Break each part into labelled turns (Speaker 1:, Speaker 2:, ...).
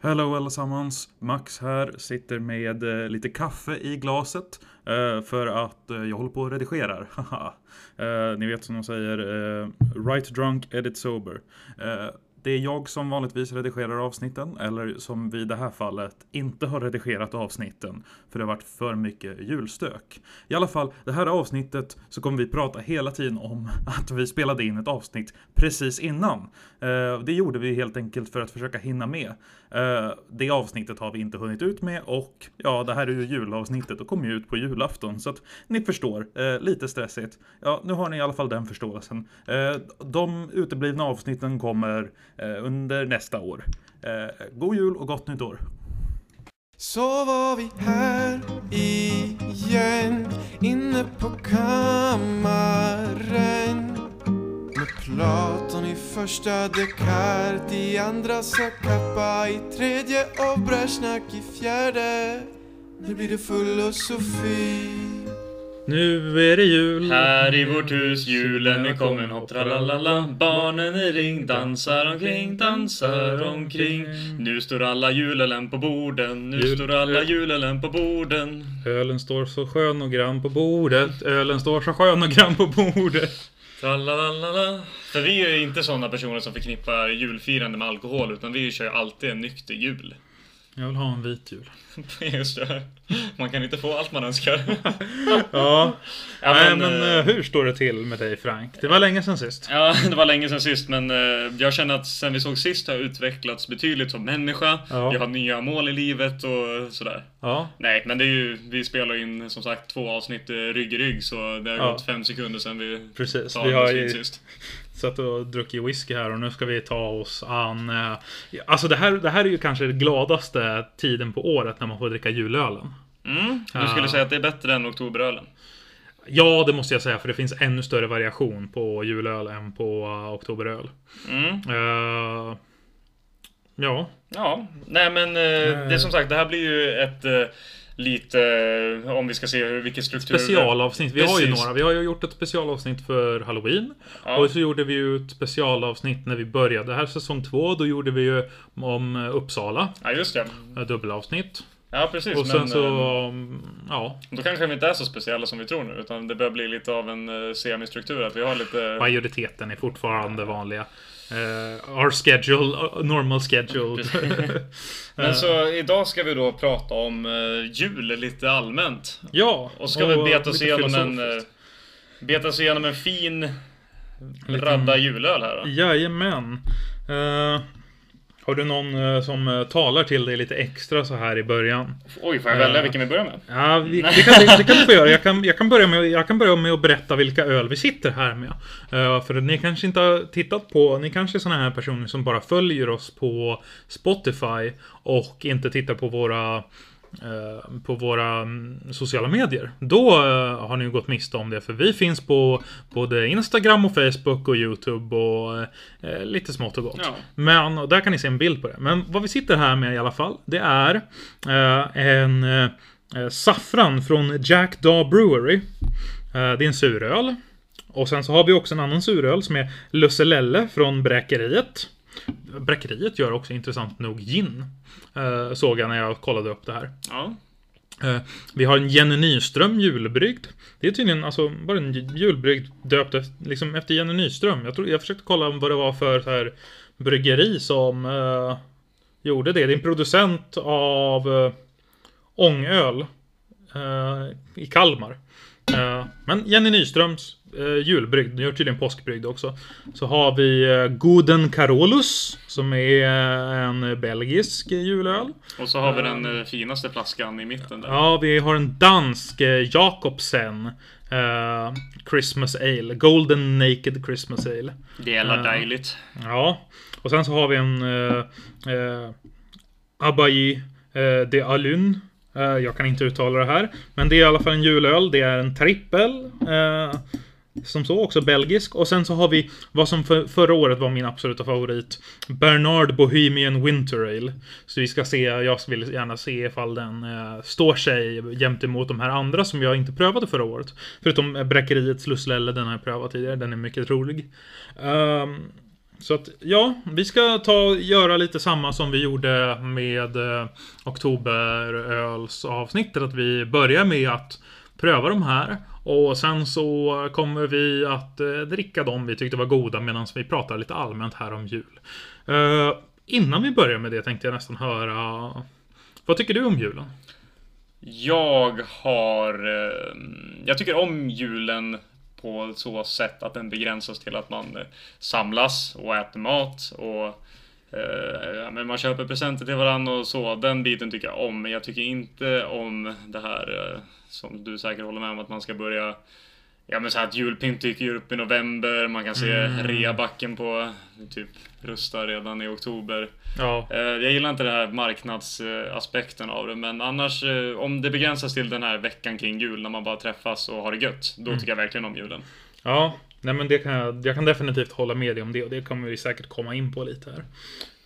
Speaker 1: Hello allesammans! Max här, sitter med eh, lite kaffe i glaset eh, för att eh, jag håller på och redigerar. Haha. Eh, ni vet som de säger, eh, write drunk, edit sober. Eh, det är jag som vanligtvis redigerar avsnitten, eller som vid det här fallet inte har redigerat avsnitten, för det har varit för mycket julstök. I alla fall, det här avsnittet så kommer vi prata hela tiden om att vi spelade in ett avsnitt precis innan. Eh, det gjorde vi helt enkelt för att försöka hinna med. Eh, det avsnittet har vi inte hunnit ut med och ja, det här är ju julavsnittet och kommer ju ut på julafton så att ni förstår, eh, lite stressigt. Ja, nu har ni i alla fall den förståelsen. De uteblivna avsnitten kommer Eh, under nästa år. Eh, god jul och gott nytt år!
Speaker 2: Så var vi här igen inne på kammaren med Platon i första Descartes i andra sakappa, i tredje och Brezjnak i fjärde Nu blir det filosofi
Speaker 1: nu är det jul!
Speaker 3: Här i vårt hus julen är kommen hopp tralalala Barnen i ring dansar omkring, dansar omkring Nu står alla julelen på borden, nu
Speaker 1: Jul-
Speaker 3: står alla julelen på borden
Speaker 1: Ölen står så skön och grann på bordet. Ölen står så skön och grann på bordet.
Speaker 3: Tralalala För vi är ju inte sådana personer som förknippar julfirande med alkohol utan vi kör ju alltid en nykter jul
Speaker 1: Jag vill ha en vit jul.
Speaker 3: Just det, man kan inte få allt man önskar
Speaker 1: Ja,
Speaker 3: Ja,
Speaker 1: nej
Speaker 3: men,
Speaker 1: men
Speaker 3: eh,
Speaker 1: eh, hur står det till med dig Frank? Det var länge sedan sist.
Speaker 3: Ja, det var länge sedan sist men eh, jag känner att sen vi såg sist har jag utvecklats betydligt som människa.
Speaker 1: Ja.
Speaker 3: Jag har nya mål i livet och sådär.
Speaker 1: Ja,
Speaker 3: Nej, men det är ju, vi spelar in som sagt två avsnitt rygg i rygg så det har
Speaker 1: Ja.
Speaker 3: gått fem sekunder sedan vi
Speaker 1: precis. Vi har ju
Speaker 3: sist.
Speaker 1: Satt och druckit whisky här och nu ska vi ta oss an... eh, Alltså det här, det här är ju kanske den gladaste tiden på året när man får dricka julölen.
Speaker 3: Mm, du skulle säga att det är bättre än oktoberölen?
Speaker 1: Ja, det måste jag säga, för det finns ännu större variation på julöl än på uh, oktoberöl.
Speaker 3: Mm.
Speaker 1: Eh, ja,
Speaker 3: Ja, nej men det är som sagt, det här blir ju ett lite, eh, om vi ska se hur, vilken struktur...
Speaker 1: specialavsnitt. Vi har ju
Speaker 3: Precis.
Speaker 1: några. Vi har ju gjort ett specialavsnitt för Halloween.
Speaker 3: Ja.
Speaker 1: Och så gjorde vi ju ett specialavsnitt när vi började. Här är säsong två. Då gjorde vi ju om eh, Uppsala.
Speaker 3: Ja, just det.
Speaker 1: Dubbelavsnitt.
Speaker 3: Ja, precis.
Speaker 1: Och sen
Speaker 3: men,
Speaker 1: så,
Speaker 3: eh,
Speaker 1: um, ja.
Speaker 3: Då kanske vi inte är så speciella som vi tror nu, utan det börjar bli lite av en uh, semistruktur, att vi har lite...
Speaker 1: Majoriteten är fortfarande vanliga. Uh, our schedule, uh, normal schedule.
Speaker 3: Men så idag ska vi då prata om uh, jul lite allmänt.
Speaker 1: ja.
Speaker 3: Och ska vi beta oss igenom en... Uh, beta oss igenom en fin radda julöl här då.
Speaker 1: Jajamän. Uh, har du någon eh, som eh, talar till dig lite extra så här i början?
Speaker 3: Oj, får jag välja
Speaker 1: Eh,
Speaker 3: vilken vi börjar med?
Speaker 1: Ja, vi, det, kan, det, kan du få göra. Jag kan, jag, kan börja med, jag kan börja med att berätta vilka öl vi sitter här med. För ni kanske inte har tittat på, ni kanske är såna här personer som bara följer oss på Spotify och inte tittar på våra på våra mm, sociala medier. Då eh, har ni ju gått miste om det. För vi finns på både Instagram och Facebook och YouTube och eh, lite smått och gott.
Speaker 3: Ja.
Speaker 1: Men där kan ni se en bild på det. Men vad vi sitter här med i alla fall, det är eh, en eh, saffran från Jack Daw Brewery. Eh, det är en suröl. Och sen så har vi också en annan suröl som är Lusselelle från Bräkeriet. Bräkeriet gör också intressant nog gin. Eh, såg jag när jag kollade upp det här.
Speaker 3: Ja.
Speaker 1: Eh, vi har en Jenny Nyström julbrygd. Det är tydligen alltså bara en julbrygd döpt efter, liksom efter Jenny Nyström. Jag, tror, jag försökte kolla vad det var för så här, bryggeri som eh, gjorde det. Det är en producent av eh, ångöl eh, i Kalmar. Eh, men Jenny Nyströms eh, julbrygd, den gör tydligen påskbrygd också. Så har vi eh, Goden Carolus, som är eh, en belgisk julöl.
Speaker 3: Och så har vi den eh, finaste flaskan i mitten där.
Speaker 1: Ja, vi har en dansk eh, Jakobsen eh, Christmas Ale. Golden Naked Christmas Ale.
Speaker 3: Det är alla
Speaker 1: Ja.
Speaker 3: dejligt.
Speaker 1: Ja. Och sen så har vi en eh, eh, Abayi eh, de Alun. Eh, jag kan inte uttala det här. Men det är i alla fall en julöl. Det är en trippel. Som så, också belgisk. Och sen så har vi vad som för, förra året var min absoluta favorit. Bernard Bohemian Winter Ale. Så vi ska se, jag vill gärna se ifall den eh, står sig jämt emot de här andra som jag inte prövade förra året. Förutom eh, Bräckeriets Lusslelle, den har jag prövat tidigare. Den är mycket rolig. Um, Så att, ja, vi ska ta och göra lite samma som vi gjorde med eh, oktoberölsavsnittet. Att vi börjar med att pröva de här. Och sen så kommer vi att eh, dricka dem vi tyckte var goda medan vi pratar lite allmänt här om jul. Eh, innan vi börjar med det tänkte jag nästan höra Vad tycker du om julen?
Speaker 3: Jag har... eh, Jag tycker om julen på så sätt att den begränsas till att man samlas och äter mat och eh, men man köper presenter till varandra och så. Den biten tycker jag om. Men jag tycker inte om det här eh, som du säkert håller med om att man ska börja Ja men så att julpynt dyker upp i november, man kan se
Speaker 1: Mm.
Speaker 3: reabacken på typ Rusta redan i oktober.
Speaker 1: Ja,
Speaker 3: Eh, Jag gillar inte den här marknadsaspekten av det, men annars eh, om det begränsas till den här veckan kring jul när man bara träffas och har det gött, då tycker jag verkligen om julen.
Speaker 1: ja nej men det kan jag, jag kan definitivt hålla med dig om det och det kommer vi säkert komma in på lite här.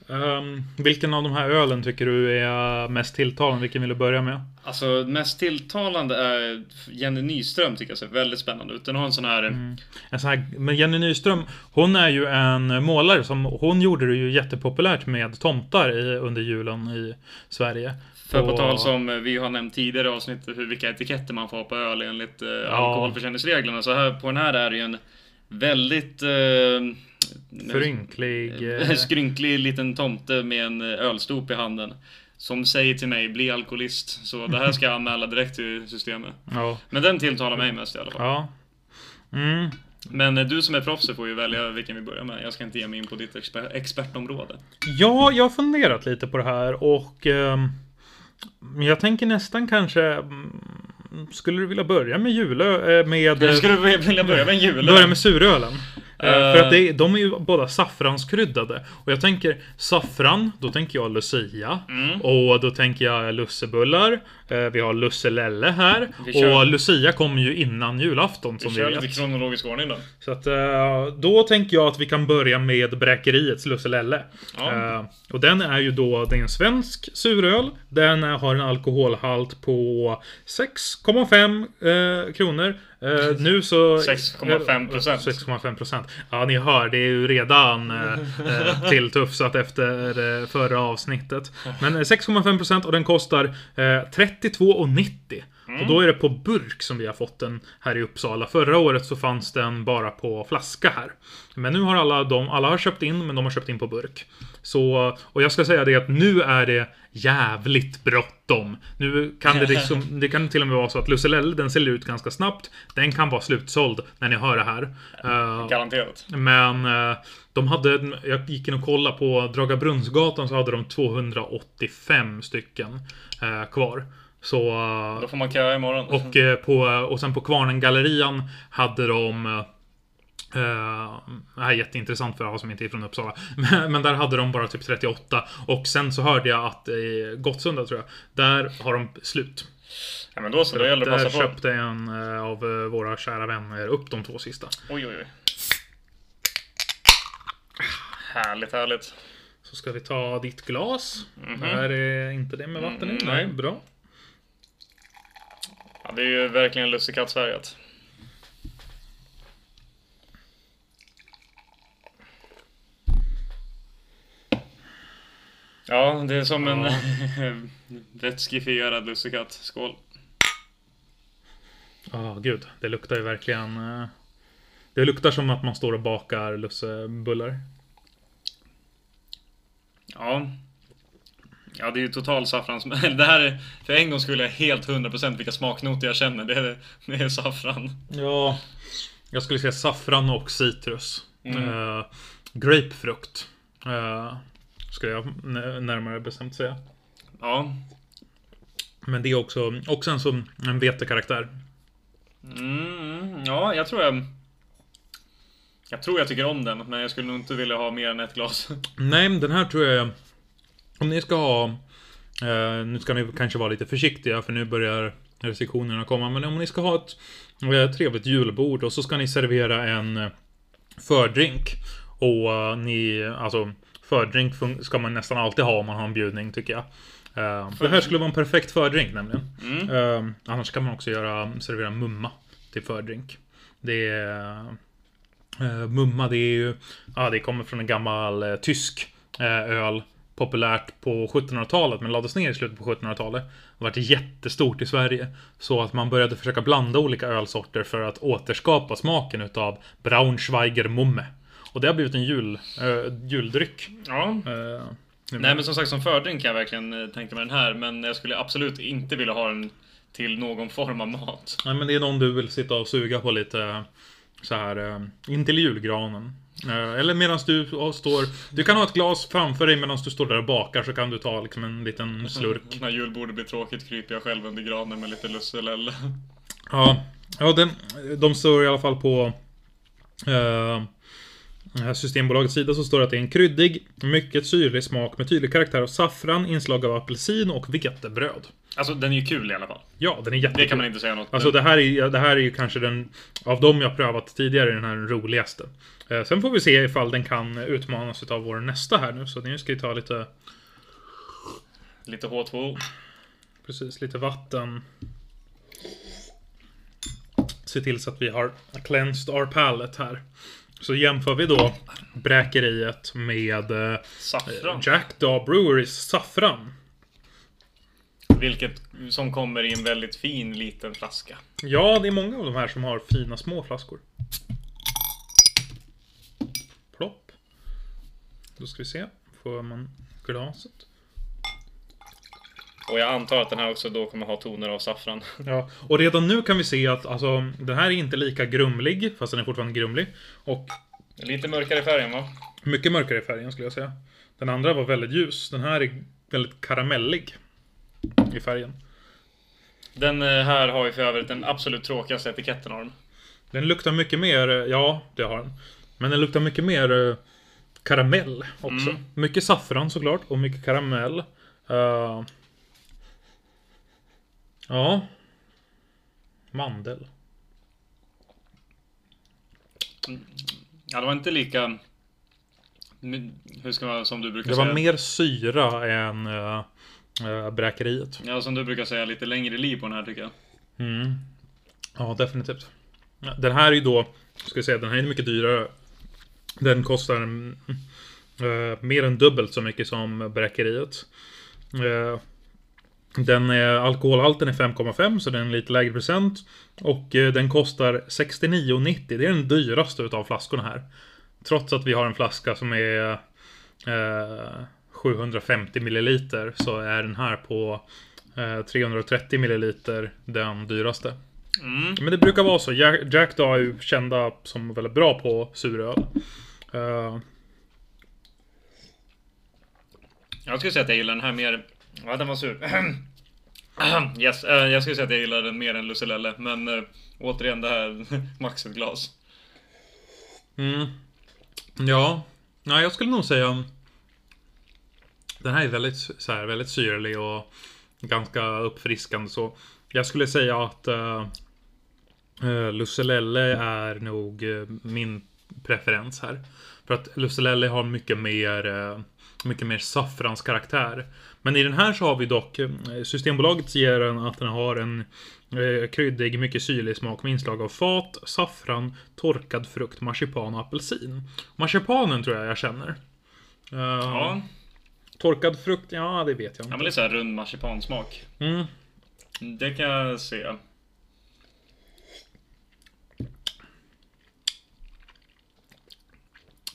Speaker 1: Ehm, vilken av de här ölen tycker du är mest tilltalande? Vilken vill du börja med?
Speaker 3: Alltså mest tilltalande är Jenny Nyström tycker jag ser väldigt spännande ut. Den har en sån här...
Speaker 1: En sån här, men Jenny Nyström, hon är ju en målare som, hon gjorde det ju jättepopulärt med tomtar i, under julen i Sverige.
Speaker 3: För på tal som vi har nämnt tidigare i avsnittet hur vilka etiketter man får ha på öl enligt eh, alkoholförsäljningsreglerna. Så här på den här är det ju en väldigt... Eh,
Speaker 1: Förynklig. eh,
Speaker 3: skrynklig liten tomte med en eh, ölstop i handen. Som säger till mig, bli alkoholist. Så det här ska jag anmäla direkt till systemet.
Speaker 1: Ja.
Speaker 3: Men den tilltalar mig mest i alla fall.
Speaker 1: Ja. Mm.
Speaker 3: Men eh, du som är proffset får ju välja vilken vi börjar med. Jag ska inte ge mig in på ditt exper- expertområde.
Speaker 1: Ja, jag har funderat lite på det här och ehm, jag tänker nästan kanske mm, Skulle du vilja börja med julö... eh, Med...
Speaker 3: Jag skulle vilja börja med en jul.
Speaker 1: Börja med surölen. Eh,
Speaker 3: Eh.
Speaker 1: För att det, de är ju båda saffranskryddade. Och jag tänker saffran, då tänker jag lucia.
Speaker 3: Mm.
Speaker 1: Och då tänker jag lussebullar. Eh, Vi har lusselelle här. Och lucia kommer ju innan julafton som
Speaker 3: Vi
Speaker 1: vi
Speaker 3: kör
Speaker 1: vet.
Speaker 3: lite kronologisk ordning då.
Speaker 1: Så att eh, då tänker jag att vi kan börja med Bräkeriets lusselelle.
Speaker 3: Ja.
Speaker 1: Eh, Och den är ju då, det är en svensk suröl. Den har en alkoholhalt på 6,5 eh, kronor. Eh, nu så...
Speaker 3: 6,5%.
Speaker 1: 6,5 procent. Ja, ni hör, det är ju redan eh, eh, tilltufsat efter eh, förra avsnittet. Men eh, 6,5 procent och den kostar eh, 32,90. Och då är det på burk som vi har fått den här i Uppsala. Förra året så fanns den bara på flaska här. Men nu har alla de, alla har köpt in, men de har köpt in på burk. Så, och jag ska säga det att nu är det jävligt bråttom. Nu kan det liksom, det kan till och med vara så att Lusselelle, den säljer ut ganska snabbt. Den kan vara slutsåld när ni hör det här. Eh,
Speaker 3: Garanterat.
Speaker 1: men eh, de hade, jag gick in och kollade på Draga Brunnsgatan så hade de 285 stycken eh, kvar. Så,
Speaker 3: Då får man köa imorgon.
Speaker 1: och, på, och sen på Kvarnen-gallerian hade de eh, det här är jätteintressant för alla som inte är från Uppsala. Men, men där hade de bara typ 38. Och sen så hörde jag att i Gottsunda tror jag, där har de slut.
Speaker 3: Ja men då så, då gäller det att
Speaker 1: Där
Speaker 3: passa på.
Speaker 1: köpte en eh, av eh, våra kära vänner upp de två sista.
Speaker 3: Oj oj oj. Härligt, härligt.
Speaker 1: Så ska vi ta ditt glas.
Speaker 3: Mhm.
Speaker 1: Här är inte det med vatten i.
Speaker 3: Mm,
Speaker 1: Nej,
Speaker 3: nej.
Speaker 1: bra.
Speaker 3: Ja, det är ju verkligen lussekattfärgat. Ja, det är som en vätskifierad lussekatt. Skål.
Speaker 1: Ja, gud. Det luktar ju verkligen... eh, Det luktar som att man står och bakar lussebullar.
Speaker 3: Ja. Ja, det är ju total saffrans... Det här är... För en gång skulle jag helt 100% vilka smaknoter jag känner. Det är, det är saffran.
Speaker 1: Ja. Jag skulle säga saffran och citrus.
Speaker 3: Mm.
Speaker 1: Eh, grapefrukt. Uh, skulle jag närmare bestämt säga.
Speaker 3: Ja.
Speaker 1: Men det är också, också en, som, en vetekaraktär.
Speaker 3: Mm, ja, jag tror jag... Jag tror jag tycker om den, men jag skulle nog inte vilja ha mer än ett glas.
Speaker 1: Nej, den här tror jag... Om ni ska ha... Eh, nu ska ni kanske vara lite försiktiga för nu börjar restriktionerna komma. Men om ni ska ha ett eh, trevligt julbord och så ska ni servera en eh, fördrink. Och eh, ni... Alltså, fördrink ska man nästan alltid ha om man har en bjudning tycker jag. Eh, det här skulle vara en perfekt fördrink nämligen.
Speaker 3: Mm.
Speaker 1: Eh, annars kan man också göra, servera mumma till fördrink. Det är... Eh, mumma det är ju, ja det kommer från en gammal tysk öl. Populärt på 1700-talet men lades ner i slutet på 1700-talet. Det varit jättestort i Sverige. Så att man började försöka blanda olika ölsorter för att återskapa smaken utav Braunschweiger Mumme. Och det har blivit en jul, eh, juldryck.
Speaker 3: Ja.
Speaker 1: Eh,
Speaker 3: Nej men som sagt som fördrink kan jag verkligen eh, tänka mig den här. Men jag skulle absolut inte vilja ha den till någon form av mat.
Speaker 1: Nej men det är någon du vill sitta och suga på lite så här eh, intill julgranen. Eller medan du står... Du kan ha ett glas framför dig medan du står där och bakar så kan du ta liksom en liten slurk.
Speaker 3: När julbordet blir tråkigt kryper jag själv under granen med lite lusselelle.
Speaker 1: Ja, ja den, de står i alla fall på eh, Systembolagets sida så står det att det är en kryddig, mycket syrlig smak med tydlig karaktär av saffran, inslag av apelsin och vetebröd.
Speaker 3: Alltså den är ju kul i alla fall.
Speaker 1: Ja, den är jättekul.
Speaker 3: Det kan man inte säga något
Speaker 1: Alltså det här, är, det här är ju kanske den, av dem jag prövat tidigare, den här roligaste. Eh, sen får vi se ifall den kan utmanas av vår nästa här nu. Så nu ska vi ta lite,
Speaker 3: Lite H2O.
Speaker 1: precis, lite vatten. Se till så att vi har cleansed our palate här. Så jämför vi då bräkeriet med eh,
Speaker 3: Saffran.
Speaker 1: Jack Daw Breweries saffran.
Speaker 3: Vilket som kommer i en väldigt fin liten flaska.
Speaker 1: Ja, det är många av de här som har fina små flaskor. Plopp. Då ska vi se. Får man glaset?
Speaker 3: Och jag antar att den här också då kommer ha toner av saffran.
Speaker 1: Ja, och redan nu kan vi se att alltså, den här är inte lika grumlig, fast den är fortfarande grumlig. Och
Speaker 3: Lite mörkare i färgen va?
Speaker 1: mycket mörkare i färgen skulle jag säga. Den andra var väldigt ljus. Den här är väldigt karamellig i färgen.
Speaker 3: Den eh, här har ju för övrigt den absolut tråkigaste etiketten av dem.
Speaker 1: Den luktar mycket mer, eh, ja det har den. Men den luktar mycket mer eh, karamell också.
Speaker 3: Mm.
Speaker 1: Mycket saffran såklart och mycket karamell. Eh, ja. Mandel.
Speaker 3: Ja, det var inte lika... Hur ska man, som du brukar
Speaker 1: Det
Speaker 3: säga?
Speaker 1: var mer syra än uh, bräkeriet.
Speaker 3: Ja, som du brukar säga, lite längre liv på den här tycker jag.
Speaker 1: Mm. Ja, definitivt. Den här är ju då, ska jag säga, den här är mycket dyrare. Den kostar eh, mer än dubbelt så mycket som bräkeriet. Eh, den är, alkoholhalten är 5,5 så den är lite lägre procent. Och eh, den kostar 69,90. Det är den dyraste utav flaskorna här. Trots att vi har en flaska som är eh, 750 milliliter så är den här på eh, 330 milliliter den dyraste.
Speaker 3: Mm.
Speaker 1: Men det brukar vara så. Jack, Jack Daw är ju kända som väldigt bra på suröl. Eh,
Speaker 3: Jag skulle säga att jag gillar den här mer... Ja, den var sur. yes, eh, jag skulle säga att jag gillar den mer än Lucelelle, men eh, återigen det här max ett glas.
Speaker 1: mm. Ja. Nej, jag skulle nog säga... Den här är väldigt, så här, väldigt syrlig och ganska uppfriskande så. Jag skulle säga att eh, uh, uh, Lucelelle är nog uh, min preferens här. För att Lucelelle har mycket mer, uh, mycket mer saffranskaraktär. Men i den här så har vi dock, eh, Systembolaget ger den att den har en eh, kryddig, mycket syrlig smak med inslag av fat, saffran, torkad frukt, marsipan och apelsin. Marsipanen tror jag jag känner. Eh,
Speaker 3: Ja,
Speaker 1: Torkad frukt, ja det vet jag
Speaker 3: ja
Speaker 1: inte.
Speaker 3: men lite såhär rund marsipansmak.
Speaker 1: Mm.
Speaker 3: Det kan jag se.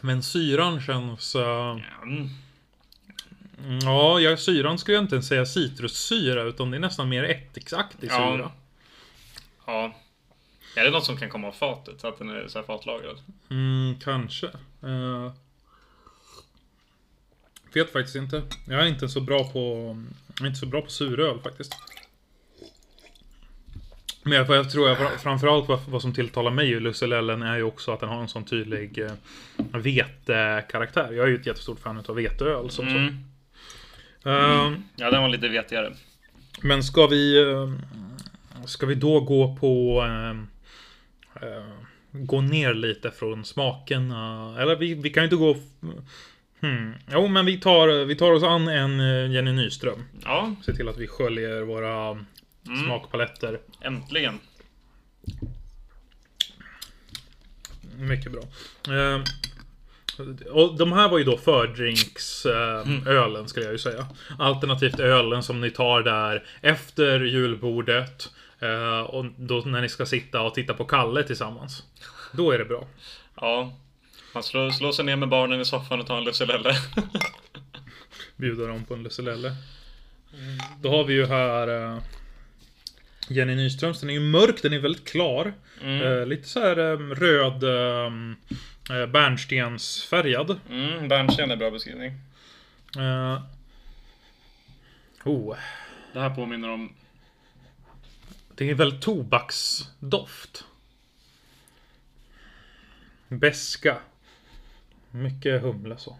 Speaker 1: Men syran känns... eh,
Speaker 3: Mm.
Speaker 1: Ja, jag, syran skulle jag inte ens säga citrussyra, utan det är nästan mer ättiksaktig
Speaker 3: Ja.
Speaker 1: syra.
Speaker 3: Ja. Är det något som kan komma av fatet? Att den är så här fatlagrad?
Speaker 1: Mm, kanske. Uh, vet faktiskt inte. Jag är inte så bra på... Jag är inte så bra på suröl faktiskt. Men jag tror jag fra- framförallt vad, vad som tilltalar mig i Lucelellen är ju också att den har en sån tydlig uh, vetekaraktär. Jag är ju ett jättestort fan av veteöl. Som,
Speaker 3: Mm.
Speaker 1: så. Eh,
Speaker 3: Ja, den var lite vetigare.
Speaker 1: Men ska vi... eh, Ska vi då gå på... eh, gå ner lite från smaken? eh, eller vi, vi kan ju inte gå... Hmm. Jo, men vi tar, vi tar oss an en eh, Jenny Nyström.
Speaker 3: Ja,
Speaker 1: Se till att vi sköljer våra smakpaletter.
Speaker 3: äntligen.
Speaker 1: Mycket bra. Och de här var ju då fördrinksölen skulle jag ju säga. Alternativt ölen som ni tar där efter julbordet. eh, och då när ni ska sitta och titta på Kalle tillsammans. Då är det bra.
Speaker 3: Ja. Man slår, slår sig ner med barnen i soffan och tar en lusselelle.
Speaker 1: Bjuda dem på en lusselelle. Då har vi ju här eh, Jenny Nyströms. Den är ju mörk, den är väldigt klar. Eh, lite så här röd eh, bärnstensfärgad.
Speaker 3: Mm, bärnsten är bra beskrivning.
Speaker 1: Eh, oh,
Speaker 3: Det här påminner om...
Speaker 1: det är väldigt tobaksdoft. Beska. Mycket humle så.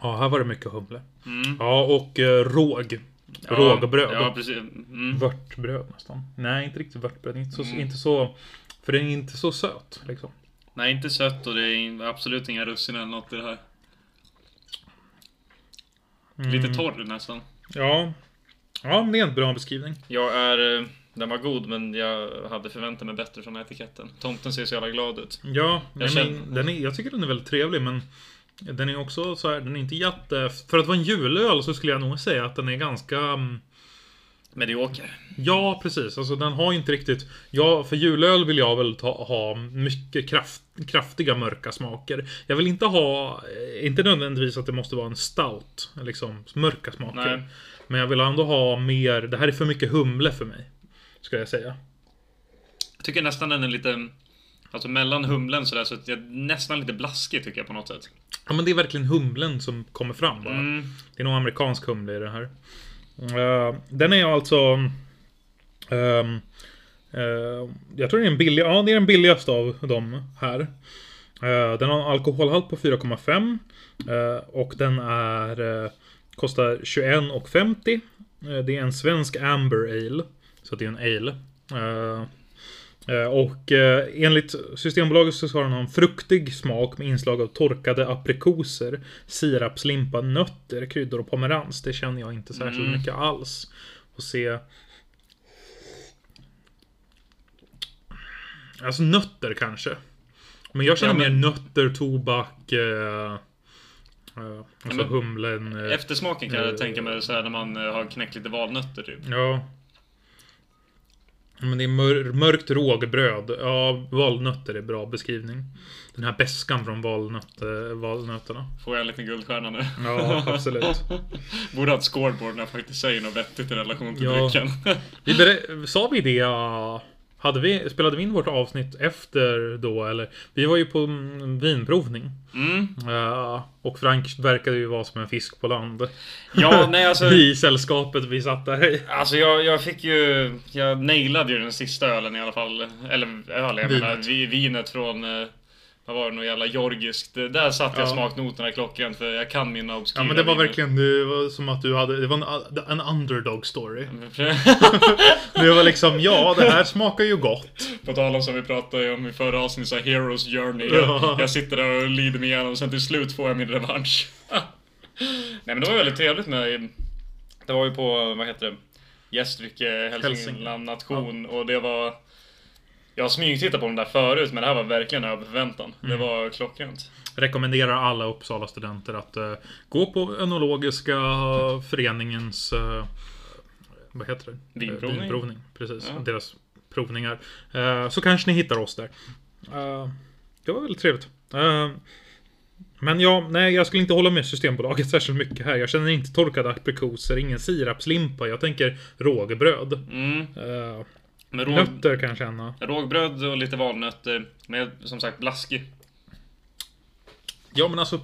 Speaker 1: Ja, här var det mycket humle.
Speaker 3: Mm.
Speaker 1: Ja, och eh, råg. Rågbröd.
Speaker 3: Ja, precis. Mm.
Speaker 1: Vörtbröd nästan. Nej, inte riktigt vörtbröd. Inte så,
Speaker 3: Mm.
Speaker 1: inte så... För den är inte så söt liksom.
Speaker 3: Nej, inte sött och det är absolut inga russin eller något i det här. Lite torr nästan.
Speaker 1: Ja. Ja, men det är en bra beskrivning.
Speaker 3: Jag är... eh, Den var god men jag hade förväntat mig bättre från etiketten. Tomten ser så jävla glad ut.
Speaker 1: Ja,
Speaker 3: känner-
Speaker 1: men den är, jag tycker den är väldigt trevlig men den är också så här, den är inte jätte... För att vara en julöl så skulle jag nog säga att den är ganska... mm,
Speaker 3: Medioker.
Speaker 1: Ja, precis. Alltså den har ju inte riktigt... Ja, för julöl vill jag väl ta, ha mycket kraft, kraftiga mörka smaker. Jag vill inte ha... eh, Inte nödvändigtvis att det måste vara en stout. Liksom mörka smaker.
Speaker 3: Nej.
Speaker 1: Men jag vill ändå ha mer... Det här är för mycket humle för mig. Ska jag säga.
Speaker 3: Jag tycker nästan den är lite... Alltså mellan humlen sådär så att jag nästan lite blaskig tycker jag på något sätt.
Speaker 1: Ja, men det är verkligen humlen som kommer fram bara.
Speaker 3: Mm.
Speaker 1: Det är nog amerikansk humle i det här. Eh, den är alltså... ehm, eh, jag tror det är den billiga, ja det är den billigaste av dem här. Eh, den har en alkoholhalt på 4,5. eh, och den är... kostar 21,50. Uh, det är en svensk Amber Ale. Så det är en ale. Eh, och eh, enligt Systembolaget så ska den ha en fruktig smak med inslag av torkade aprikoser, sirapslimpa, nötter, kryddor och pomerans. Det känner jag inte särskilt
Speaker 3: Mm.
Speaker 1: mycket alls. Och se... Alltså nötter kanske. Men jag känner
Speaker 3: Ja, men-
Speaker 1: mer nötter, tobak, eh, eh, alltså
Speaker 3: men-
Speaker 1: humlen. eh,
Speaker 3: Eftersmaken kan
Speaker 1: eh,
Speaker 3: jag tänka mig såhär när man har knäckt lite valnötter typ.
Speaker 1: Ja. Men det är mör mörkt rågbröd. Ja, valnötter är bra beskrivning. Den här beskan från valnöt valnötterna.
Speaker 3: Får jag en liten guldstjärna nu?
Speaker 1: Ja, absolut.
Speaker 3: Borde ha ett scoreboard när jag faktiskt säger något vettigt i relation till
Speaker 1: Ja.
Speaker 3: drycken.
Speaker 1: Vi sa vi det? Hade vi, spelade vi in vårt avsnitt efter då eller? Vi var ju på en vinprovning.
Speaker 3: Mm.
Speaker 1: Ja, och Frank verkade ju vara som en fisk på land.
Speaker 3: Ja, nej alltså.
Speaker 1: I sällskapet vi satt där i.
Speaker 3: Alltså jag, jag fick ju... Jag nailade ju den sista ölen i alla fall. Eller öl, jag
Speaker 1: Vinet.
Speaker 3: menar vi- vinet från... Vad var det? Något jävla georgiskt. Där satte jag
Speaker 1: Ja.
Speaker 3: smaknoterna klockrent för jag kan mina obskyra
Speaker 1: Ja men det var
Speaker 3: viner.
Speaker 1: verkligen det var som att du hade, det var en, en underdog story.
Speaker 3: Mm.
Speaker 1: Det var liksom, ja det här smakar ju gott.
Speaker 3: På tal om som vi pratade om i förra avsnittet, så här Heroes Journey.
Speaker 1: Ja.
Speaker 3: Jag, jag sitter där och lider mig igenom, sen till slut får jag min revansch. Nej men det var väldigt trevligt med... Det var ju på, vad heter det? Gästrike
Speaker 1: Hälsingland.
Speaker 3: Nation och det var... Jag har smygtittat på dem där förut men det här var verkligen över förväntan.
Speaker 1: Mm.
Speaker 3: Det var klockrent.
Speaker 1: Rekommenderar alla Uppsala studenter att eh, gå på Önologiska föreningens... eh, vad heter det?
Speaker 3: Vinprovning.
Speaker 1: Eh, Vinprovning, precis.
Speaker 3: Ja.
Speaker 1: Deras provningar. Eh, så kanske ni hittar oss där. Eh, det var väldigt trevligt. Eh, men ja, nej, jag skulle inte hålla med Systembolaget särskilt mycket här. Jag känner inte torkade aprikoser, ingen sirapslimpa. Jag tänker rågbröd.
Speaker 3: Mm.
Speaker 1: Uh,
Speaker 3: råg,
Speaker 1: nötter kan jag känna.
Speaker 3: rågbröd och lite valnötter. Med som sagt blaskig.
Speaker 1: Ja, men alltså...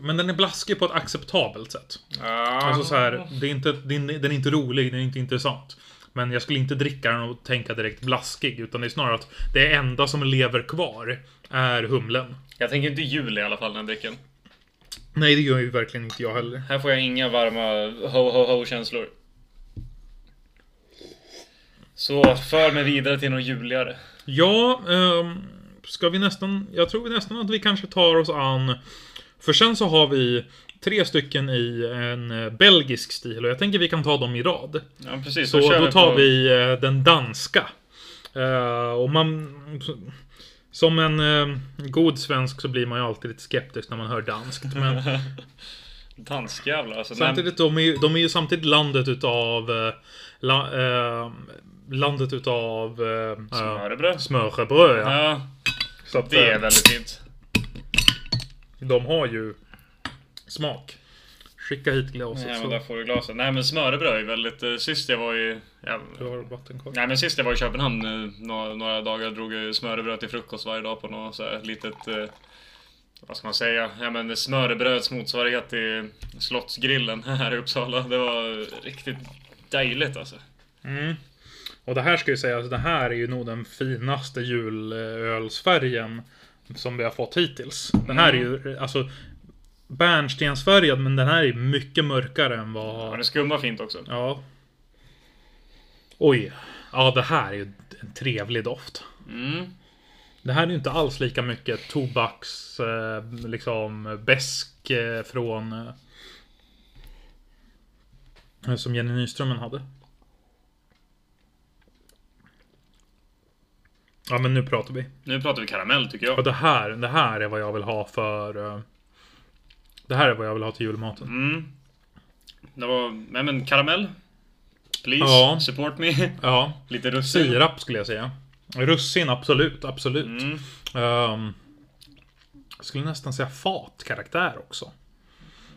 Speaker 1: Men den är blaskig på ett acceptabelt sätt.
Speaker 3: Ah.
Speaker 1: Alltså så här, det är inte, det är, den är inte rolig, den är inte intressant. Men jag skulle inte dricka den och tänka direkt blaskig. Utan det är snarare att det enda som lever kvar är humlen.
Speaker 3: Jag tänker inte jul i alla fall den drycken.
Speaker 1: Nej, det gör ju verkligen inte jag heller.
Speaker 3: Här får jag inga varma ho ho ho känslor. Så för mig vidare till något juligare.
Speaker 1: Ja, ehm, ska vi nästan... Jag tror nästan att vi kanske tar oss an... För sen så har vi tre stycken i en eh, belgisk stil och jag tänker vi kan ta dem i rad.
Speaker 3: Ja, precis.
Speaker 1: Så
Speaker 3: kör
Speaker 1: då tar
Speaker 3: på-
Speaker 1: vi eh, den danska. Eh, och man... Som en eh, god svensk så blir man ju alltid lite skeptisk när man hör danskt. Men
Speaker 3: Danskjävlar alltså.
Speaker 1: samtidigt, de är, de är ju samtidigt landet utav... Eh, la, eh, landet utav... Eh,
Speaker 3: smörrebröd.
Speaker 1: smörrebröd, ja.
Speaker 3: Ja,
Speaker 1: Så att,
Speaker 3: det är
Speaker 1: eh,
Speaker 3: väldigt fint.
Speaker 1: de har ju smak. Skicka hit glaset.
Speaker 3: Ja, men där får du glaset. Nej men smörrebröd är väldigt... eh, Sist jag var i... Ja,
Speaker 1: Du har vattenkorv.
Speaker 3: nej men sist jag var i Köpenhamn eh, några, några dagar drog jag smörrebröd till frukost varje dag på något så här litet... Eh, vad ska man säga? Ja men smörrebröds motsvarighet till Slottsgrillen här i Uppsala. Det var riktigt dejligt alltså.
Speaker 1: Mm. Och det här ska ju sägas, det här är ju nog den finaste julölsfärgen som vi har fått hittills. Den här är ju alltså bärnstensfärgad, men den här är mycket mörkare än
Speaker 3: Ja,
Speaker 1: vad...
Speaker 3: det skummar fint också.
Speaker 1: Ja. Oj. Ja, det här är ju en trevlig doft.
Speaker 3: Mm.
Speaker 1: Det här är ju inte alls lika mycket tobaks, eh, liksom, besk eh, från... Eh, som Jenny Nyströmen hade. Ja, men nu pratar vi.
Speaker 3: Nu pratar vi karamell tycker jag.
Speaker 1: Och det här, det här är vad jag vill ha för... eh, Det här är vad jag vill ha till julmaten.
Speaker 3: Mm. Det var... Nej men karamell. Please,
Speaker 1: Ja.
Speaker 3: support me.
Speaker 1: Ja,
Speaker 3: Lite russin.
Speaker 1: sirap skulle jag säga. Russin, absolut, absolut.
Speaker 3: Mm.
Speaker 1: Jag skulle nästan säga fatkaraktär också.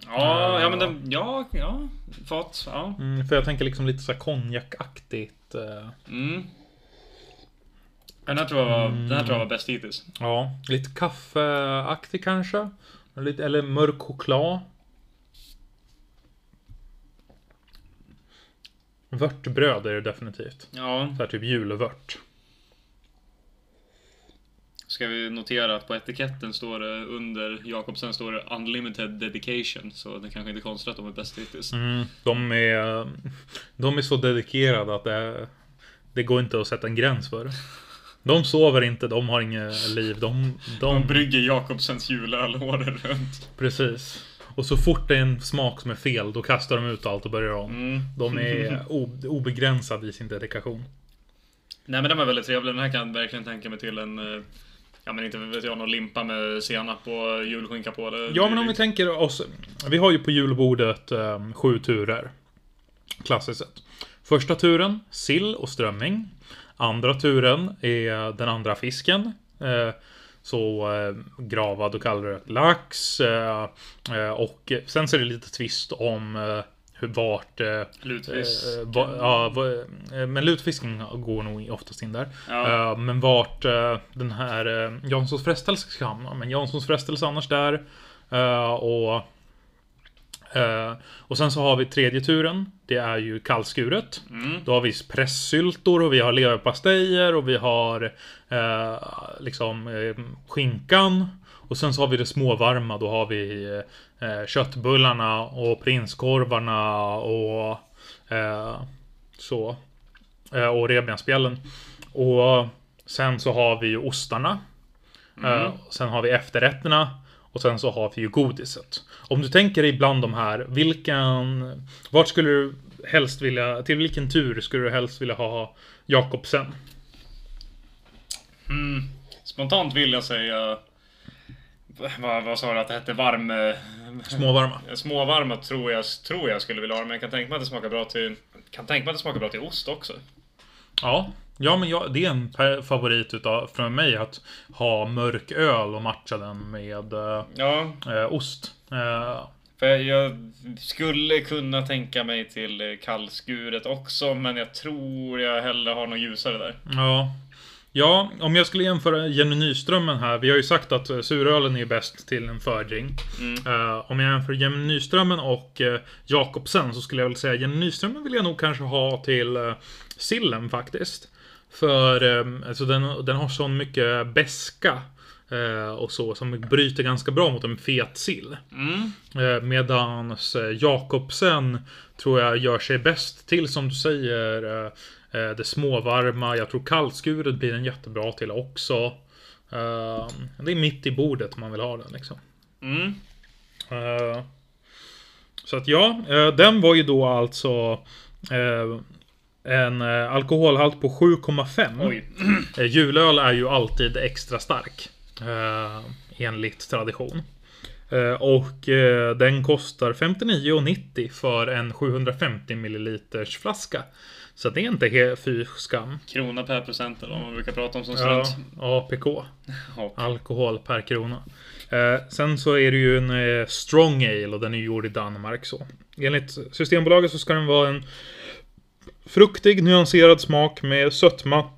Speaker 3: Ja, ja men den... Ja, ja. Fat. Ja.
Speaker 1: Mm, för jag tänker liksom lite så här konjakaktigt. eh,
Speaker 3: Mm. Den här tror jag var, den här tror jag var bäst hittills.
Speaker 1: ja, lite kaffeaktig kanske. Lite, eller mörk choklad. Vörtbröd är det definitivt.
Speaker 3: Ja.
Speaker 1: Så här typ julvört.
Speaker 3: Ska vi notera att på etiketten står det under Jakobsen står det Unlimited Dedication. Så det kanske inte är konstigt att de är bäst hittills.
Speaker 1: Mm, de är... De är så dedikerade att det... Det går inte att sätta en gräns för. De sover inte, de har inget liv. De...
Speaker 3: De
Speaker 1: de
Speaker 3: brygger Jakobsens julöl året runt.
Speaker 1: precis. Och så fort det är en smak som är fel, då kastar de ut allt och börjar om.
Speaker 3: Mm.
Speaker 1: De är obegränsade i sin dedikation.
Speaker 3: Nej men den var väldigt trevlig. Den här kan jag verkligen tänka mig till en... eh, Ja men inte vet jag, någon limpa med senap och julskinka på. Det,
Speaker 1: Ja, men om vi tänker oss... Vi har ju på julbordet eh, sju turer. Klassiskt sett. Första turen, sill och strömming. Andra turen är den andra fisken. Eh, så eh, gravad och kallrökt lax. Eh, och sen så är det lite tvist om eh, hur vart... Eh,
Speaker 3: Lutfisk.
Speaker 1: va, ja, va, men lutfisken går nog oftast in där.
Speaker 3: Ja.
Speaker 1: Men vart den här Janssons frestelse ska hamna. Men Janssons frestelse annars där. Och och sen så har vi tredje turen. Det är ju kallskuret.
Speaker 3: Mm.
Speaker 1: Då har vi pressyltor och vi har leverpastejer och vi har eh, liksom eh, skinkan. Och sen så har vi det småvarma. Då har vi eh, köttbullarna och prinskorvarna och eh, så. Eh, och revbensspjällen. Och sen så har vi ju ostarna. Eh, sen har vi efterrätterna. Och sen så har vi ju godiset. Om du tänker dig bland de här, vilken... Vart skulle du helst vilja... Till vilken tur skulle du helst vilja ha Jakobsen?
Speaker 3: Mm. Spontant vill jag säga... Vad, vad sa du att det hette? Varm... eh,
Speaker 1: Småvarma.
Speaker 3: Småvarma tror jag, tror jag skulle vilja ha men jag kan tänka mig att det smakar bra till... Kan tänka mig att det smakar bra till ost också.
Speaker 1: Ja. Ja, men jag, det är en favorit utav, från mig att ha mörk öl och matcha den med eh,
Speaker 3: Ja,
Speaker 1: eh, ost. Eh,
Speaker 3: för jag skulle kunna tänka mig till kallskuret också men jag tror jag hellre har något ljusare där.
Speaker 1: Ja. Ja, om jag skulle jämföra Jenny Nyströmen här. Vi har ju sagt att eh, surölen är bäst till en fördrink.
Speaker 3: Mm.
Speaker 1: Eh, om jag jämför Jenny Nyströmen och uh, Jakobsen så skulle jag väl säga Jenny Nyströmen vill jag nog kanske ha till uh, sillen faktiskt. För um, alltså den, den har så mycket beska eh, och så som bryter ganska bra mot en fet sill.
Speaker 3: Mm.
Speaker 1: Medans uh, Jakobsen tror jag gör sig bäst till som du säger eh, eh, det småvarma. Jag tror kallskuret blir den jättebra till också. Eh, det är mitt i bordet man vill ha den liksom.
Speaker 3: Mm.
Speaker 1: Eh, Så att ja, eh, den var ju då alltså eh, en eh, alkoholhalt på 7,5.
Speaker 3: Oj.
Speaker 1: Eh, Julöl är ju alltid extra stark. Eh, enligt tradition. Och den kostar 59,90 för en 750 milliliters flaska. Så det är inte fy skam.
Speaker 3: Krona per procent eller vad man brukar prata om som
Speaker 1: Ja,
Speaker 3: student.
Speaker 1: APK.
Speaker 3: Ja.
Speaker 1: Alkohol per krona. Eh, sen så är det ju en eh, strong ale och den är gjord i Danmark så. Enligt Systembolaget så ska den vara en fruktig, nyanserad smak med sötma.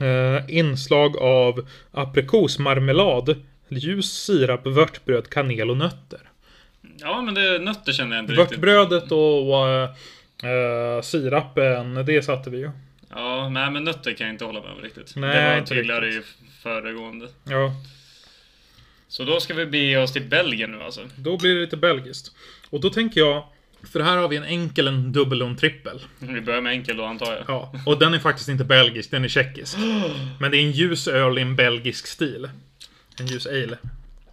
Speaker 1: Eh, inslag av aprikosmarmelad, ljus sirap, vörtbröd, kanel och nötter.
Speaker 3: ja, men det, nötter känner jag inte riktigt.
Speaker 1: Vörtbrödet och eh, eh, sirapen, det satte vi ju.
Speaker 3: Ja, nej men nötter kan jag inte hålla med om riktigt.
Speaker 1: Nej,
Speaker 3: det var
Speaker 1: inte
Speaker 3: tydligare
Speaker 1: riktigt.
Speaker 3: i föregående.
Speaker 1: Ja,
Speaker 3: Så då ska vi bege oss till Belgien nu alltså.
Speaker 1: då blir det lite belgiskt. Och då tänker jag, för här har vi en enkel, en dubbel och en trippel.
Speaker 3: Vi börjar med enkel då antar jag.
Speaker 1: Ja, och den är faktiskt inte belgisk, den är tjeckisk. Men det är en ljus öl i en belgisk stil. En ljus ale.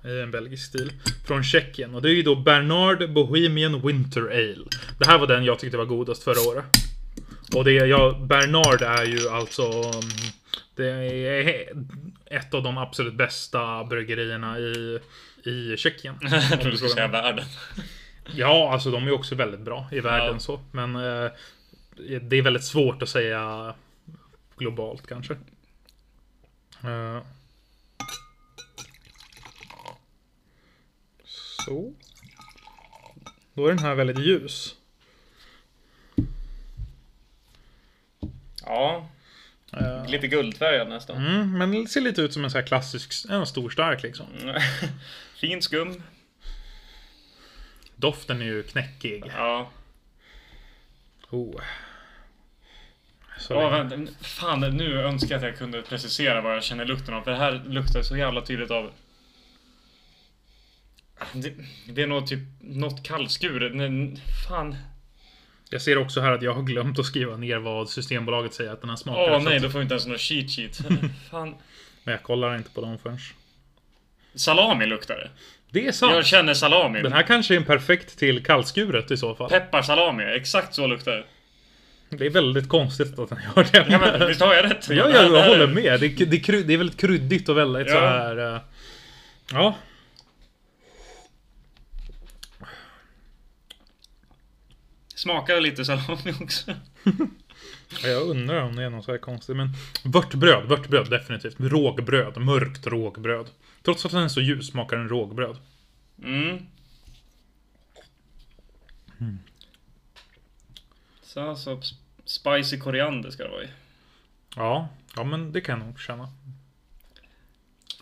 Speaker 1: I en belgisk stil. Från Tjeckien. Och det är ju då Bernard Bohemian Winter Ale. Det här var den jag tyckte var godast förra året. Och det ja, Bernard är ju alltså... mm, Det är ett av de absolut bästa bryggerierna i, i Tjeckien.
Speaker 3: Jag trodde
Speaker 1: du
Speaker 3: skulle säga världen.
Speaker 1: Ja, alltså de är också väldigt bra i världen
Speaker 3: Ja.
Speaker 1: så. Men eh, det är väldigt svårt att säga globalt kanske. Eh. Så. Då är den här väldigt ljus.
Speaker 3: Ja,
Speaker 1: Eh,
Speaker 3: lite guldfärgad nästan.
Speaker 1: Mm, men ser lite ut som en sån här klassisk, en stor stark liksom.
Speaker 3: Fint skum.
Speaker 1: Doften är ju knäckig.
Speaker 3: Ja.
Speaker 1: Oh. Så länge.
Speaker 3: vänta. Fan, nu önskar jag att jag kunde precisera vad jag känner lukten av. För det här luktar så jävla tydligt av... Det, det är nog typ något kallskuret. Nej, Fan.
Speaker 1: Jag ser också här att jag har glömt att skriva ner vad Systembolaget säger att den här smakar.
Speaker 3: Åh
Speaker 1: så
Speaker 3: nej, då får vi inte ens någon cheat sheet. Fan.
Speaker 1: Men jag kollar inte på dem förrän.
Speaker 3: Salami luktar det.
Speaker 1: Det är sant!
Speaker 3: Jag känner salami.
Speaker 1: Den här kanske är en perfekt till kallskuret i så fall.
Speaker 3: Pepparsalami, exakt så luktar det.
Speaker 1: Det är väldigt konstigt att den gör det.
Speaker 3: Ja, men, visst har jag rätt?
Speaker 1: Ja, ja, jag håller med. Det är, det det är väldigt kryddigt och väldigt
Speaker 3: Ja.
Speaker 1: så här. eh, Ja.
Speaker 3: Smakar lite salami också.
Speaker 1: Ja, Jag undrar om det är något så här konstigt. Men vörtbröd, vörtbröd definitivt. Rågbröd, mörkt rågbröd. Trots att den är så ljus smakar den rågbröd.
Speaker 3: Mm. Så, så sp- spicy koriander ska det vara i.
Speaker 1: Ja, ja men det kan jag nog känna.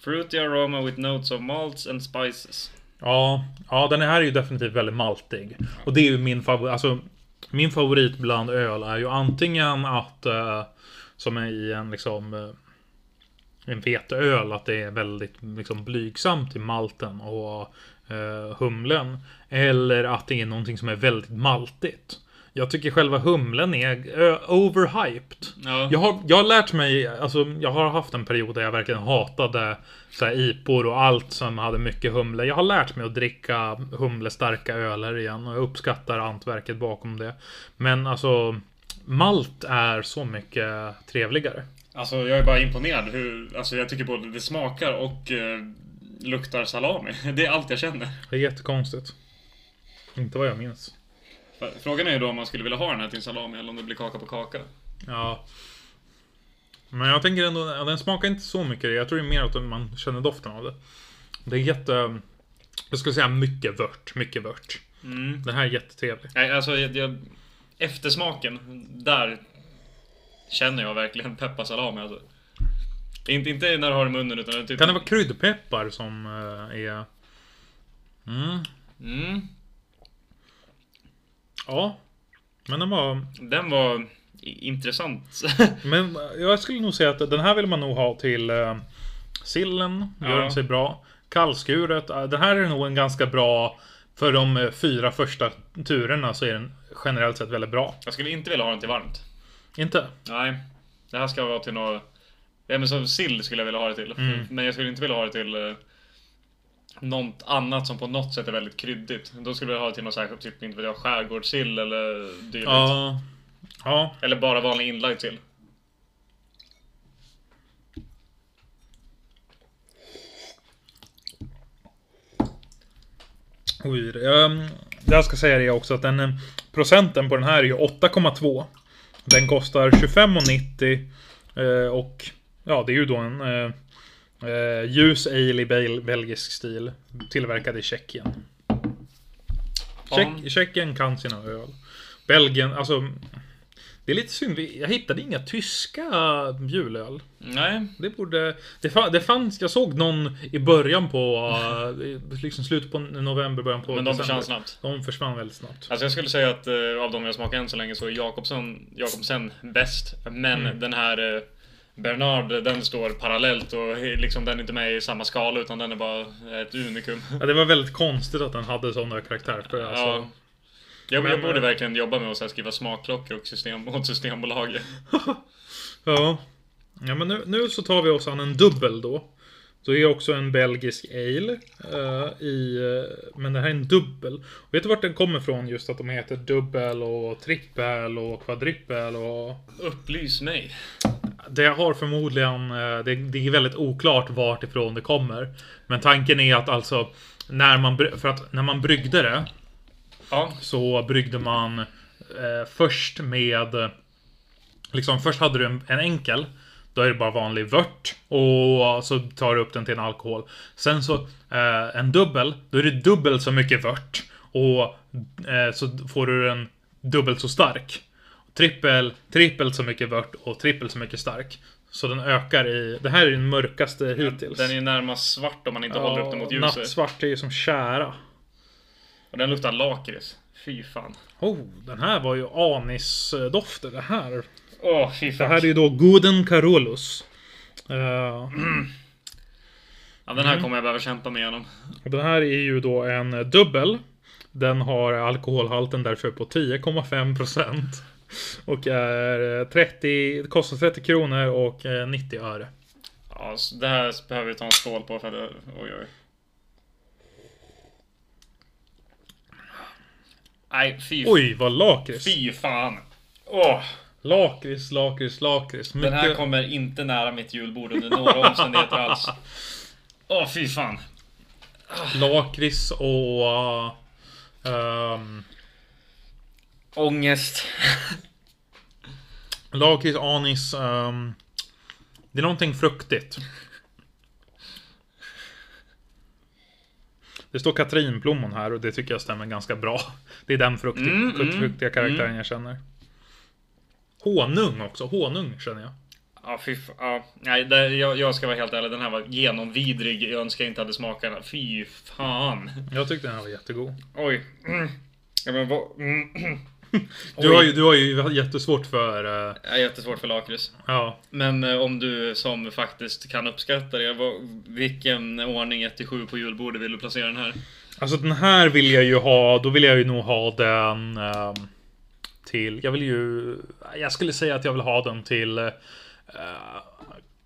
Speaker 3: Fruity aroma with notes of malts and spices.
Speaker 1: Ja, ja den här är ju definitivt väldigt maltig. Och det är ju min favorit. Alltså, min favorit bland öl är ju antingen att eh, som är i en liksom eh, en veteöl att det är väldigt liksom blygsamt i malten och eh, humlen. Eller att det är någonting som är väldigt maltigt. Jag tycker själva humlen är ö, overhyped.
Speaker 3: Ja.
Speaker 1: Jag har, jag har lärt mig, alltså jag har haft en period där jag verkligen hatade så här, IPor och allt som hade mycket humle. Jag har lärt mig att dricka humlestarka öler igen och jag uppskattar antverket bakom det. Men alltså, malt är så mycket trevligare.
Speaker 3: Alltså jag är bara imponerad hur, alltså jag tycker både det smakar och eh, luktar salami. Det är allt jag känner.
Speaker 1: Det är jättekonstigt. Inte vad jag minns.
Speaker 3: Frågan är ju då om man skulle vilja ha den här till salami eller om det blir kaka på kaka.
Speaker 1: Ja. Men jag tänker ändå, den smakar inte så mycket. Jag tror det är mer att man känner doften av det. Det är jätte... Jag skulle säga mycket vört. Mycket vört.
Speaker 3: Mm.
Speaker 1: Den här är jättetrevlig.
Speaker 3: Nej, alltså jag, jag, eftersmaken, där känner jag verkligen pepparsalami alltså. Inte, inte när du har det i munnen utan typ...
Speaker 1: Kan det vara kryddpeppar som eh, är... Mm.
Speaker 3: Mm,
Speaker 1: Ja. Men den var...
Speaker 3: den var intressant.
Speaker 1: Men jag skulle nog säga att den här vill man nog ha till eh, sillen. Gör
Speaker 3: Ja.
Speaker 1: den sig bra. Kallskuret. eh, Den här är nog en ganska bra... För de eh, fyra första turerna så är den generellt sett väldigt bra.
Speaker 3: jag skulle inte vilja ha den till varmt.
Speaker 1: Inte?
Speaker 3: Nej. Det här ska vara till något... Ja men som sill skulle jag vilja ha det till.
Speaker 1: Mm.
Speaker 3: Men jag skulle inte vilja ha det till... eh, något annat som på något sätt är väldigt kryddigt. Då skulle vi ha till något särskilt, typ inte vet jag, skärgårdssill eller dylikt.
Speaker 1: Ja. Ja.
Speaker 3: Eller bara vanlig inlagd sill.
Speaker 1: Oj, um, det jag ska säga det också att den eh, procenten på den här är ju 8,2. Den kostar 25,90 eh, och ja, det är ju då en eh, eh, ljus ale i bel belgisk stil tillverkad i Tjeckien. Tjeck, Tjeckien kan sina öl. Belgien, alltså det är lite synd. Jag hittade inga tyska julöl.
Speaker 3: Nej,
Speaker 1: Det borde... Det, fa- det fanns... Jag såg någon i början på... eh, liksom slutet på november, början på
Speaker 3: men de försvann snabbt.
Speaker 1: De försvann väldigt snabbt.
Speaker 3: Alltså jag skulle säga att eh, av de jag smakat än så länge så är Jakobsen, Jakobsen bäst. Men
Speaker 1: Mm.
Speaker 3: den här eh, Bernard, den står parallellt och liksom den är inte med i samma skala utan den är bara ett unikum.
Speaker 1: Ja, det var väldigt konstigt att den hade sån där karaktär. För alltså,
Speaker 3: Ja. Jag,
Speaker 1: Men,
Speaker 3: jag borde
Speaker 1: eh,
Speaker 3: verkligen jobba med att här, skriva smakklockor och system, åt Systembolaget.
Speaker 1: ja. ja, men nu, nu så tar vi oss an en dubbel då. Så är också en belgisk ale. eh, i, eh, men det här är en dubbel. Vet du vart den kommer ifrån? Just att de heter dubbel och trippel och kvadrippel och...
Speaker 3: Upplys mig.
Speaker 1: Det har förmodligen, eh, det, det är väldigt oklart vart ifrån det kommer. Men tanken är att alltså, när man, för att när man bryggde det,
Speaker 3: Ja,
Speaker 1: så bryggde man eh, först med, liksom först hade du en, en enkel, då är det bara vanlig vört och så tar du upp den till en alkohol. Sen så eh, en dubbel, då är det dubbelt så mycket vört och eh, så får du den dubbelt så stark. Trippel, trippelt så mycket vört och trippelt så mycket stark. Så den ökar i, det här är den mörkaste hittills.
Speaker 3: den är närmast svart om man inte håller upp den mot ljuset.
Speaker 1: Nattsvart är ju som kära.
Speaker 3: Och den luktar lakrits. Fy fan.
Speaker 1: Oh, den här var ju anisdofter det här.
Speaker 3: Åh, fy
Speaker 1: Det
Speaker 3: fan.
Speaker 1: här är ju då Guden Carolus. Uh,
Speaker 3: Ja, den
Speaker 1: Mm.
Speaker 3: här kommer jag behöva kämpa med igenom.
Speaker 1: den här är ju då en dubbel. Den har alkoholhalten därför på 10,5% Och är eh, 30, det kostar 30 kronor och eh, 90 öre.
Speaker 3: Ja, det här behöver vi ta en skål på för det... Oj, oj. Nej, fy,
Speaker 1: Oj, vad lakrits!
Speaker 3: fy fan. Åh,
Speaker 1: Lakrits, lakrits, lakrits.
Speaker 3: den här
Speaker 1: Mycket-
Speaker 3: kommer inte nära mitt julbord under några omständigheter alls. Åh, fy fan.
Speaker 1: Lakrits och... ehm,
Speaker 3: Ångest.
Speaker 1: lakrits, anis. ehm, det är någonting fruktigt. Det står katrinplommon här och det tycker jag stämmer ganska bra. Det är den fruktiga,
Speaker 3: Mm, mm,
Speaker 1: fruktiga karaktären jag känner. Honung också. Honung känner jag.
Speaker 3: Ja, fy. Ja, nej, det, jag, jag ska vara helt ärlig. Den här var genomvidrig. Jag önskar jag inte hade smakat den. Fy fan.
Speaker 1: Jag tyckte den här var jättegod.
Speaker 3: Oj. Mm. Ja, men vad...
Speaker 1: Du har, ju, du har ju jättesvårt för... eh,
Speaker 3: Det är jättesvårt för lakrits.
Speaker 1: ja.
Speaker 3: Men eh, om du som faktiskt kan uppskatta det, vad, vilken ordning 1 till 7 på julbordet vill du placera den här?
Speaker 1: Alltså den här vill jag ju ha, då vill jag ju nog ha den ehm, till, jag vill ju, jag skulle säga att jag vill ha den till eh,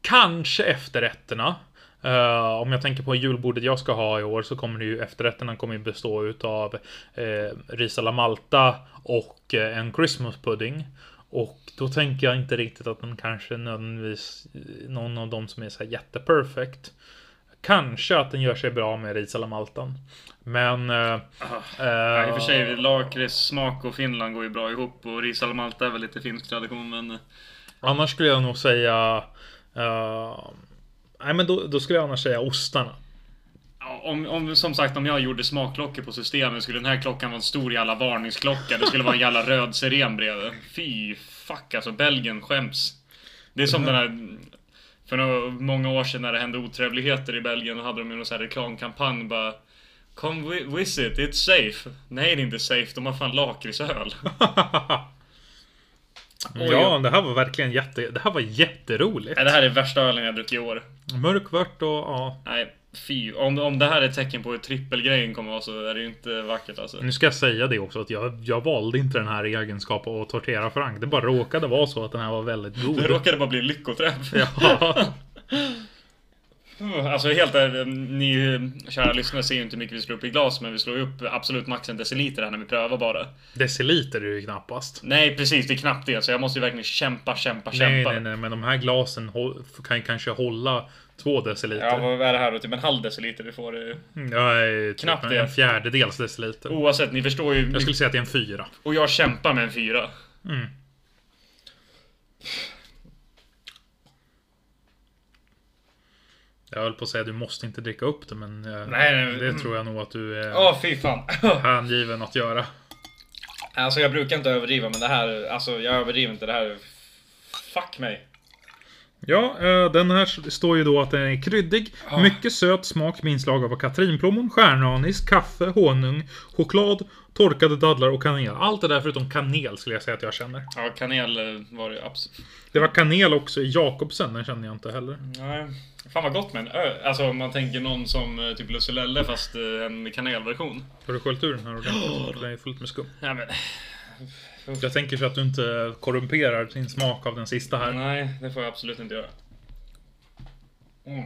Speaker 1: kanske efterrätterna. Eh, om jag tänker på julbordet jag ska ha i år så kommer det ju efterrätterna kommer ju bestå utav uh, ris alla malta och eh, en Christmas pudding. Och då tänker jag inte riktigt att den kanske nödvändigtvis någon av dem som är så här jätteperfect. Kanske att den gör sig bra med ris alla maltan. Men... Uh,
Speaker 3: Ja, I och för sig, lakrits, smak och Finland går ju bra ihop och ris alla malta är väl lite finsk tradition men...
Speaker 1: Annars skulle jag nog säga... nej men då, då skulle jag annars säga ostarna.
Speaker 3: Om, om, som sagt, om jag gjorde smakklockor på systemet skulle den här klockan vara en stor jävla varningsklocka. Det skulle vara en jävla röd siren bredvid. Fy fuck alltså, Belgien skäms. Det är som den här... För några, många år sedan när det hände otrevligheter i Belgien, då hade de ju någon sån här reklamkampanj bara... Come visit, it's safe. Nej, det är inte safe. De har fan lakritsöl.
Speaker 1: ja, det här var verkligen jätte... Det här var jätteroligt.
Speaker 3: Nej, det här är värsta ölen jag druckit i år.
Speaker 1: Mörkvört och ja.
Speaker 3: Nej, fy. Om, om det här är ett tecken på hur trippelgrejen kommer vara så är det ju inte vackert alltså.
Speaker 1: Nu ska jag säga det också att jag, jag valde inte den här i egenskap att tortera Frank. Det bara råkade vara så att den här var väldigt
Speaker 3: Det
Speaker 1: god.
Speaker 3: råkade bara bli lyckoträff.
Speaker 1: Ja.
Speaker 3: Alltså helt ärligt, ni kära lyssnare ser ju inte hur mycket vi slår upp i glas, men vi slår upp absolut max en deciliter här när vi prövar bara.
Speaker 1: Deciliter är det ju knappast.
Speaker 3: Nej, precis, det är knappt det, så jag måste ju verkligen kämpa, kämpa,
Speaker 1: Nej,
Speaker 3: kämpa.
Speaker 1: nej, nej, men de här glasen kan ju kanske hålla två deciliter.
Speaker 3: Ja, vad är det här då? Typ en halv deciliter vi får. eh,
Speaker 1: Ja, är typ
Speaker 3: Knappt
Speaker 1: en,
Speaker 3: det.
Speaker 1: en fjärdedels deciliter.
Speaker 3: Oavsett, ni förstår ju.
Speaker 1: Jag skulle säga att det är en fyra.
Speaker 3: Och jag kämpar med en fyra.
Speaker 1: Mm. Jag höll på att säga du måste inte dricka upp det, men eh,
Speaker 3: Nej, nej,
Speaker 1: det
Speaker 3: mm.
Speaker 1: tror jag nog att du är
Speaker 3: Åh, fy fan.
Speaker 1: hängiven att göra.
Speaker 3: Alltså jag brukar inte överdriva, men det här, alltså jag överdriver inte. Det här, fuck mig.
Speaker 1: Ja, eh, den här står ju då att den är kryddig, mycket söt smak med inslag av katrinplommon, stjärnanis, kaffe, honung, choklad, torkade dadlar och kanel. Allt det där förutom kanel skulle jag säga att jag känner.
Speaker 3: Ja, kanel eh, var det absolut.
Speaker 1: Det var kanel också i Jakobsen, den känner jag inte heller.
Speaker 3: Nej. Fan vad gott med en ö. Alltså om man tänker någon som eh, typ Lusselelle fast eh, en kanelversion.
Speaker 1: Har du sköljt ur den här ordentligt? Den är fullt med skum.
Speaker 3: Ja, men,
Speaker 1: Jag tänker så att du inte korrumperar din smak av den sista här.
Speaker 3: nej, det får jag absolut inte göra. Mm.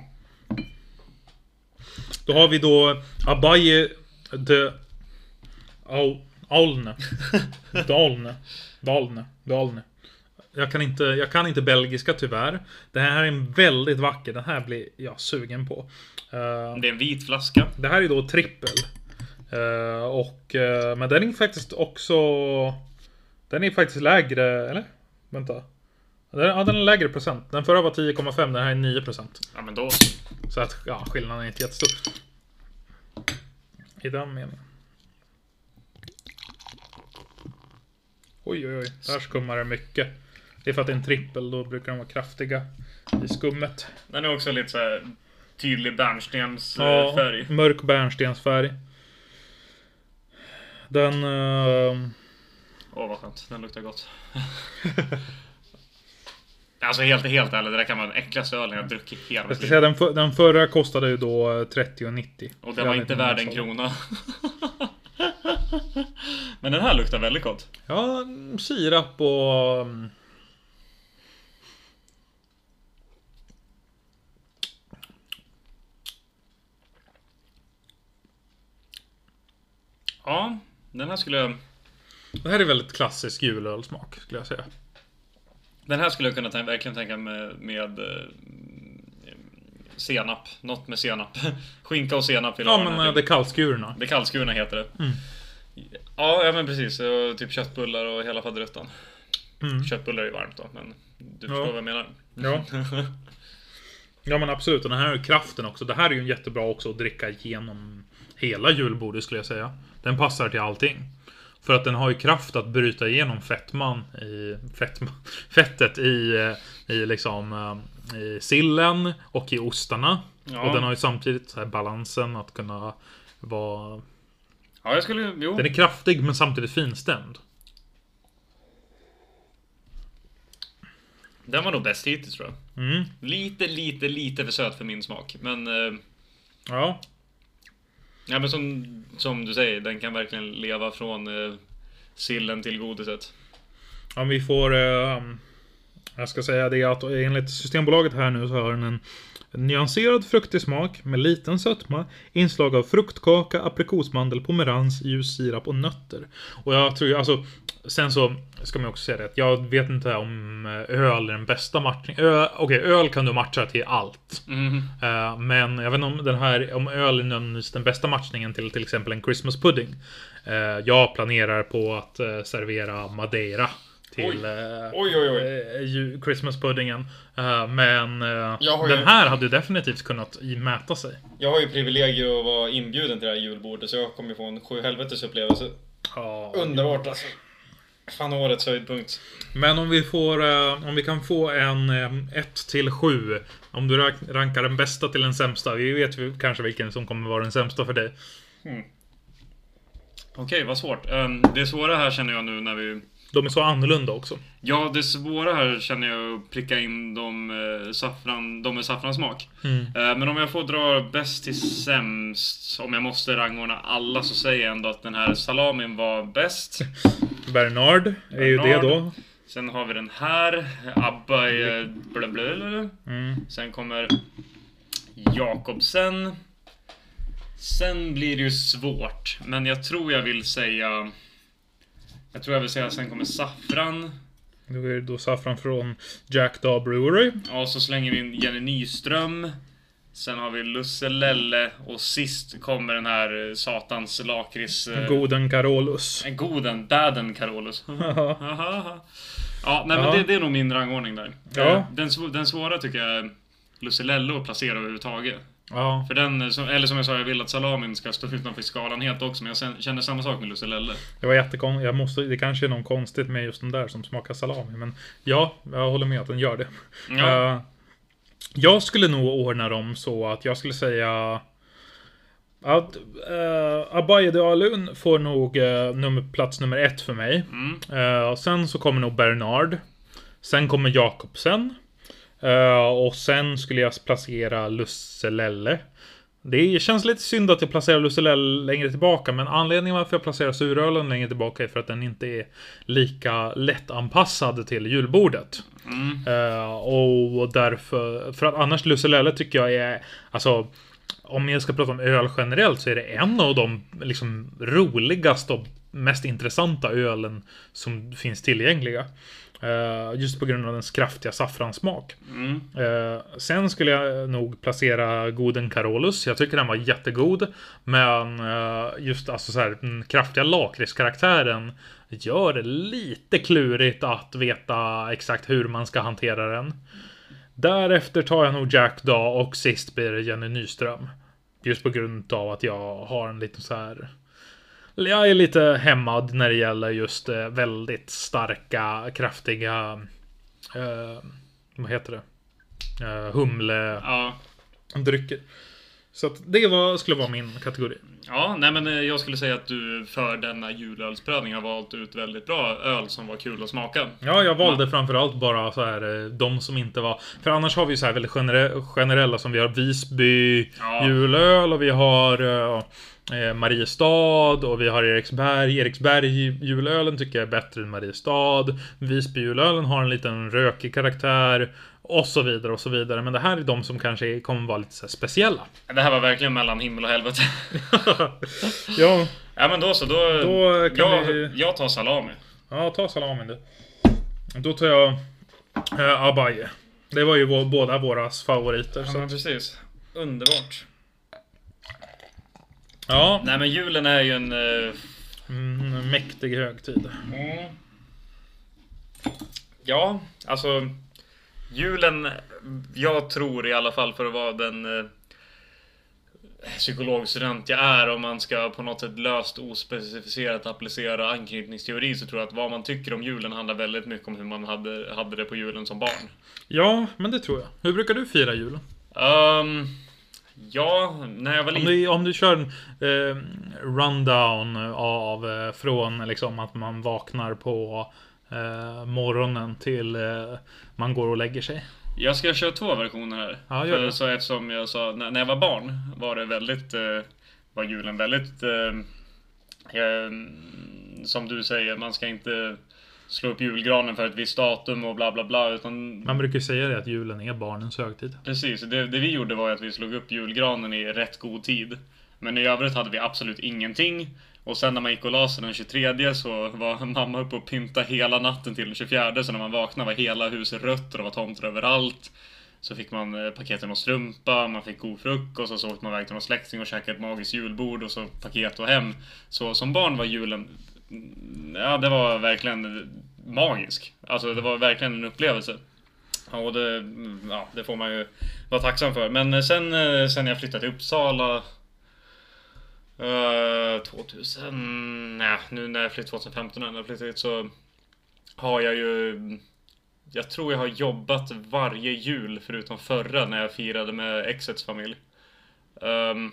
Speaker 1: Då har vi då Abaye de Au- Aulne. Dalne. Dalne. Dalne. Jag kan, inte, jag kan inte belgiska tyvärr. Det här är en väldigt vacker. Den här blir jag sugen på. Eh,
Speaker 3: Det är en vit flaska.
Speaker 1: det här är då trippel. Eh, och, eh, men den är faktiskt också... Den är faktiskt lägre, eller? Vänta. Den, ja, den är lägre procent. Den förra var 10,5, den här är 9 procent.
Speaker 3: Ja men då.
Speaker 1: Så att, ja, skillnaden är inte jättestor. I den meningen. Oj, oj, oj. Där skummar det mycket. Det är för att det är en trippel, då brukar de vara kraftiga i skummet.
Speaker 3: Den är också lite så här tydlig bärnstens eh,
Speaker 1: Ja, mörk bärnstensfärg. Den... eh,
Speaker 3: Åh vad skönt, den luktar gott. alltså helt, helt ärligt, det där kan vara den äckligaste ölen jag druckit hela mitt liv.
Speaker 1: den, för, den förra kostade ju då eh, 30,90.
Speaker 3: Och den var inte värd en krona. Men den här luktar väldigt gott.
Speaker 1: Ja, sirap och... mm,
Speaker 3: Ja, den här skulle jag...
Speaker 1: Det här är väldigt klassisk julölsmak, skulle jag säga.
Speaker 3: Den här skulle jag kunna tän- verkligen tänka med, med eh, senap. Något med senap. Skinka och senap vill jag
Speaker 1: Ja,
Speaker 3: ha den
Speaker 1: men
Speaker 3: här
Speaker 1: eh, det
Speaker 3: till.
Speaker 1: är kallskurna.
Speaker 3: Det kallskurna heter det.
Speaker 1: Mm.
Speaker 3: Ja, ja men precis. Och typ köttbullar och hela faderuttan.
Speaker 1: Mm.
Speaker 3: Köttbullar är ju varmt då, men du
Speaker 1: Ja.
Speaker 3: förstår vad jag menar.
Speaker 1: Ja. ja, men absolut. Och den här har ju kraften också. Det här är ju jättebra också att dricka genom hela julbordet, skulle jag säga. Den passar till allting. För att den har ju kraft att bryta igenom fettman i fettman, fettet i, eh, i liksom eh, i sillen och i ostarna.
Speaker 3: Ja.
Speaker 1: Och den har ju samtidigt så här balansen att kunna vara...
Speaker 3: Ja, jag skulle... Jo.
Speaker 1: Den är kraftig men samtidigt finstämd.
Speaker 3: Den var nog bäst hittills tror jag.
Speaker 1: Mm.
Speaker 3: Lite, lite, lite för söt för min smak. Men... Eh,
Speaker 1: Ja
Speaker 3: ja, men som, som du säger, den kan verkligen leva från eh, sillen till godiset.
Speaker 1: Om vi får... Eh, um, jag ska säga det att enligt Systembolaget här nu så har den en nyanserad fruktig smak med liten sötma, inslag av fruktkaka, aprikosmandel, pomerans, ljus sirap och nötter. Och jag tror ju alltså... Sen så ska man också säga det att jag vet inte om eh, öl är den bästa matchningen. Okej, öl kan du matcha till allt.
Speaker 3: Mhm.
Speaker 1: Eh, men jag vet inte om den här, om öl är den bästa matchningen till till exempel en Christmas pudding. Eh, jag planerar på att eh, servera Madeira till
Speaker 3: Oj.
Speaker 1: eh,
Speaker 3: Oj, oj, oj.
Speaker 1: eh, ju- Christmas puddingen. Eh, men
Speaker 3: ju-
Speaker 1: den här hade definitivt kunnat mäta sig.
Speaker 3: Jag har ju privilegiet att vara inbjuden till det här julbordet så jag kommer ju få en sjuhelvetes upplevelse.
Speaker 1: Ja.
Speaker 3: Underbart alltså. Fan årets höjdpunkt.
Speaker 1: Men om vi får, om vi kan få en 1 till 7. Om du rankar den bästa till den sämsta. Vi vet ju kanske vilken som kommer vara den sämsta för dig.
Speaker 3: Okej, vad svårt. Ehm, det svåra här känner jag nu när vi...
Speaker 1: De är så annorlunda också.
Speaker 3: Ja, det svåra här känner jag att pricka in de, eh, saffran, de med saffransmak.
Speaker 1: Mm.
Speaker 3: Eh, men om jag får dra bäst till sämst, om jag måste rangordna alla, så säger jag ändå att den här salamin var bäst.
Speaker 1: Bernard är ju det då.
Speaker 3: Sen har vi den här, Abba är... Blö, blö, blö.
Speaker 1: Mm.
Speaker 3: Sen kommer Jakobsen. Sen blir det ju svårt, men jag tror jag vill säga... Jag tror jag vill säga sen kommer Saffran.
Speaker 1: Då är det då saffran från Jack Daw Brewery.
Speaker 3: Ja, så slänger vi in Jenny Nyström. Sen har vi Lusselelle och sist kommer den här eh, satans lakrits... eh,
Speaker 1: Goden Carolus.
Speaker 3: En goden, baden Carolus. ja, nej men
Speaker 1: Ja.
Speaker 3: det, det är nog min rangordning där.
Speaker 1: Ja.
Speaker 3: Eh, Den, den svåra tycker jag är Lusselello att placera överhuvudtaget.
Speaker 1: Ja.
Speaker 3: För den, eller som jag sa, jag vill att salamin ska stå utanför skalan helt också, men jag känner samma sak med Lusselelle.
Speaker 1: Det var jättekonstigt. Jag måste, det kanske är något konstigt med just den där som smakar salami. Men ja, jag håller med att den gör det.
Speaker 3: Ja.
Speaker 1: Eh, jag skulle nog ordna dem så att jag skulle säga att uh, Abaye de Alun får nog eh, nummer, plats nummer ett för mig.
Speaker 3: Mm.
Speaker 1: Eh, sen så kommer nog Bernard. Sen kommer Jakobsen. Eh, och sen skulle jag placera Lusselelle. Det känns lite synd att jag placerar Lusselelle längre tillbaka, men anledningen varför jag placerar surölen längre tillbaka är för att den inte är lika lättanpassad till julbordet.
Speaker 3: Mm.
Speaker 1: Eh, och därför, för att annars Lusselelle tycker jag är, alltså om jag ska prata om öl generellt så är det en av de liksom roligaste och mest intressanta ölen som finns tillgängliga. Eh, just på grund av dess kraftiga saffranssmak.
Speaker 3: Mm.
Speaker 1: Eh, sen skulle jag nog placera Goden Carolus. Jag tycker den var jättegod. Men eh, just alltså så här, den kraftiga lakritskaraktären gör det lite klurigt att veta exakt hur man ska hantera den. Därefter tar jag nog Jack Daw och sist blir det Jenny Nyström. Just på grund av att jag har en liten så här... Jag är lite hämmad när det gäller just eh, väldigt starka, kraftiga... Eh, vad heter det? Eh, humledrycker.
Speaker 3: Ja.
Speaker 1: Så att det var, skulle vara min kategori.
Speaker 3: Ja, nej men eh, jag skulle säga att du för denna julölsprövning har valt ut väldigt bra öl som var kul att smaka.
Speaker 1: Ja, jag valde framförallt bara så här eh, de som inte var... För annars har vi så här väldigt genere- generella som vi har Visby
Speaker 3: Ja.
Speaker 1: julöl och vi har eh, eh, Mariestad och vi har Eriksberg. Eriksberg julölen tycker jag är bättre än Mariestad. Visby julölen har en liten rökig karaktär. Och så vidare och så vidare. Men det här är de som kanske kommer vara lite speciella.
Speaker 3: Det här var verkligen mellan himmel och helvete.
Speaker 1: ja,
Speaker 3: ja men då så, då...
Speaker 1: Då kan
Speaker 3: jag,
Speaker 1: vi-
Speaker 3: jag tar salami.
Speaker 1: ja, ta salamin du. Då tar jag eh, Abaye. Det var ju vår, båda våras favoriter.
Speaker 3: Ja men precis. Underbart.
Speaker 1: Ja,
Speaker 3: Nej men julen är ju en... eh,
Speaker 1: mm, mäktig högtid.
Speaker 3: Mm. Ja, alltså julen, jag tror i alla fall för att vara den eh, psykologstudent jag är, om man ska på något sätt löst ospecificerat applicera anknytningsteori så tror jag att vad man tycker om julen handlar väldigt mycket om hur man hade, hade det på julen som barn.
Speaker 1: Ja, men det tror jag. Hur brukar du fira julen?
Speaker 3: Ehm, ja, när jag var
Speaker 1: Om
Speaker 3: liten...
Speaker 1: du, om du kör en eh, rundown av eh, från liksom att man vaknar på eh, morgonen till eh, man går och lägger sig.
Speaker 3: Jag ska köra två versioner här.
Speaker 1: Ja, gör
Speaker 3: För,
Speaker 1: det.
Speaker 3: så eftersom jag sa, när, när jag var barn var det väldigt, eh, var julen väldigt, eh, eh, som du säger, man ska inte slå upp julgranen för ett visst datum och bla bla bla, utan
Speaker 1: Man brukar säga det att julen är barnens högtid.
Speaker 3: precis, det, det vi gjorde var att vi slog upp julgranen i rätt god tid. Men i övrigt hade vi absolut ingenting. Och sen när man gick och la sig den 23 så var mamma uppe och pynta hela natten till den 24 så när man vaknade var hela huset rött och det var tomter överallt. Så fick man eh, paketen och strumpa, man fick god frukost och så åkte man iväg till någon släkting och käkade ett magiskt julbord och så paket och hem. Så som barn var julen, mm, ja det var verkligen magisk. Alltså det var verkligen en upplevelse. Och det, mm, ja, det får man ju vara tacksam för. Men eh, sen, eh, sen jag flyttade till Uppsala eh, 2000, nej, nu när jag flyttade 2015 när jag flyttade hit så har jag ju jag tror jag har jobbat varje jul förutom förra när jag firade med exets familj. Um,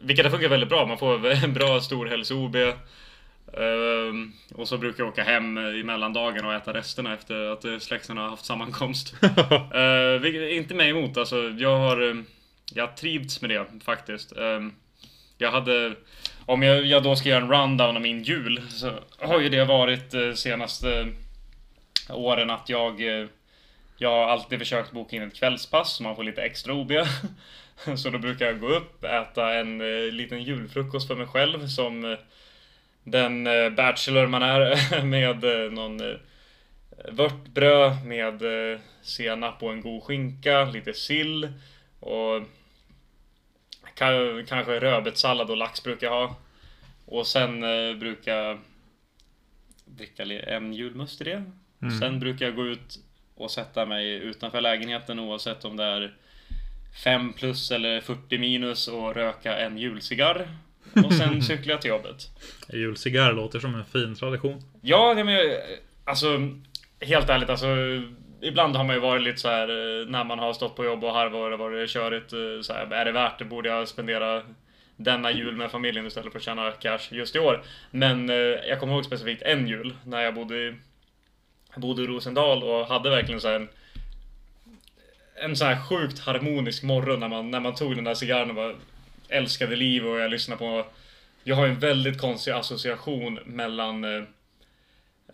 Speaker 3: vilket har funkat väldigt bra. Man får en bra stor hälso-OB. Um, och så brukar jag åka hem i mellandagen och äta resterna efter att eh, släkten har haft sammankomst. uh, vilket inte mig emot. Alltså, jag har, eh, jag har trivts med det faktiskt. Um, jag hade, om jag, jag då ska göra en rundown av min jul så har ju det varit eh, senaste åren att jag eh, jag har alltid försökt boka in ett kvällspass så man får lite extra OB. Så då brukar jag gå upp, äta en eh, liten julfrukost för mig själv som eh, den eh, bachelor man är med eh, någon eh, vörtbröd med eh, senap och en god skinka, lite sill och kanske rödbetssallad och lax brukar jag ha. Och sen eh, brukar jag dricka en julmust i det. Sen brukar jag gå ut och sätta mig utanför lägenheten oavsett om det är 5 plus eller 40 minus och röka en julcigarr. Och sen cyklar jag till jobbet.
Speaker 1: Julcigarr låter som en fin tradition.
Speaker 3: Ja, men jag- alltså helt ärligt alltså. Ibland har man ju varit lite så här eh, när man har stått på jobb och harvat och varit körigt. Eh, så här, är det värt det? Borde jag spendera denna jul med familjen istället för att tjäna cash just i år? Men eh, jag kommer ihåg specifikt en jul när jag bodde i, jag bodde i Rosendal och hade verkligen så här en en så här sjukt harmonisk morgon när man, när man tog den där cigarren och bara älskade liv och jag lyssnade på jag har en väldigt konstig association mellan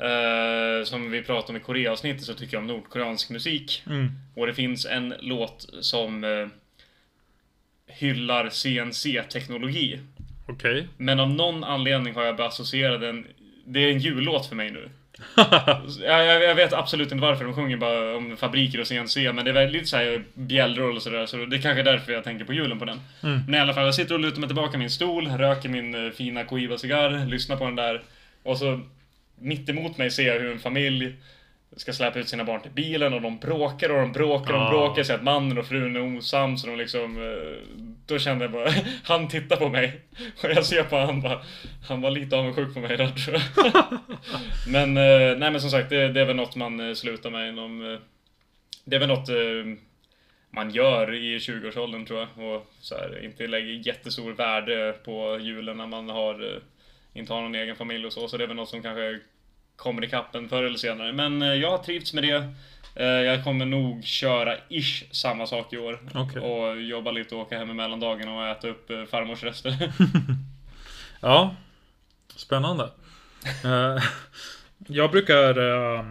Speaker 3: eh, Som vi pratade om i Koreavsnittet så tycker jag om nordkoreansk musik.
Speaker 1: Mm.
Speaker 3: Och det finns en låt som eh, hyllar CNC-teknologi.
Speaker 1: Okej.
Speaker 3: Men av någon anledning har jag börjat associera den Det är en jullåt för mig nu. jag, jag, vet absolut inte varför de sjunger bara om fabriker och CNC men det är väldigt såhär bjällror och sådär så det är kanske är därför jag tänker på julen på den. Men i alla fall, jag sitter och lutar mig tillbaka i min stol, röker min eh, fina Cohiba-cigarr, lyssnar på den där och så mitt emot mig ser jag hur en familj ska släpa ut sina barn till bilen och de bråkar och de bråkar och de
Speaker 1: Ah.
Speaker 3: bråkar. Så att mannen och frun är osams och de liksom eh, Då kände jag bara, han tittar på mig. Och jag ser på han bara Han var lite avundsjuk på mig där tror jag. Men eh, nej men som sagt det, det är väl något man eh, slutar med inom Det är väl något man gör i 20-årsåldern tror jag. Och så här, inte lägger jättestor värde på julen när man har inte har någon egen familj och så, så det är väl något som kanske kommer ikapp en förr eller senare. Men eh, jag har trivts med det. Eh, Jag kommer nog köra ish samma sak i år.
Speaker 1: Okej.
Speaker 3: Och jobba lite och åka hem i mellandagen och äta upp eh, farmors rester.
Speaker 1: Ja. Spännande. Jag brukar... eh,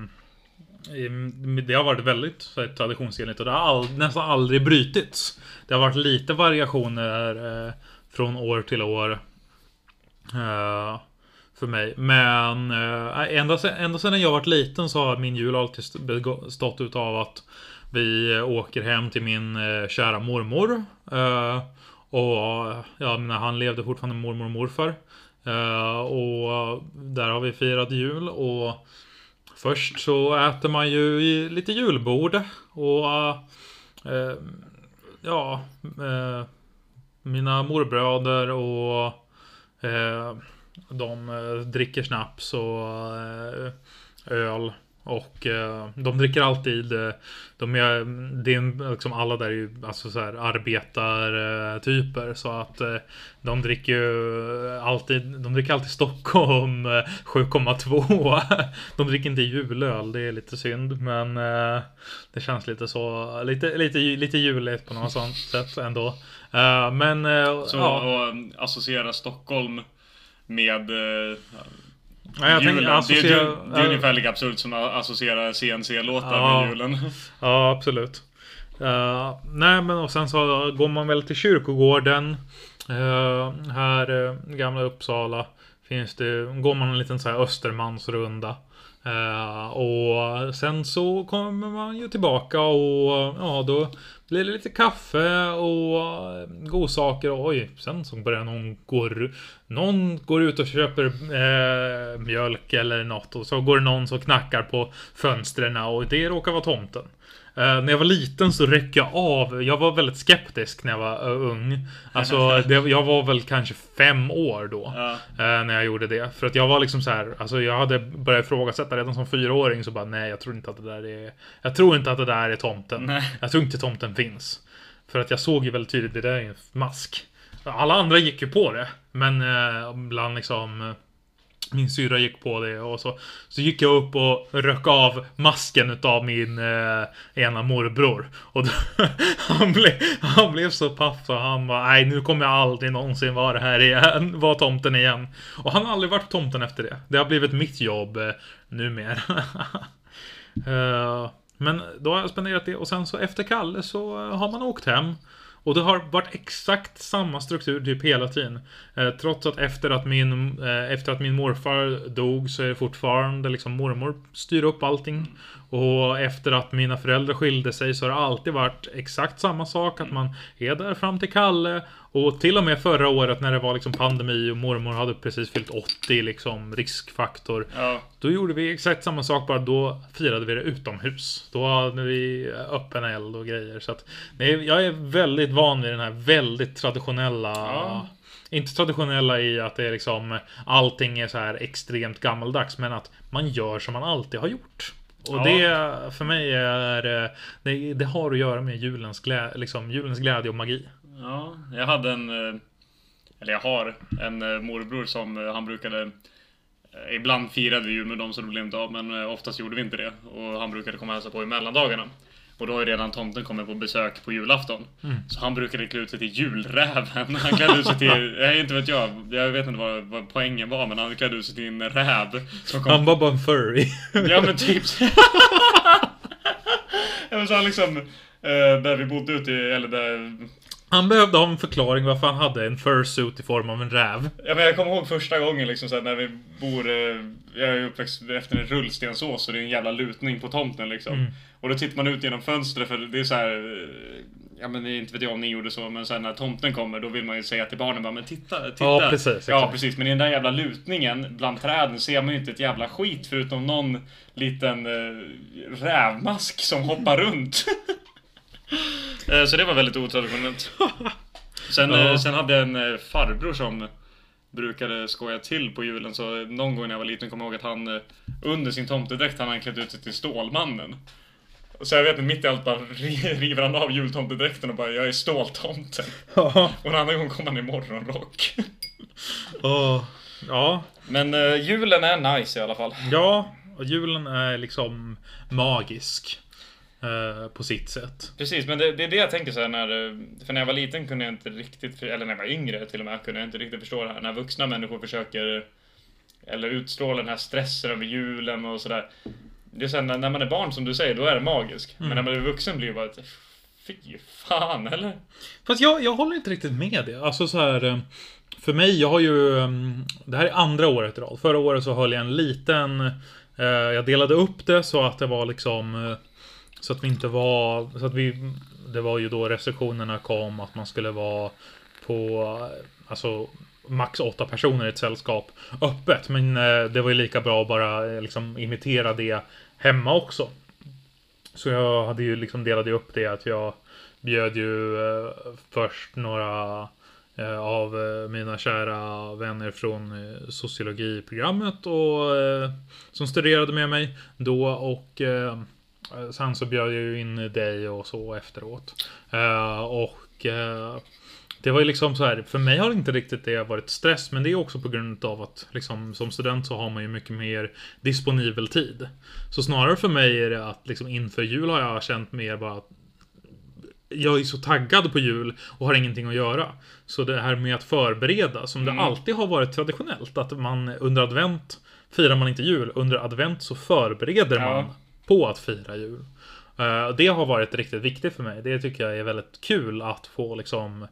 Speaker 1: i- det har varit väldigt här, traditionsenligt och det har all, nästan aldrig brutits. Det har varit lite variationer från år till år. Eh, för mig. Men eh, ända, sen, ända sedan jag varit liten så har min jul alltid bestått stått utav att vi eh, åker hem till min eh, kära mormor. Eh, och ja, när han levde fortfarande mormor och morfar. Och där har vi firat jul och Först så äter man ju i lite julbord och Ja Mina morbröder och Eh, de eh, dricker snaps och eh, öl och eh, de dricker alltid eh, De är, det är liksom alla där är ju alltså så här arbetartyper så att eh, De dricker ju alltid De dricker alltid Stockholm 7,2 De dricker inte julöl, det är lite synd men eh, Det känns lite så Lite, lite, lite juligt på något sånt sätt ändå. Eh, Men eh,
Speaker 3: Så
Speaker 1: ja,
Speaker 3: och um, associera Stockholm med uh,
Speaker 1: Ja, jag tänker
Speaker 3: julen. det,
Speaker 1: associera-
Speaker 3: är, det är ungefär lika absurt som att associera CNC-låtar
Speaker 1: Ja.
Speaker 3: med julen.
Speaker 1: Ja, absolut. Uh, nej, men och sen så går man väl till kyrkogården. Uh, här uh, gamla Uppsala finns det, går man en liten så här Östermansrunda. Uh, och sen så kommer man ju tillbaka och ja, då blir det lite kaffe och eh, godsaker. Och, oj, sen så börjar någon gå någon går ut och köper eh, mjölk eller något och så går det någon som knackar på fönstren och det råkar vara tomten. Eh, när jag var liten så räckte jag av. Jag var väldigt skeptisk när jag var uh, ung. Alltså, det, jag var väl kanske fem år då.
Speaker 3: Ja.
Speaker 1: eh, när jag gjorde det. För att jag var liksom så här. Alltså jag hade börjat ifrågasätta redan som fyraåring. Så bara nej, jag tror inte att det där är. Jag tror inte att det där är tomten.
Speaker 3: Nej.
Speaker 1: Jag tror inte tomten finns. För att jag såg ju väldigt tydligt, det där är en mask. Alla andra gick ju på det. Men eh, bland liksom eh, min syra gick på det och så, så gick jag upp och röck av masken utav min eh, ena morbror. Och då, han, blev, han blev så paff så han bara nej nu kommer jag aldrig någonsin vara här igen. Vara tomten igen. Och han har aldrig varit tomten efter det. Det har blivit mitt jobb eh, numera. uh, men då har jag spenderat det och sen så efter Kalle så eh, har man åkt hem. Och det har varit exakt samma struktur typ hela tiden. Eh, trots att efter att, min, eh, efter att min morfar dog så är det fortfarande liksom mormor styr upp allting. Och efter att mina föräldrar skilde sig så har det alltid varit exakt samma sak. Att man är där fram till Kalle. Och till och med förra året när det var liksom pandemi och mormor hade precis fyllt 80 liksom riskfaktor.
Speaker 3: Ja.
Speaker 1: Då gjorde vi exakt samma sak bara då firade vi det utomhus. Då hade vi öppen eld och grejer. Så att, nej, jag är väldigt van vid den här väldigt traditionella
Speaker 3: Ja.
Speaker 1: Inte traditionella i att det är liksom allting är så här extremt gammaldags men att man gör som man alltid har gjort. Och
Speaker 3: Ja.
Speaker 1: det för mig är eh, det, det har att göra med julens, glä, liksom, julens glädje och magi.
Speaker 3: Ja, jag hade en... eh, Eller jag har en eh, morbror som han brukade... Ibland firade vi jul med dem så det blev inte av, men oftast gjorde vi inte det. Och han brukade komma och hälsa på i mellandagarna. Och då har ju redan tomten kommit på besök på julafton. Så han brukade klä ut sig till julräven. Han klädde ut sig till... Jag inte vet jag. Jag vet inte vad, vad poängen var, men han klädde ut sig till en räv. Kom
Speaker 1: Han var bara en furry.
Speaker 3: Ja men typ Ja så han liksom eh, Där vi bodde ute i, eller där
Speaker 1: Han behövde ha en förklaring varför han hade en fursuit i form av en räv.
Speaker 3: Ja men jag kommer ihåg första gången liksom så här, när vi bor eh, Jag är uppväxt efter en rullstensås och det är en jävla lutning på tomten liksom Och då tittar man ut genom fönstret för det är så här. eh, Ja men inte vet jag om ni gjorde så men sen när tomten kommer då vill man ju säga till barnen bara men titta, titta
Speaker 1: Ja, precis,
Speaker 3: Ja precis men i den där jävla lutningen bland träden ser man ju inte ett jävla skit förutom någon liten eh, rävmask som hoppar runt Eh, Så det var väldigt otraditionellt Sen,
Speaker 1: Ja.
Speaker 3: eh, sen hade jag en farbror som brukade skoja till på julen så någon gång när jag var liten kommer jag ihåg att han under sin tomtedräkt hade han klätt ut sig till Stålmannen. Så jag vet att mitt i allt bara ri- river han av jultomtedräkten och bara jag är Ståltomten.
Speaker 1: Ja.
Speaker 3: Och en annan gång kom han i morgonrock.
Speaker 1: Och, ja.
Speaker 3: Men eh, julen är nice i alla fall.
Speaker 1: Ja. Och julen är liksom magisk. Eh, på sitt sätt.
Speaker 3: Precis, men det, det är det jag tänker så här när... eh, För när jag var liten kunde jag inte riktigt, eller när jag var yngre till och med, kunde jag inte riktigt förstå det här. När vuxna människor försöker, eller utstråla den här stressen över julen och sådär. Det är här, när, man är barn som du säger, då är det magiskt. Men när man är vuxen blir det bara ett, Fy fan, eller?
Speaker 1: Fast jag, jag håller inte riktigt med det. Alltså så här. eh, För mig, jag har ju... mm, Det här är andra året i rad. Förra året så höll jag en liten... eh, Jag delade upp det så att det var liksom... eh, Så att vi inte var... Så att vi... Det var ju då restriktionerna kom att man skulle vara på... Alltså max åtta personer i ett sällskap öppet. Men det var ju lika bra att bara liksom imitera det hemma också. Så jag hade ju liksom delade upp det att jag bjöd ju eh, först några eh, av eh, mina kära vänner från eh, sociologiprogrammet och eh, som studerade med mig då och eh, sen så bjöd jag ju in dig och så efteråt. Och det var ju liksom så här, för mig har inte riktigt det varit stress, men det är också på grund av att liksom, som student så har man ju mycket mer disponibel tid. Så snarare för mig är det att liksom inför jul har jag känt mer bara att jag är så taggad på jul och har ingenting att göra. Så det här med att förbereda, som
Speaker 3: Mm.
Speaker 1: det alltid har varit traditionellt, att man under advent firar man inte jul, under advent så förbereder
Speaker 3: Ja.
Speaker 1: man på att fira jul. Eh, Det har varit riktigt viktigt för mig. Det tycker jag är väldigt kul att få liksom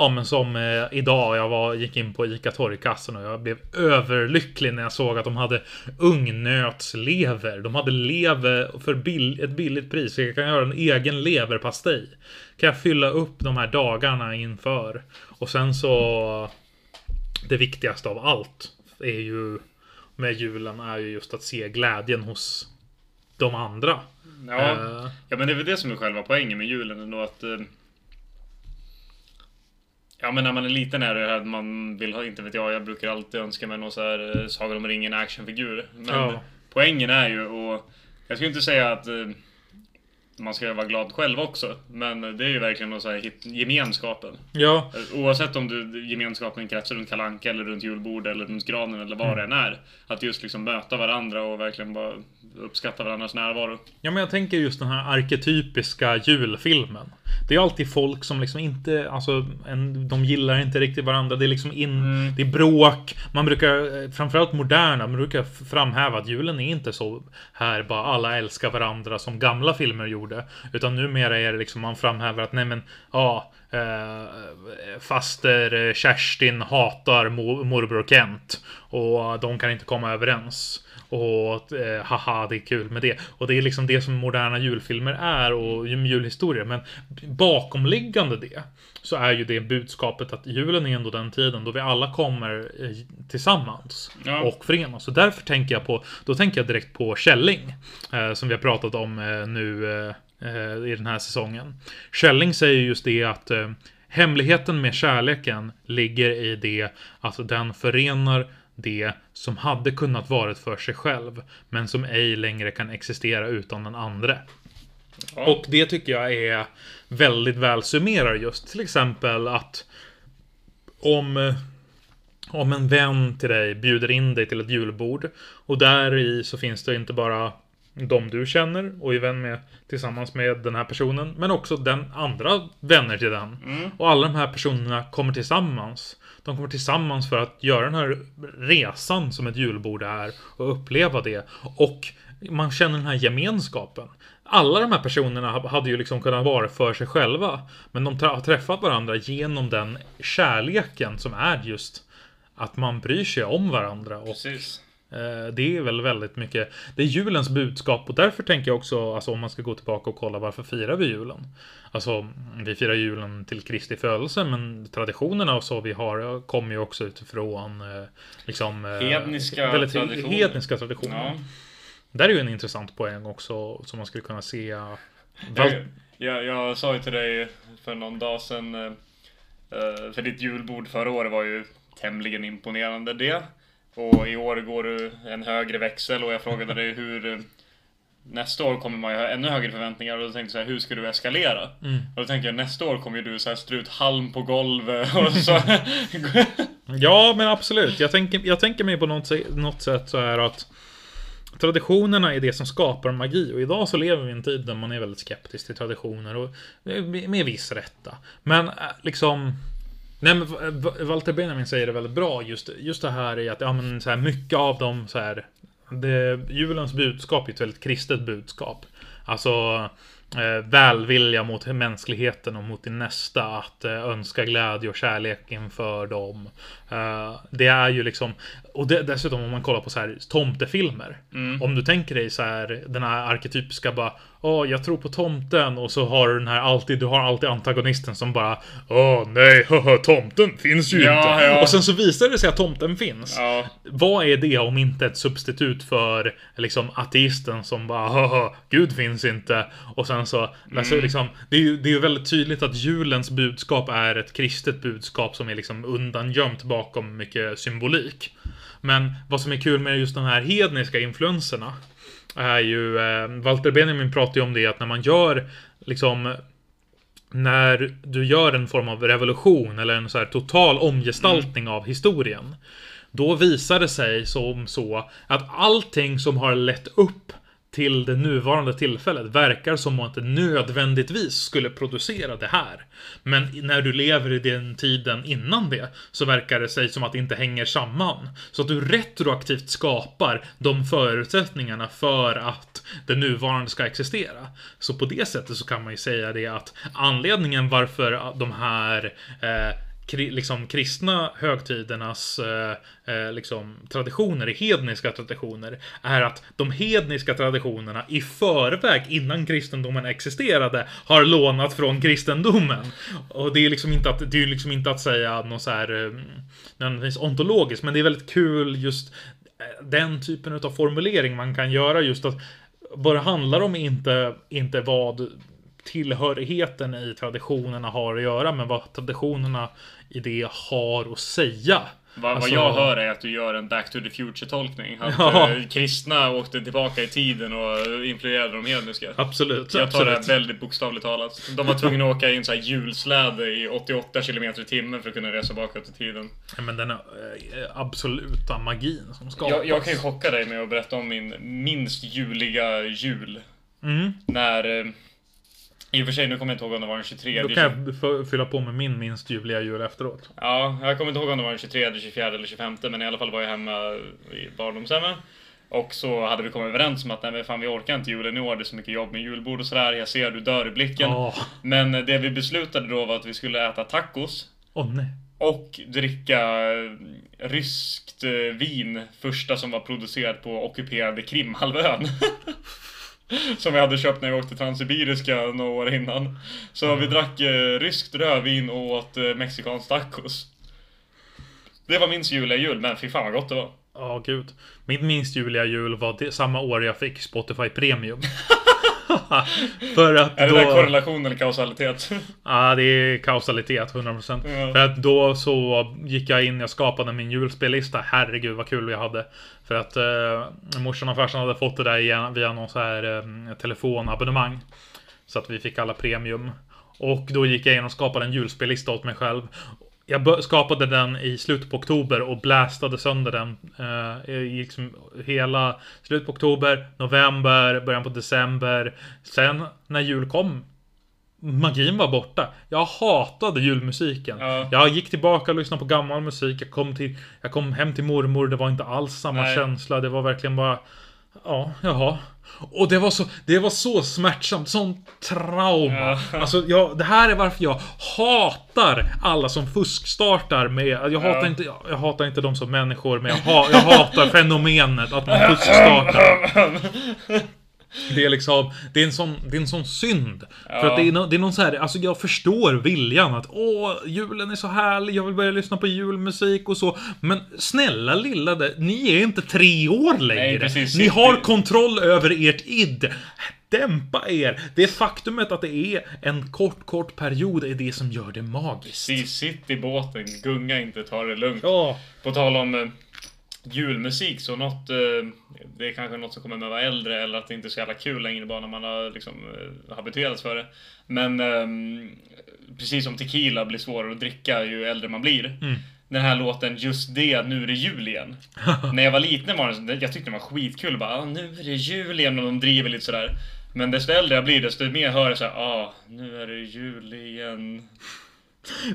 Speaker 1: Ja men som eh, idag, jag var, gick in på ICA Torgkassan och jag blev överlycklig när jag såg att de hade ungnötslever. De hade lever för bill, ett billigt pris. Så jag kan göra en egen leverpastej. Kan jag fylla upp de här dagarna inför. Och sen så... Det viktigaste av allt är ju med julen är ju just att se glädjen hos de andra.
Speaker 3: Ja,
Speaker 1: Eh,
Speaker 3: ja men det är väl det som är själva poängen med julen ändå att... Ja men när man är liten är det att man vill ha, inte vet jag, jag brukar alltid önska mig någon så här eh, Sagan om ringen actionfigur. Men
Speaker 1: Ja.
Speaker 3: poängen är ju och Jag skulle inte säga att eh, man ska vara glad själv också. Men det är ju verkligen någon så här hit, gemenskapen.
Speaker 1: ja,
Speaker 3: Eh, Oavsett om du, gemenskapen kretsar runt kalanka eller runt julbord eller runt granen eller vad det än är. Att just liksom möta varandra och verkligen bara uppskatta varandras närvaro.
Speaker 1: Ja, men jag tänker just den här arketypiska julfilmen. Det är alltid folk som liksom inte, alltså, en, de gillar inte riktigt varandra. Det är liksom in, det är bråk. Man brukar, eh, framförallt moderna, man brukar framhäva att julen är inte så här bara alla älskar varandra som gamla filmer gjorde. Utan numera är det liksom man framhäver att nej men, ja, eh, faster eh, Kerstin hatar mo- morbror Kent. Och de kan inte komma överens. Och eh, haha, det är kul med det. Och det är liksom det som moderna julfilmer är och julhistorier. Men bakomliggande det så är ju det budskapet att julen är ändå den tiden då vi alla kommer eh, tillsammans
Speaker 3: Ja.
Speaker 1: och förenas. Och därför tänker jag på, då tänker jag direkt på Källing. Eh, som vi har pratat om eh, nu eh, eh, i den här säsongen. Källing säger just det att hemligheten med kärleken ligger i det att den förenar det som hade kunnat varit för sig själv, men som ej längre kan existera utan den andra.
Speaker 3: Ja.
Speaker 1: Och det tycker jag är väldigt väl summerar just till exempel att om, om en vän till dig bjuder in dig till ett julbord och där i så finns det inte bara de du känner och är vän med tillsammans med den här personen, men också den andra vänner till den. Och alla de här personerna kommer tillsammans. De kommer tillsammans för att göra den här resan som ett julbord är och uppleva det. Och man känner den här gemenskapen. Alla de här personerna hade ju liksom kunnat vara för sig själva. Men de har träffat varandra genom den kärleken som är just att man bryr sig om varandra. Och
Speaker 3: Precis.
Speaker 1: Eh, Det är väl väldigt mycket, det är julens budskap och därför tänker jag också, alltså om man ska gå tillbaka och kolla varför firar vi julen? Alltså, vi firar julen till Kristi födelse, men traditionerna och så vi har kommer ju också utifrån eh, liksom eh,
Speaker 3: Hedniska
Speaker 1: väldigt
Speaker 3: traditioner.
Speaker 1: hedniska traditioner.
Speaker 3: Ja.
Speaker 1: Där är ju en intressant poäng också som man skulle kunna se.
Speaker 3: Jag, jag, jag sa ju till dig för någon dag sedan, eh, eh, för ditt julbord förra året var ju tämligen imponerande det. Och i år går du en högre växel och jag frågade dig hur eh, Nästa år kommer man ju ha ännu högre förväntningar och då tänkte jag så här, hur ska du eskalera?
Speaker 1: Mm.
Speaker 3: Och då tänker jag nästa år kommer ju du så här strö ut halm på golvet och så...
Speaker 1: Ja, men absolut. Jag tänker, jag tänker mig på något, något sätt så här att Traditionerna är det som skapar magi och idag så lever vi i en tid där man är väldigt skeptisk till traditioner och med med viss rätta. Men äh, liksom Nej men Walter Benjamin säger det väldigt bra just, just det här i att ja, men, så här, mycket av dem så här det, Julens budskap är ett väldigt kristet budskap. Alltså eh, välvilja mot mänskligheten och mot din nästa. Att eh, önska glädje och kärlek inför dem. Eh, det är ju liksom... Och det, dessutom om man kollar på så här tomtefilmer. Om du tänker dig så här den här arketypiska bara Åh, jag tror på tomten och så har du den här alltid, du har alltid antagonisten som bara Åh nej, haha, tomten finns ju
Speaker 3: Ja,
Speaker 1: inte.
Speaker 3: ja.
Speaker 1: Och sen så visar det sig att tomten finns.
Speaker 3: ja,
Speaker 1: Vad är det om inte ett substitut för liksom ateisten som bara haha, Gud finns inte. Och sen så, alltså, liksom, det är ju det är väldigt tydligt att julens budskap är ett kristet budskap som är liksom undangömt bakom mycket symbolik. Men vad som är kul med just de här hedniska influenserna är ju, eh, Walter Benjamin pratar ju om det att när man gör liksom när du gör en form av revolution eller en så här total omgestaltning av historien. Då visar det sig som så att allting som har lett upp till det nuvarande tillfället verkar som att det nödvändigtvis skulle producera det här. Men när du lever i den tiden innan det så verkar det sig som att det inte hänger samman. Så att du retroaktivt skapar de förutsättningarna för att det nuvarande ska existera. Så på det sättet så kan man ju säga det att anledningen varför de här eh, kri, liksom kristna högtidernas eh, eh, liksom, traditioner, hedniska traditioner, är att de hedniska traditionerna i förväg, innan kristendomen existerade, har lånat från kristendomen. Och det är liksom inte att, det är liksom inte att säga något så här eh, nödvändigtvis ontologiskt, men det är väldigt kul just eh, den typen av formulering man kan göra just att vad det handlar om är inte, inte vad tillhörigheten i traditionerna har att göra med vad traditionerna i det har att säga.
Speaker 3: vad,
Speaker 1: Alltså-
Speaker 3: vad jag hör är att du gör en Back to the Future-tolkning. Att
Speaker 1: Ja.
Speaker 3: eh, kristna åkte tillbaka i tiden och influerade de hedniska.
Speaker 1: Absolut.
Speaker 3: Jag tar det
Speaker 1: absolut.
Speaker 3: väldigt bokstavligt talat. De var tvungna att åka i en sån här hjulsläde i 88 km i timmen för att kunna resa bakåt i tiden.
Speaker 1: Ja, Men den eh, absoluta magin som skapas.
Speaker 3: Jag, jag kan ju chocka dig med att berätta om min minst juliga jul.
Speaker 1: Mm.
Speaker 3: När... I och för sig, nu kommer jag inte ihåg om det var den 23.
Speaker 1: Då kan jag fylla på med min minst ljuvliga jul efteråt.
Speaker 3: Ja, jag kommer inte ihåg om det var den 23, 24 eller 25 men i alla fall var jag hemma i barndomshemmet. Och så hade vi kommit överens om att nej men fan vi orkar inte julen i år, det är så mycket jobb med julbord och sådär. Jag ser du dör i blicken.
Speaker 1: Åh,
Speaker 3: Men det vi beslutade då var att vi skulle äta tacos.
Speaker 1: åh nej.
Speaker 3: Och dricka eh, ryskt eh, vin, första som var producerat på ockuperade Krimhalvön. som vi hade köpt när vi åkte Transsibiriska några år innan. Så vi drack eh, ryskt rödvin och åt eh, mexikansk tacos. Det var min juliga jul, men fy fan vad gott det var.
Speaker 1: Ja, gud. Min minst ljuvliga jul var det, samma år jag fick Spotify Premium. För att
Speaker 3: Är det
Speaker 1: då...
Speaker 3: där korrelation eller kausalitet?
Speaker 1: Ja, det är kausalitet 100%.
Speaker 3: Ja.
Speaker 1: För att då så gick jag in, jag skapade min julspellista. Herregud vad kul jag hade. För att eh, morsan och farsan hade fått det där via, via någon så här eh, telefonabonnemang. Så att vi fick alla premium. Och då gick jag in och skapade en julspellista åt mig själv. Jag skapade den i slutet på oktober och blastade sönder den. Eh, liksom hela slutet på oktober, november, början på december. Sen när jul kom Magin var borta. Jag hatade julmusiken.
Speaker 3: Ja.
Speaker 1: Jag gick tillbaka och lyssnade på gammal musik. Jag kom, till, jag kom hem till mormor. Det var inte alls samma
Speaker 3: Nej.
Speaker 1: känsla. Det var verkligen bara... Ja, jaha. Och det var så, det var så smärtsamt. Sån trauma.
Speaker 3: Ja.
Speaker 1: Alltså, jag, det här är varför jag hatar alla som fuskstartar med... Jag hatar,
Speaker 3: Ja.
Speaker 1: inte, jag, jag hatar inte dem som människor, men jag, ha, jag hatar fenomenet att man fuskstartar. Det är liksom, det är en sån, det är en sån synd. För att det är, no, det är någon så här, alltså jag förstår viljan att åh, julen är så härlig, jag vill börja lyssna på julmusik och så. Men snälla lilla, det- ni är inte tre år längre.
Speaker 3: precis.
Speaker 1: ni har kontroll över ert id. Dämpa er. Det faktumet att det är en kort, kort period är det som gör det magiskt.
Speaker 3: Precis, sitt i båten, gunga inte, ta det lugnt.
Speaker 1: Ja.
Speaker 3: På tal om eh, julmusik, så något... Eh, det är kanske något som kommer med att vara äldre, eller att det inte är så jävla kul längre bara när man har liksom eh, habituerats för det. Men ehm, precis som tequila blir svårare att dricka ju äldre man blir. Den här låten Just det, nu är det jul igen. när jag var liten var den, jag tyckte den var skitkul. Bara, ah, nu är det jul igen och de driver lite sådär. Men desto äldre jag blir, desto mer hör jag såhär, ah, nu är det jul igen.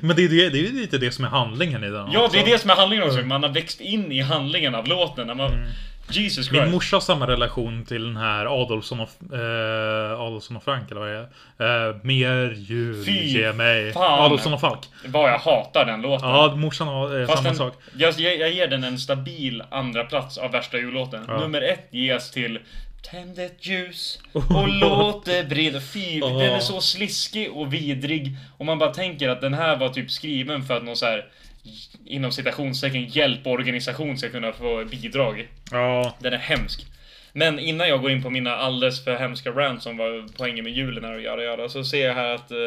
Speaker 1: Men det är, det, det är lite det som är handlingen i den
Speaker 3: Ja,
Speaker 1: också.
Speaker 3: det är det som är handlingen också. Man har växt in i handlingen av låten. När man... Jesus
Speaker 1: Min
Speaker 3: Christ.
Speaker 1: morsa har samma relation till den här Adolfsson och, eh, Adolfsson och Frank, eller vad det är. Eh, mer jul,
Speaker 3: Fy
Speaker 1: ge mig.
Speaker 3: fan.
Speaker 1: Adolfsson och Falk.
Speaker 3: Vad jag hatar den låten.
Speaker 1: Ja, morsan har eh, samma
Speaker 3: den,
Speaker 1: sak.
Speaker 3: jag, jag jag ger den en stabil andra plats av värsta jullåten.
Speaker 1: Ja.
Speaker 3: Nummer ett ges till Tänd ett ljus och låt det brinna. Fy,
Speaker 1: Ja.
Speaker 3: den är så sliskig och vidrig. Och man bara tänker att den här var typ skriven för att någon så här inom citationstecken hjälporganisation ska kunna få bidrag.
Speaker 1: Ja,
Speaker 3: Den är hemsk. Men innan jag går in på mina alldeles för hemska rants som var poängen med julen här och göra göra så ser jag här att eh,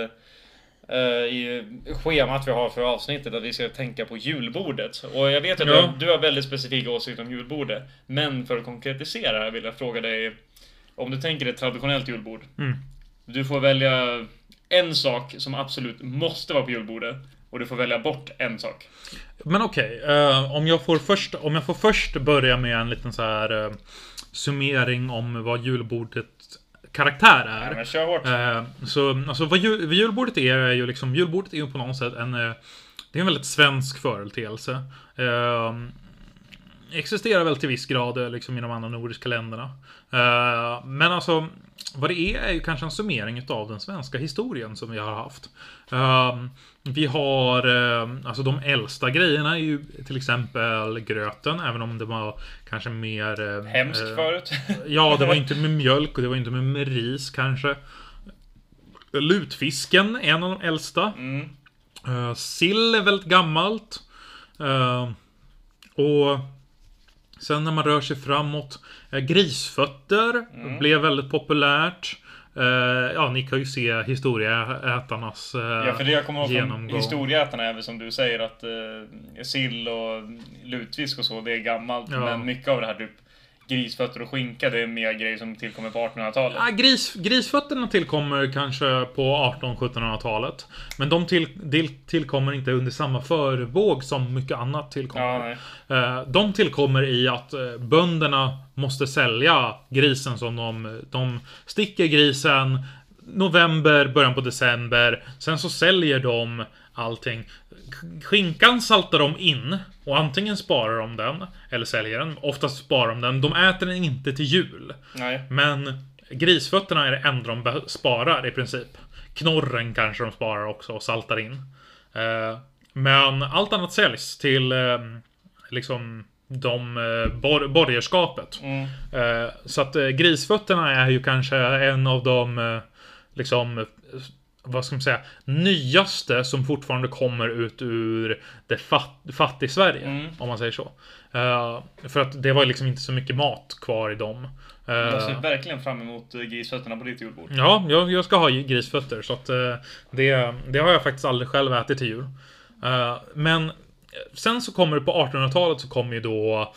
Speaker 3: i schemat vi har för avsnittet att vi ska tänka på julbordet. Och jag vet att
Speaker 1: Ja.
Speaker 3: du, har väldigt specifika åsikter om julbordet. Men för att konkretisera vill jag fråga dig om du tänker ett traditionellt julbord.
Speaker 1: Mm.
Speaker 3: Du får välja en sak som absolut måste vara på julbordet. Och du får välja bort en sak.
Speaker 1: men okej. eh, om, jag får först, om jag får först börja med en liten så här eh, summering om vad julbordets karaktär är.
Speaker 3: Ja, men kör hårt.
Speaker 1: Eh, så alltså vad, jul, vad julbordet är, är ju liksom, julbordet är ju på något sätt en, eh, det är en väldigt svensk företeelse. Eh, existerar väl till viss grad eh, liksom i de andra nordiska länderna. Men alltså, vad det är är ju kanske en summering av den svenska historien som vi har haft. Eh, vi har, eh, alltså de äldsta grejerna är ju till exempel gröten, även om det var kanske mer... eh,
Speaker 3: Hemskt
Speaker 1: eh,
Speaker 3: förut.
Speaker 1: Ja, det var inte med mjölk och det var inte med, med ris kanske. Lutfisken, en av de äldsta.
Speaker 3: Mm.
Speaker 1: Uh, sill är väldigt gammalt. Och sen när man rör sig framåt. eh, grisfötter
Speaker 3: Mm.
Speaker 1: blev väldigt populärt. Eh, ja, ni kan ju se historieätarnas uh,
Speaker 3: Ja, för det jag kommer ihåg från
Speaker 1: genomgång.
Speaker 3: historieätarna är väl som du säger att eh, sill och lutfisk och så, det är gammalt.
Speaker 1: Ja.
Speaker 3: Men mycket av det här typ grisfötter och skinka, det är mer grejer som tillkommer på 1800-talet.
Speaker 1: Ja, gris, grisfötterna tillkommer kanske på 1800-1700-talet. Men de till, till, tillkommer inte under samma förvåg som mycket annat tillkommer.
Speaker 3: Ja.
Speaker 1: Eh, De tillkommer i att eh, bönderna måste sälja grisen som de... De sticker grisen, november, början på december. Sen så säljer de allting. Skinkan saltar de in och antingen sparar de den eller säljer den. Oftast sparar de den. De äter den inte till jul.
Speaker 3: Nej.
Speaker 1: Men grisfötterna är det enda de sparar i princip. Knorren kanske de sparar också och saltar in. Eh, men allt annat säljs till eh, liksom de eh, bor- borgerskapet.
Speaker 3: Mm.
Speaker 1: Så att grisfötterna är ju kanske en av de liksom vad ska man säga, nyaste som fortfarande kommer ut ur det fat, fattig-Sverige.
Speaker 3: Mm.
Speaker 1: Om man säger så. Eh, för att det var liksom inte så mycket mat kvar i dem. Eh,
Speaker 3: Jag ser verkligen fram emot eh, grisfötterna på ditt julbord.
Speaker 1: Ja, jag, jag ska ha grisfötter. Så att eh, det, det har jag faktiskt aldrig själv ätit till jul. Eh, men sen så kommer det på 1800-talet så kommer ju då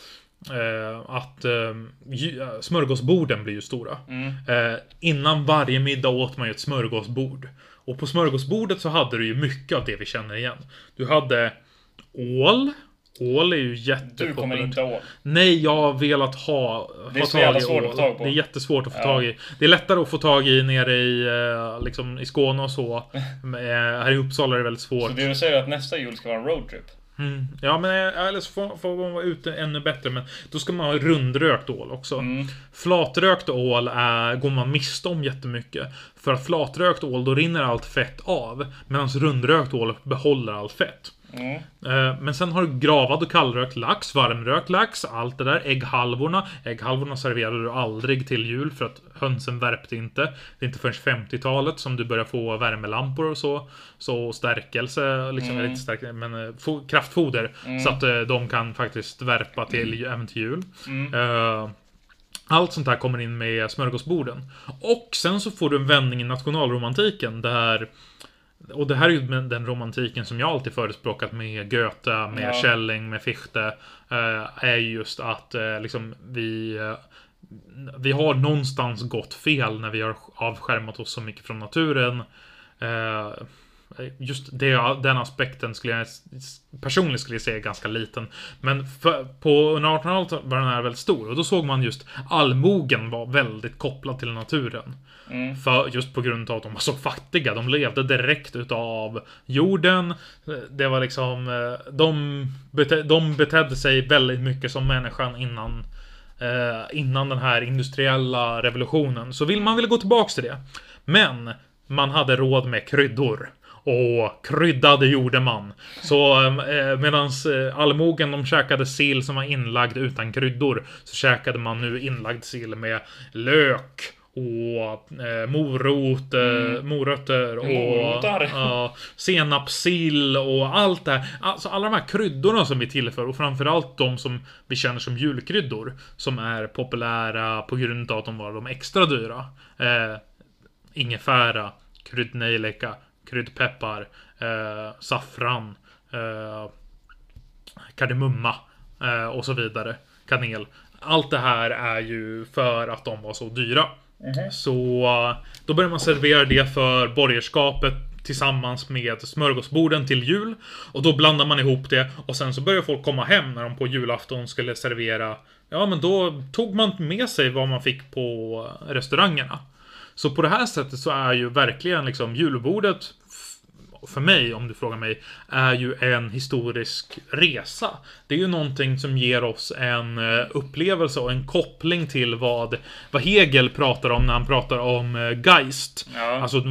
Speaker 1: eh, att eh, eh, smörgåsborden blir ju stora.
Speaker 3: Mm.
Speaker 1: Eh, innan varje middag åt man ju ett smörgåsbord. Och på smörgåsbordet så hade du ju mycket av det vi känner igen. Du hade ål. Ål är ju
Speaker 3: Du
Speaker 1: jättepopulärt.
Speaker 3: kommer inte åt.
Speaker 1: Nej, jag har velat ha,
Speaker 3: Det är
Speaker 1: ha
Speaker 3: så jävla svårt att
Speaker 1: ål.
Speaker 3: få tag på.
Speaker 1: Det är jättesvårt att få
Speaker 3: Ja.
Speaker 1: tag i. Det är lättare att få tag i nere i, eh, liksom, i Skåne och så. Eh, här i Uppsala är det väldigt svårt.
Speaker 3: Så det du säger att nästa jul ska vara en roadtrip?
Speaker 1: Mm. Ja, men eh, eller så får, får man vara ute ännu bättre. Men då ska man ha rundrökt ål också.
Speaker 3: Mm.
Speaker 1: Flatrökt ål är, går man miste om jättemycket. För att flatrökt ål, då rinner allt fett av. Medan rundrökt ål behåller allt fett.
Speaker 3: Mm.
Speaker 1: Eh, Men sen har du gravad och kallrökt lax, varmrökt lax, allt det där. Ägghalvorna. Ägghalvorna serverade du aldrig till jul för att hönsen värpte inte. Det är inte förrän 50-talet som du börjar få värmelampor och så. Så stärkelse, liksom, eller inte stärkelse, men eh, fo- kraftfoder. Så att eh, de kan faktiskt värpa till, även till jul.
Speaker 3: Mm.
Speaker 1: Eh, allt sånt här kommer in med smörgåsborden. Och sen så får du en vändning i nationalromantiken där och det här är ju med den romantiken som jag alltid förespråkat med Goethe, med
Speaker 3: Ja.
Speaker 1: Schelling, med Fichte. Eh, är ju just att eh, liksom vi... Eh, vi har någonstans gått fel när vi har avskärmat oss så mycket från naturen. Just det, den aspekten skulle jag personligen skulle jag säga är ganska liten. Men för, på under 1800-talet var den här väldigt stor och då såg man just allmogen var väldigt kopplad till naturen.
Speaker 3: Mm.
Speaker 1: För just på grund av att de var så fattiga. De levde direkt utav jorden. Det var liksom... Eh, de, bete, de betedde sig väldigt mycket som människan innan eh, innan den här industriella revolutionen. Så vill man ville gå tillbaks till det. Men man hade råd med kryddor. Och kryddade gjorde man. Så eh, medans eh, allmogen de käkade sill som var inlagd utan kryddor. Så käkade man nu inlagd sill med lök. Och eh, morot, eh, morötter och
Speaker 3: Morötter.
Speaker 1: ja, senapssill och allt det här. Alltså alla de här kryddorna som vi tillför och framförallt de som vi känner som julkryddor. Som är populära på grund av att de var de extra dyra. Eh, ingefära, kryddnejlika, kryddpeppar, eh, saffran, eh, kardemumma eh, och så vidare. Kanel. Allt det här är ju för att de var så dyra. Mhm. Så eh, då börjar man servera det för borgerskapet tillsammans med smörgåsborden till jul. Och då blandar man ihop det och sen så börjar folk komma hem när de på julafton skulle servera. Ja, men då tog man med sig vad man fick på restaurangerna. Så på det här sättet så är ju verkligen liksom julbordet för mig, om du frågar mig, är ju en historisk resa. Det är ju någonting som ger oss en eh, upplevelse och en koppling till vad, vad Hegel pratar om när han pratar om eh, Geist.
Speaker 3: Ja.
Speaker 1: Alltså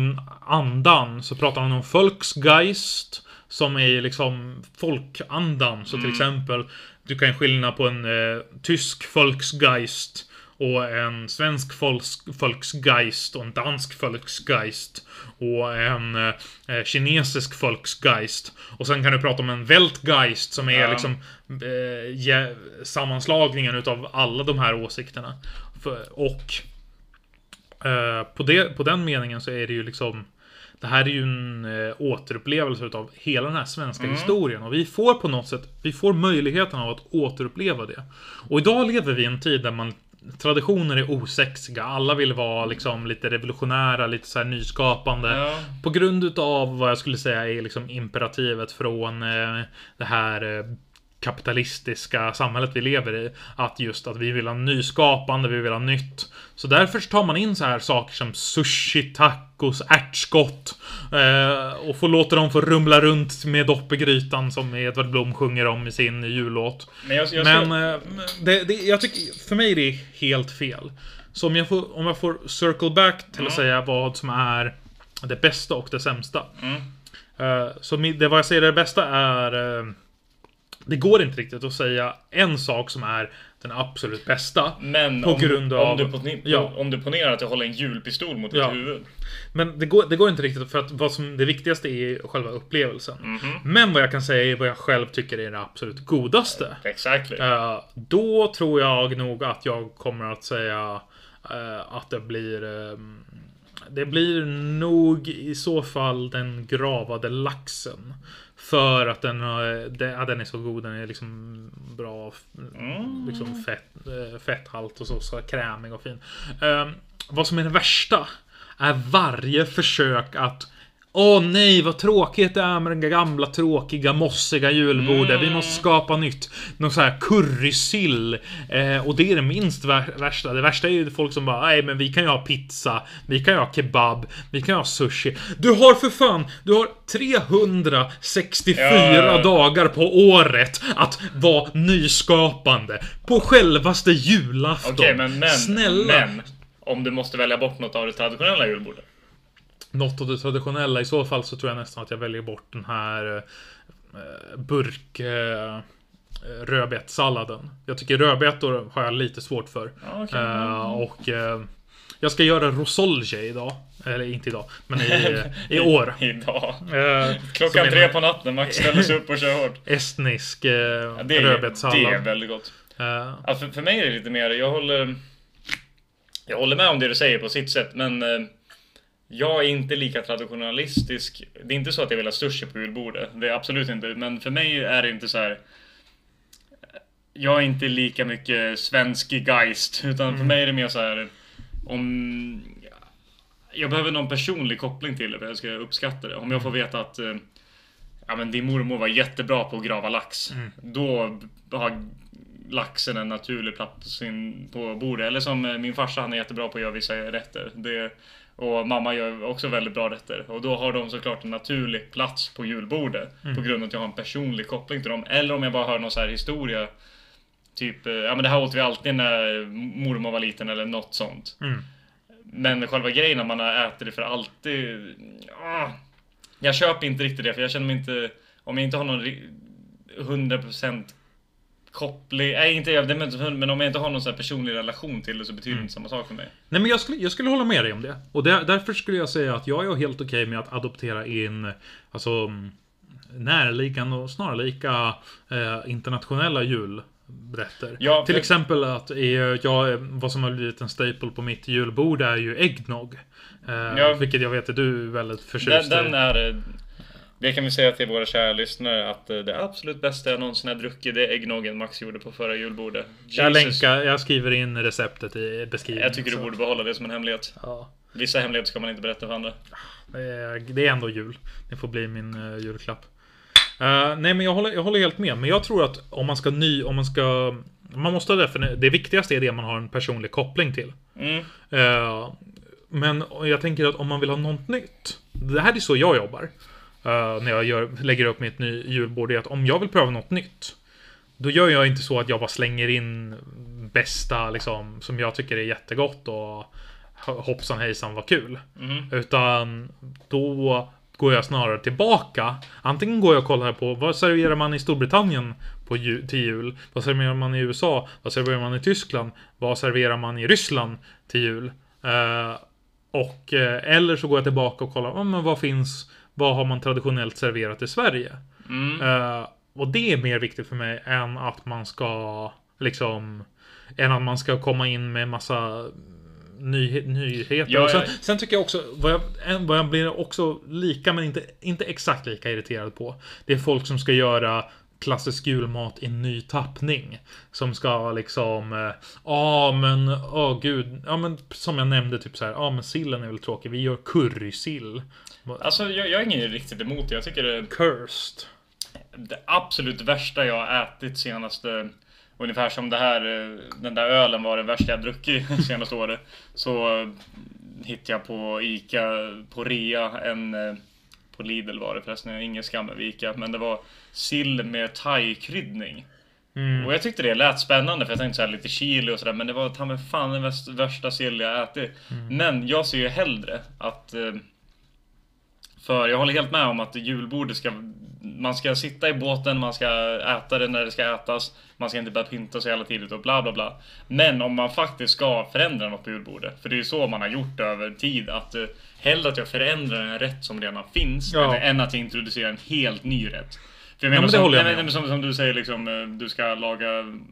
Speaker 1: andan, så pratar han om Volksgeist. Som är liksom folkandan. Så till exempel, du kan skilja på en eh, tysk Volksgeist och en svensk folks, Volksgeist och en dansk Volksgeist och en eh, kinesisk Volksgeist. Och sen kan du prata om en Weltgeist som är
Speaker 3: Ja.
Speaker 1: liksom eh, ge, sammanslagningen utav alla de här åsikterna. För, och eh, på, det, på den meningen så är det ju liksom det här är ju en eh, återupplevelse utav hela den här svenska historien. Och vi får på något sätt, vi får möjligheten av att återuppleva det. Och idag lever vi i en tid där man Traditioner är osexiga. Alla vill vara liksom lite revolutionära, lite så nyskapande.
Speaker 3: Ja.
Speaker 1: På grund utav vad jag skulle säga är liksom imperativet från eh, det här eh, kapitalistiska samhället vi lever i. Att just att vi vill ha nyskapande, vi vill ha nytt. Så därför tar man in så här saker som sushi, tacos, ärtskott. Eh, och får låta dem få rumla runt med dopp i grytan som Edvard Blom sjunger om i sin jullåt.
Speaker 3: Men jag, jag
Speaker 1: Men
Speaker 3: ska,
Speaker 1: eh, det, det, jag tycker, för mig är det helt fel. Så om jag får, om jag får circle back till att säga vad som är det bästa och det sämsta.
Speaker 3: Mm.
Speaker 1: Eh, så det vad jag säger det bästa är... det går inte riktigt att säga en sak som är den absolut bästa.
Speaker 3: men
Speaker 1: på
Speaker 3: om,
Speaker 1: grund
Speaker 3: om,
Speaker 1: av-
Speaker 3: du poni-
Speaker 1: Ja.
Speaker 3: om du ponerar att jag håller en julpistol mot
Speaker 1: Ja.
Speaker 3: ditt huvud.
Speaker 1: Men det går, det går inte riktigt för att vad som, det viktigaste är själva upplevelsen.
Speaker 3: Mhm.
Speaker 1: Men vad jag kan säga är vad jag själv tycker är det absolut godaste.
Speaker 3: Exactly.
Speaker 1: Eh, då tror jag nog att jag kommer att säga eh, att det blir... ehm, det blir nog i så fall den gravade laxen. För att den, eh, ja, den är så god. Den är liksom bra
Speaker 3: Mm.
Speaker 1: liksom fett, eh, fetthalt och så, så krämig och fin. Ehm, vad som är det värsta är varje försök att Åh nej, vad tråkigt det är med den gamla tråkiga mossiga julbordet. Vi måste skapa nytt. Någon sån här currysill. Eh, och det är det minst vär- värsta. Det värsta är ju folk som bara, nej men vi kan ju ha pizza. Vi kan ju ha kebab. Vi kan ju ha sushi. Du har för fan, du har 364
Speaker 3: Ja,
Speaker 1: dagar på året att vara nyskapande. På självaste julafton.
Speaker 3: Okej, men, men,
Speaker 1: Snälla.
Speaker 3: men. Om du måste välja bort något av det traditionella julbordet.
Speaker 1: Något av det traditionella. I så fall så tror jag nästan att jag väljer bort den här eh, burk eh, rödbetssalladen. Jag tycker rödbetor har jag lite svårt för.
Speaker 3: Okej.
Speaker 1: Eh, och eh, jag ska göra rosolje idag. Eller inte idag, men i, i år.
Speaker 3: Idag.
Speaker 1: Eh,
Speaker 3: Klockan tre på natten, Max ställer sig upp och kör hårt.
Speaker 1: Estnisk eh,
Speaker 3: Ja, det, är, det
Speaker 1: rödbetssallad.
Speaker 3: är väldigt gott.
Speaker 1: Eh,
Speaker 3: Alltså, för, för mig är det lite mer, jag håller... Jag håller med om det du säger på sitt sätt, men... Jag är inte lika traditionalistisk. Det är inte så att jag vill ha sushi på julbordet. Det är absolut inte. Men för mig är det inte så här. Jag är inte lika mycket svensk geist. Utan för mig är det mer så här. Om... Jag behöver någon personlig koppling till det för jag ska uppskatta det. Om jag får veta att... eh, Ja men din mormor var jättebra på att grava lax. Då har laxen en naturlig plats på bordet. Eller som eh, min farsa, han är jättebra på att göra vissa rätter. Det, och mamma gör också väldigt bra rätter. Och då har de såklart en naturlig plats på julbordet. På grund av att jag har en personlig koppling till dem. Eller om jag bara hör någon så här historia. Typ, eh, ja men det här åt vi alltid när mormor var liten eller något sånt.
Speaker 1: Mm.
Speaker 3: Men själva grejen om man ätit det för alltid. Ah, jag köper inte riktigt det för jag känner mig inte. Om jag inte har någon ri- 100% koppling. Nej inte jag, men om jag inte har någon så personlig relation till det så betyder det inte samma sak för mig.
Speaker 1: Nej men jag skulle, jag skulle hålla med dig om det. Och där, därför skulle jag säga att jag är helt okej med att adoptera in alltså mm, närliggande och snarlika eh, internationella julrätter.
Speaker 3: Ja,
Speaker 1: Till
Speaker 3: för-
Speaker 1: exempel att eh, jag, vad som har blivit en staple på mitt julbord är ju äggnog. Eh,
Speaker 3: Ja.
Speaker 1: Vilket jag vet att du är väldigt
Speaker 3: Den,
Speaker 1: förtjust
Speaker 3: den
Speaker 1: i.
Speaker 3: är... eh, Det kan vi säga till våra kära lyssnare att eh, det absolut bästa jag någonsin har druckit det är äggnoggen Max gjorde på förra julbordet.
Speaker 1: Jag
Speaker 3: Jesus.
Speaker 1: länkar, jag skriver in receptet i beskrivningen.
Speaker 3: Jag tycker du borde behålla det som en hemlighet.
Speaker 1: Ja,
Speaker 3: Vissa hemligheter ska man inte berätta för andra.
Speaker 1: det är, ändå jul. Det får bli min uh, julklapp. Eh, nej men jag håller, jag håller helt med. Men jag tror att om man ska ny, om man ska... Man måste definiera, det viktigaste är det man har en personlig koppling till.
Speaker 3: Mm.
Speaker 1: Eh, men jag tänker att om man vill ha något nytt. Det här är så jag jobbar. Eh, när jag gör, lägger upp mitt ny julbord. Är att om jag vill pröva något nytt. Då gör jag inte så att jag bara slänger in bästa liksom, som jag tycker är jättegott och hoppsan hejsan vad kul.
Speaker 3: Mhm.
Speaker 1: Utan då går jag snarare tillbaka. Antingen går jag och kollar på vad serverar man i Storbritannien på ju, till jul? Vad serverar man i USA? Vad serverar man i Tyskland? Vad serverar man i Ryssland till jul? Eh, och, eh, eller så går jag tillbaka och kollar, oh, men vad finns, vad har man traditionellt serverat i Sverige?
Speaker 3: Mm.
Speaker 1: Eh, och det är mer viktigt för mig än att man ska liksom än att man ska komma in med massa nyhe- nyheter.
Speaker 3: Ja,
Speaker 1: sen, sen tycker jag också, vad jag, vad jag blir också lika, men inte, inte exakt lika irriterad på. Det är folk som ska göra klassisk julmat i ny tappning. Som ska liksom, ja ah, men, åh gud, ja men som jag nämnde typ så här, ja ah, men sillen är väl tråkig, vi gör currysill.
Speaker 3: Alltså jag, jag är ingen riktigt emot det. Jag tycker det...
Speaker 1: Cursed.
Speaker 3: det absolut värsta jag har ätit senaste... Ungefär som det här, eh, den där ölen var det värsta jag druckit senaste året. Så eh, hittade jag på Ica, på rea, en... eh, På Lidl var det förresten, ingen skam över Ica. Men det var sill med thai-kryddning.
Speaker 1: Mm.
Speaker 3: Och jag tyckte det lät spännande för jag tänkte så här lite chili och sådär men det var ta fan den värsta, sill jag ätit. Men jag ser ju hellre att eh, För jag håller helt med om att julbordet ska Man ska sitta i båten, man ska äta det när det ska ätas Man ska inte börja pynta sig hela tiden och bla bla bla Men om man faktiskt ska förändra något på julbordet För det är ju så man har gjort över tid att eh, Hellre att jag förändrar en rätt som redan finns
Speaker 1: Ja.
Speaker 3: än- Än att jag introducerar en helt ny rätt för jag
Speaker 1: Ja,
Speaker 3: menar,
Speaker 1: men det
Speaker 3: som,
Speaker 1: håller jag med
Speaker 3: men
Speaker 1: om.
Speaker 3: som, som du säger liksom, eh, du ska laga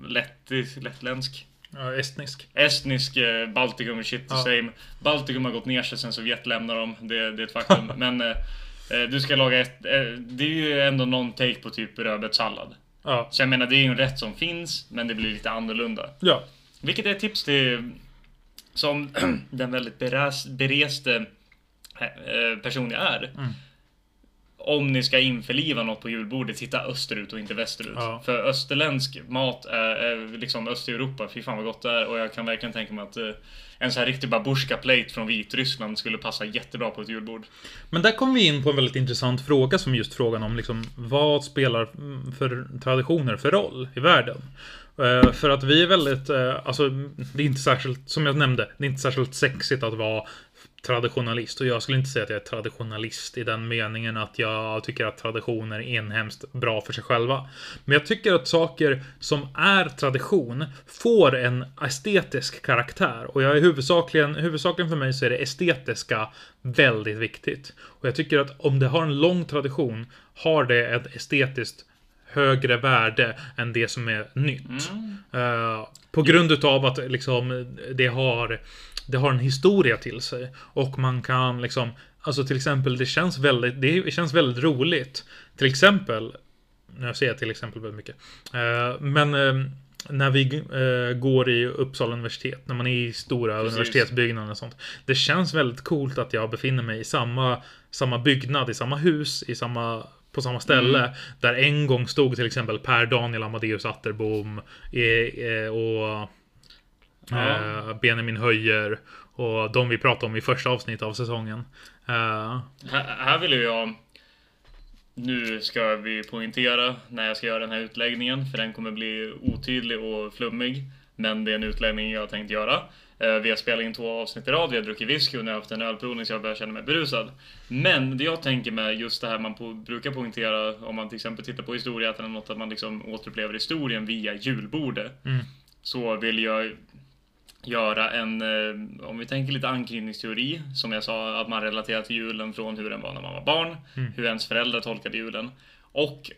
Speaker 3: lätt, lättländsk
Speaker 1: Ja, estnisk.
Speaker 3: Estnisk, eh, Baltikum, shit the
Speaker 1: Ja.
Speaker 3: same. Baltikum har gått ner sig sen Sovjet lämnar dem. Det, det är ett faktum. Men eh, eh, du ska laga ett... Eh, det är ju ändå någon take på typ rödbetssallad.
Speaker 1: Ja.
Speaker 3: Så jag menar, det är ju en rätt som finns, men det blir lite annorlunda.
Speaker 1: Ja.
Speaker 3: Vilket är ett tips till... Som den väldigt bereste eh, person jag är.
Speaker 1: Mm.
Speaker 3: Om ni ska införliva något på julbordet, titta österut och inte västerut.
Speaker 1: Ja.
Speaker 3: För österländsk mat är, är liksom Östeuropa, fy fan vad gott det är. Och jag kan verkligen tänka mig att eh, en sån här riktig babushka plate från Vitryssland skulle passa jättebra på ett julbord.
Speaker 1: Men där kom vi in på en väldigt intressant fråga som just frågan om liksom vad spelar för traditioner för roll i världen? Eh, För att vi är väldigt, eh, alltså det är inte särskilt, som jag nämnde, det är inte särskilt sexigt att vara traditionalist. Och jag skulle inte säga att jag är traditionalist i den meningen att jag tycker att traditioner är inhemskt bra för sig själva. Men jag tycker att saker som är tradition får en estetisk karaktär. Och jag är huvudsakligen, huvudsakligen för mig så är det estetiska väldigt viktigt. Och jag tycker att om det har en lång tradition har det ett estetiskt högre värde än det som är nytt. Eh, på grund utav att liksom det har det har en historia till sig och man kan liksom alltså till exempel det känns väldigt det känns väldigt roligt. Till exempel nu säger jag till exempel väldigt mycket. Eh, men eh, när vi eh, går i Uppsala universitet, när man är i stora
Speaker 3: Precis.
Speaker 1: universitetsbyggnader och sånt. Det känns väldigt coolt att jag befinner mig i samma, samma byggnad, i samma hus, i samma, på samma ställe. Där en gång stod till exempel Per Daniel Amadeus Atterbom eh, eh, och
Speaker 3: Ja.
Speaker 1: eh, Benjamin Höjer och de vi pratade om i första avsnittet av säsongen.
Speaker 3: Här, här vill jag... Nu ska vi poängtera när jag ska göra den här utläggningen, för den kommer bli otydlig och flummig. Men det är en utläggning jag tänkt göra. Eh, Vi har spelat in två avsnitt i rad, vi har druckit whisky och nu har jag haft en ölprovning så jag börjar känna mig berusad. Men det jag tänker med just det här man på, brukar poängtera om man till exempel tittar på historieätaren eller något, att man liksom återupplever historien via julbordet.
Speaker 1: Mm.
Speaker 3: Så vill jag göra en, eh, om vi tänker lite anknytningsteori, som jag sa, att man relaterar till julen från hur den var när man var barn,
Speaker 1: Mm.
Speaker 3: hur ens föräldrar tolkade julen. Och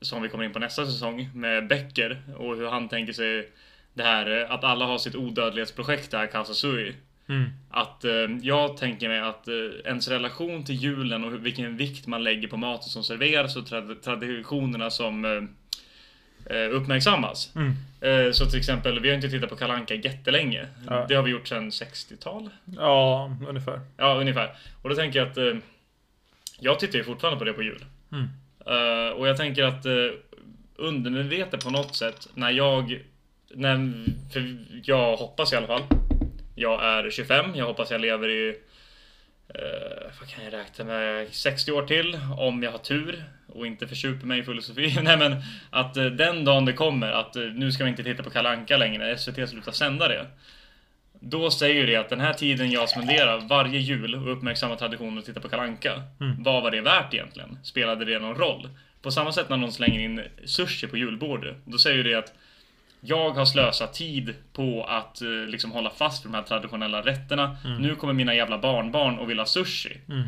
Speaker 3: som vi kommer in på nästa säsong med Becker och hur han tänker sig det här eh, att alla har sitt odödlighetsprojekt där, Casa Sui.
Speaker 1: mm,
Speaker 3: Att eh, jag tänker mig att eh, ens relation till julen och vilken vikt man lägger på maten som serveras och trad- traditionerna som eh, eh, uppmärksammas.
Speaker 1: mm.
Speaker 3: Eh, så till exempel, vi har inte tittat på Kalanka jättelänge.
Speaker 1: Ja.
Speaker 3: Det har vi gjort sedan 60-tal.
Speaker 1: Ja, ungefär.
Speaker 3: Ja, ungefär. Och då tänker jag att jag tittar ju fortfarande på det på jul.
Speaker 1: Mm.
Speaker 3: Och jag tänker att undermedvetet på något sätt när jag, när, för jag hoppas i alla fall. Jag är 25, jag hoppas jag lever i, uh, vad kan jag räkna med, 60 år till om jag har tur och inte försuper mig i filosofi. Nej men att eh, den dagen det kommer att eh, nu ska vi inte titta på Kalanka längre, SVT slutar sända det. Då säger det att den här tiden jag spenderar varje jul och uppmärksammar traditionen att titta på Kalanka.
Speaker 1: Mm.
Speaker 3: Vad var det värt egentligen? Spelade det någon roll? På samma sätt när någon slänger in sushi på julbordet. Då säger det att jag har slösat tid på att eh, liksom hålla fast vid de här traditionella rätterna. Nu kommer mina jävla barnbarn och vill ha sushi.
Speaker 1: Mm.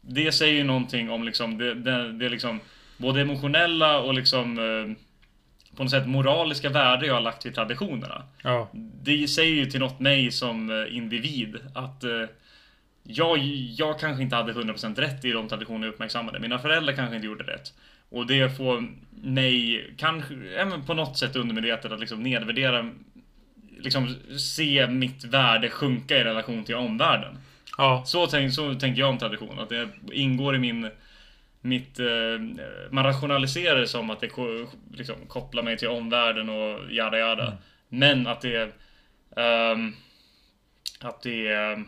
Speaker 3: Det säger ju någonting om liksom det, det, det liksom både emotionella och liksom eh, på något sätt moraliska värde jag har lagt vid traditionerna.
Speaker 1: Ja.
Speaker 3: Det säger ju till något mig som eh, individ att jag, jag kanske inte hade 100% rätt i de traditioner jag uppmärksammade. Mina föräldrar kanske inte gjorde rätt. Och det får mig, kanske, även på något sätt undermedvetet att liksom nedvärdera Liksom se mitt värde sjunka i relation till omvärlden.
Speaker 1: Ja.
Speaker 3: Så, tänk, så tänker jag om tradition. Att det ingår i min mitt... Eh, man rationaliserar det som att det ko- liksom, kopplar mig till omvärlden och jada jada.
Speaker 1: Mm.
Speaker 3: Men att det... ehm, att det... ehm,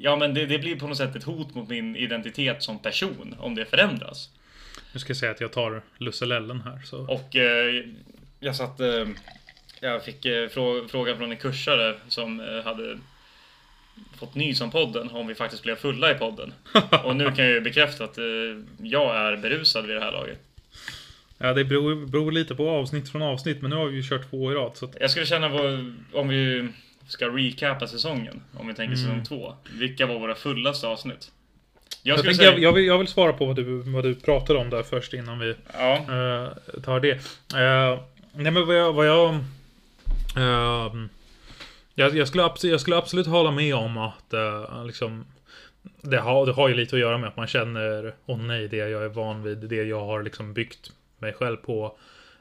Speaker 3: Ja men det, det blir på något sätt ett hot mot min identitet som person om det förändras.
Speaker 1: Nu ska jag säga att jag tar Lusselellen här. Så.
Speaker 3: Och eh, jag satt... Eh, jag fick eh, frå frågan från en kursare som eh, hade fått nys om podden om vi faktiskt blev fulla i podden. Och nu kan jag ju bekräfta att eh, jag är berusad vid det här laget.
Speaker 1: Ja, det beror, beror lite på avsnitt från avsnitt, men nu har vi ju kört två i rad. Så att,
Speaker 3: Jag skulle känna vad, om vi ska recapa säsongen, om vi tänker
Speaker 1: Mm.
Speaker 3: säsong två. Vilka var våra fullaste avsnitt? Jag
Speaker 1: jag,
Speaker 3: säga...
Speaker 1: jag, jag, vill, jag vill svara på vad du, vad du pratade om där först innan vi
Speaker 3: Ja,
Speaker 1: eh, tar det. Eh, nej men vad jag... Vad jag, ehm, jag, skulle absolut, jag skulle absolut hålla med om att liksom, det, har, det har ju lite att göra med att man känner Åh nej, det jag är van vid, det jag har liksom byggt mig själv på.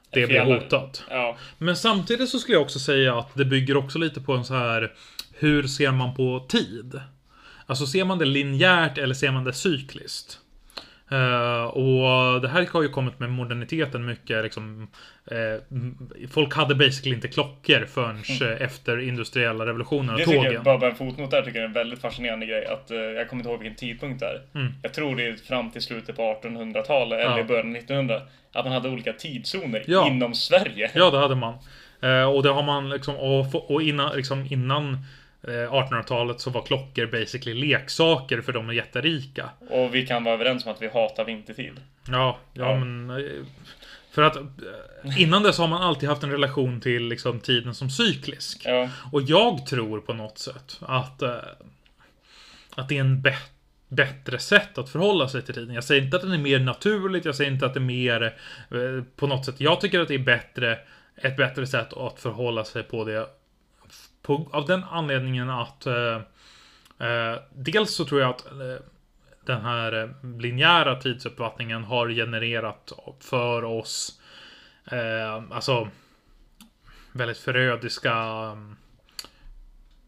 Speaker 1: Det blir hotat.
Speaker 3: ja,
Speaker 1: Men samtidigt så skulle jag också säga att det bygger också lite på en så här Hur ser man på tid? Alltså ser man det linjärt eller ser man det cykliskt? Eh, och det här har ju kommit med moderniteten mycket liksom eh, Folk hade basically inte klockor förrän eh, efter industriella revolutionen och
Speaker 3: Det
Speaker 1: tågen.
Speaker 3: jag, bara en fotnot där, tycker jag är en väldigt fascinerande grej. Att, eh, jag kommer inte ihåg vilken tidpunkt det är.
Speaker 1: Mm.
Speaker 3: Jag tror det är fram till slutet på 1800-talet eller
Speaker 1: Ja.
Speaker 3: början av 1900. Att man hade olika tidszoner
Speaker 1: Ja.
Speaker 3: inom Sverige.
Speaker 1: Ja, det hade man. Eh, och det har man liksom, och, och innan, liksom innan 1800-talet så var klockor basically leksaker för de jätterika.
Speaker 3: Och vi kan vara överens om att vi hatar vintertid.
Speaker 1: Ja, ja,
Speaker 3: Ja.
Speaker 1: men... eh, För att eh, innan dess har man alltid haft en relation till liksom, tiden som cyklisk.
Speaker 3: Ja,
Speaker 1: Och jag tror på något sätt att, eh, att det är en bättre bättre sätt att förhålla sig till tiden. Jag säger inte att den är mer naturligt, jag säger inte att det är mer eh, på något sätt. Jag tycker att det är bättre, ett bättre sätt att förhålla sig på det. På, av den anledningen att eh, eh, dels så tror jag att eh, den här eh, linjära tidsuppfattningen har genererat för oss eh, alltså väldigt förödiska mm,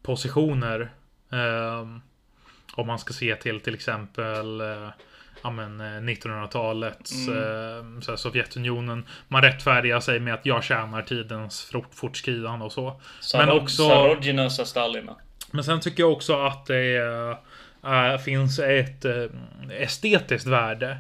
Speaker 1: positioner. Eh, om man ska se till till exempel eh, ja, men, eh, 1900-talets eh, så här, Sovjetunionen. Man rättfärdigar sig med att jag tjänar tidens fort, fortskridande och så. Men
Speaker 3: Sarod-
Speaker 1: också-
Speaker 3: Sarojina sa Stalina.
Speaker 1: Men sen tycker jag också att det eh, finns ett eh, estetiskt värde.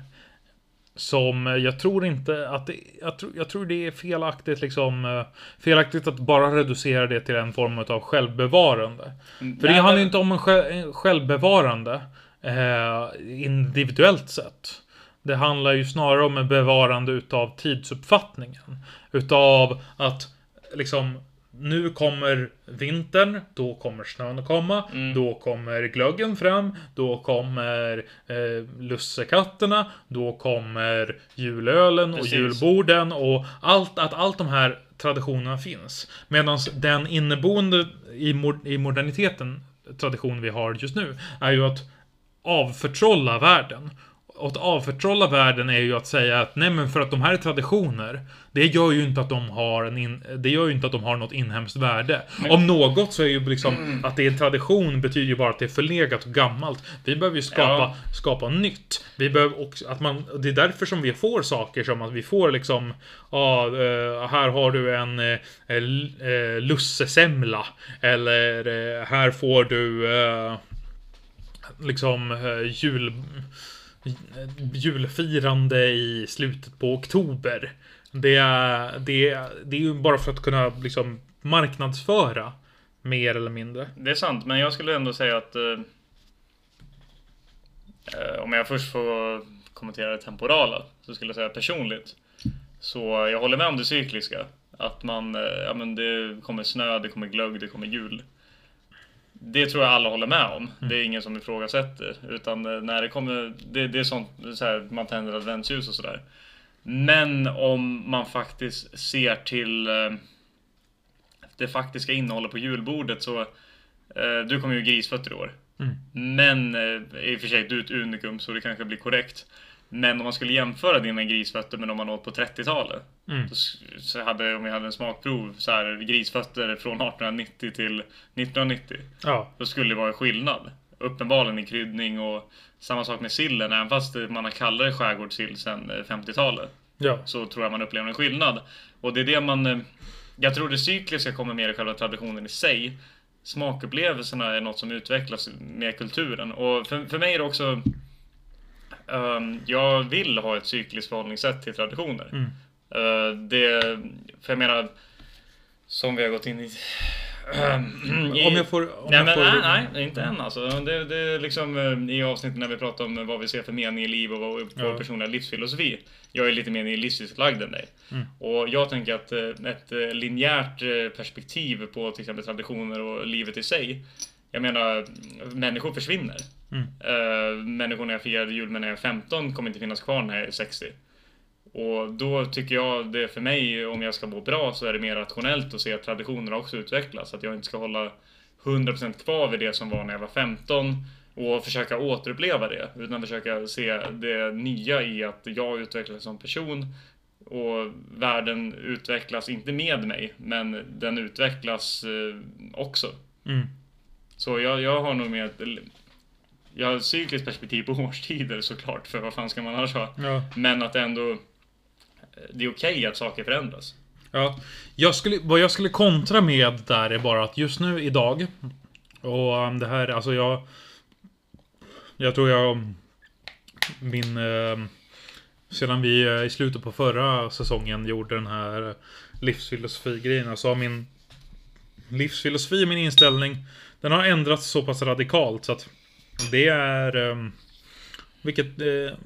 Speaker 1: Som jag tror inte att det, jag, tror, jag tror det är felaktigt liksom eh, Felaktigt att bara reducera det till en form av självbevarande. För det
Speaker 3: Nej,
Speaker 1: handlar
Speaker 3: men-
Speaker 1: ju inte om en självbevarande eh, individuellt sett. Det handlar ju snarare om en bevarande utav tidsuppfattningen. Utav att liksom nu kommer vintern, då kommer snön att komma,
Speaker 3: Mm.
Speaker 1: då kommer glöggen fram, då kommer eh, lussekatterna, då kommer julölen
Speaker 3: Precis.
Speaker 1: och julborden och allt, att allt de här traditionerna finns. Medan den inneboende i, mo- i moderniteten, tradition vi har just nu, är ju att avförtrolla världen. Och att avförtrolla världen är ju att säga att nej men för att de här är traditioner Det gör ju inte att de har en in, Det gör ju inte att de har något inhemskt värde. Om något så är ju liksom Att det är en tradition betyder ju bara att det är förlegat och gammalt. Vi behöver ju skapa
Speaker 3: Ja.
Speaker 1: Skapa nytt. Vi behöver också att man Det är därför som vi får saker som att vi får liksom Ja, eh, här har du en eh, eh, lussesemla. Eller eh, här får du eh, liksom eh, jul, julfirande i slutet på oktober. Det är, det, är, det är ju bara för att kunna liksom marknadsföra mer eller mindre.
Speaker 3: Det är sant, men jag skulle ändå säga att... Eh, eh, om jag först får kommentera det temporala, så skulle jag säga personligt. Så jag håller med om det cykliska. Att man, eh, ja men det kommer snö, det kommer glögg, det kommer jul. Det tror jag alla håller med om. Det är ingen som ifrågasätter. Utan eh, när det kommer, det, det är sånt, så här, man tänder adventsljus och sådär. Men om man faktiskt ser till eh, det faktiska innehållet på julbordet så eh, Du kommer ju grisfötter i år.
Speaker 1: Mm.
Speaker 3: Men i och för sig, du är ett unikum så det kanske blir korrekt. Men om man skulle jämföra dina grisfötter med de man åt på 30-talet.
Speaker 1: Mm.
Speaker 3: Så, hade, om vi hade en smakprov, så här grisfötter från 1890 till 1990.
Speaker 1: Ja,
Speaker 3: Då skulle det vara en skillnad. uppenbarligen i kryddning och samma sak med sillen. Även fast man har kallare skärgårdssill sedan eh, 50-talet
Speaker 1: Ja.
Speaker 3: så tror jag man upplever en skillnad. Och det är det man... eh, Jag tror det cykliska kommer mer i själva traditionen i sig. Smakupplevelserna är något som utvecklas med kulturen. Och för, för mig är det också... ehm, jag vill ha ett cykliskt förhållningssätt till traditioner.
Speaker 1: Mm.
Speaker 3: Eh, det... För jag menar... Som vi har gått in i... i-
Speaker 1: Om jag får... Om
Speaker 3: nej,
Speaker 1: jag
Speaker 3: men
Speaker 1: får
Speaker 3: nej, nej, inte än alltså. Det, det är liksom eh, i avsnittet när vi pratar om vad vi ser för mening i liv och vår
Speaker 1: Ja.
Speaker 3: personliga livsfilosofi. Jag är lite mer nihilistiskt lagd än dig.
Speaker 1: Mm.
Speaker 3: Och jag tänker att eh, ett eh, linjärt perspektiv på till exempel traditioner och livet i sig. Jag menar, människor försvinner.
Speaker 1: Mm.
Speaker 3: Uh, människor när jag firade jul när jag är 15 kommer inte finnas kvar när jag är 60. Och då tycker jag det för mig, om jag ska må bra, så är det mer rationellt att se att traditioner också utvecklas. Att jag inte ska hålla 100% kvar vid det som var när jag var 15 och försöka återuppleva det. Utan försöka se det nya i att jag utvecklas som person och världen utvecklas, inte med mig, men den utvecklas eh, också.
Speaker 1: Mm.
Speaker 3: Så jag, jag har nog med jag har ett cykliskt perspektiv på årstider såklart, för vad fan ska man annars ha?
Speaker 1: Ja.
Speaker 3: Men att ändå det är okej att saker förändras.
Speaker 1: Ja, jag skulle, vad jag skulle kontra med där är bara att just nu idag och um, det här, alltså jag Jag tror jag Min eh, Sedan vi eh, i slutet på förra säsongen gjorde den här livsfilosofi-grejen så har min Livsfilosofi min inställning Den har ändrats så pass radikalt så att Det är eh, Vilket eh,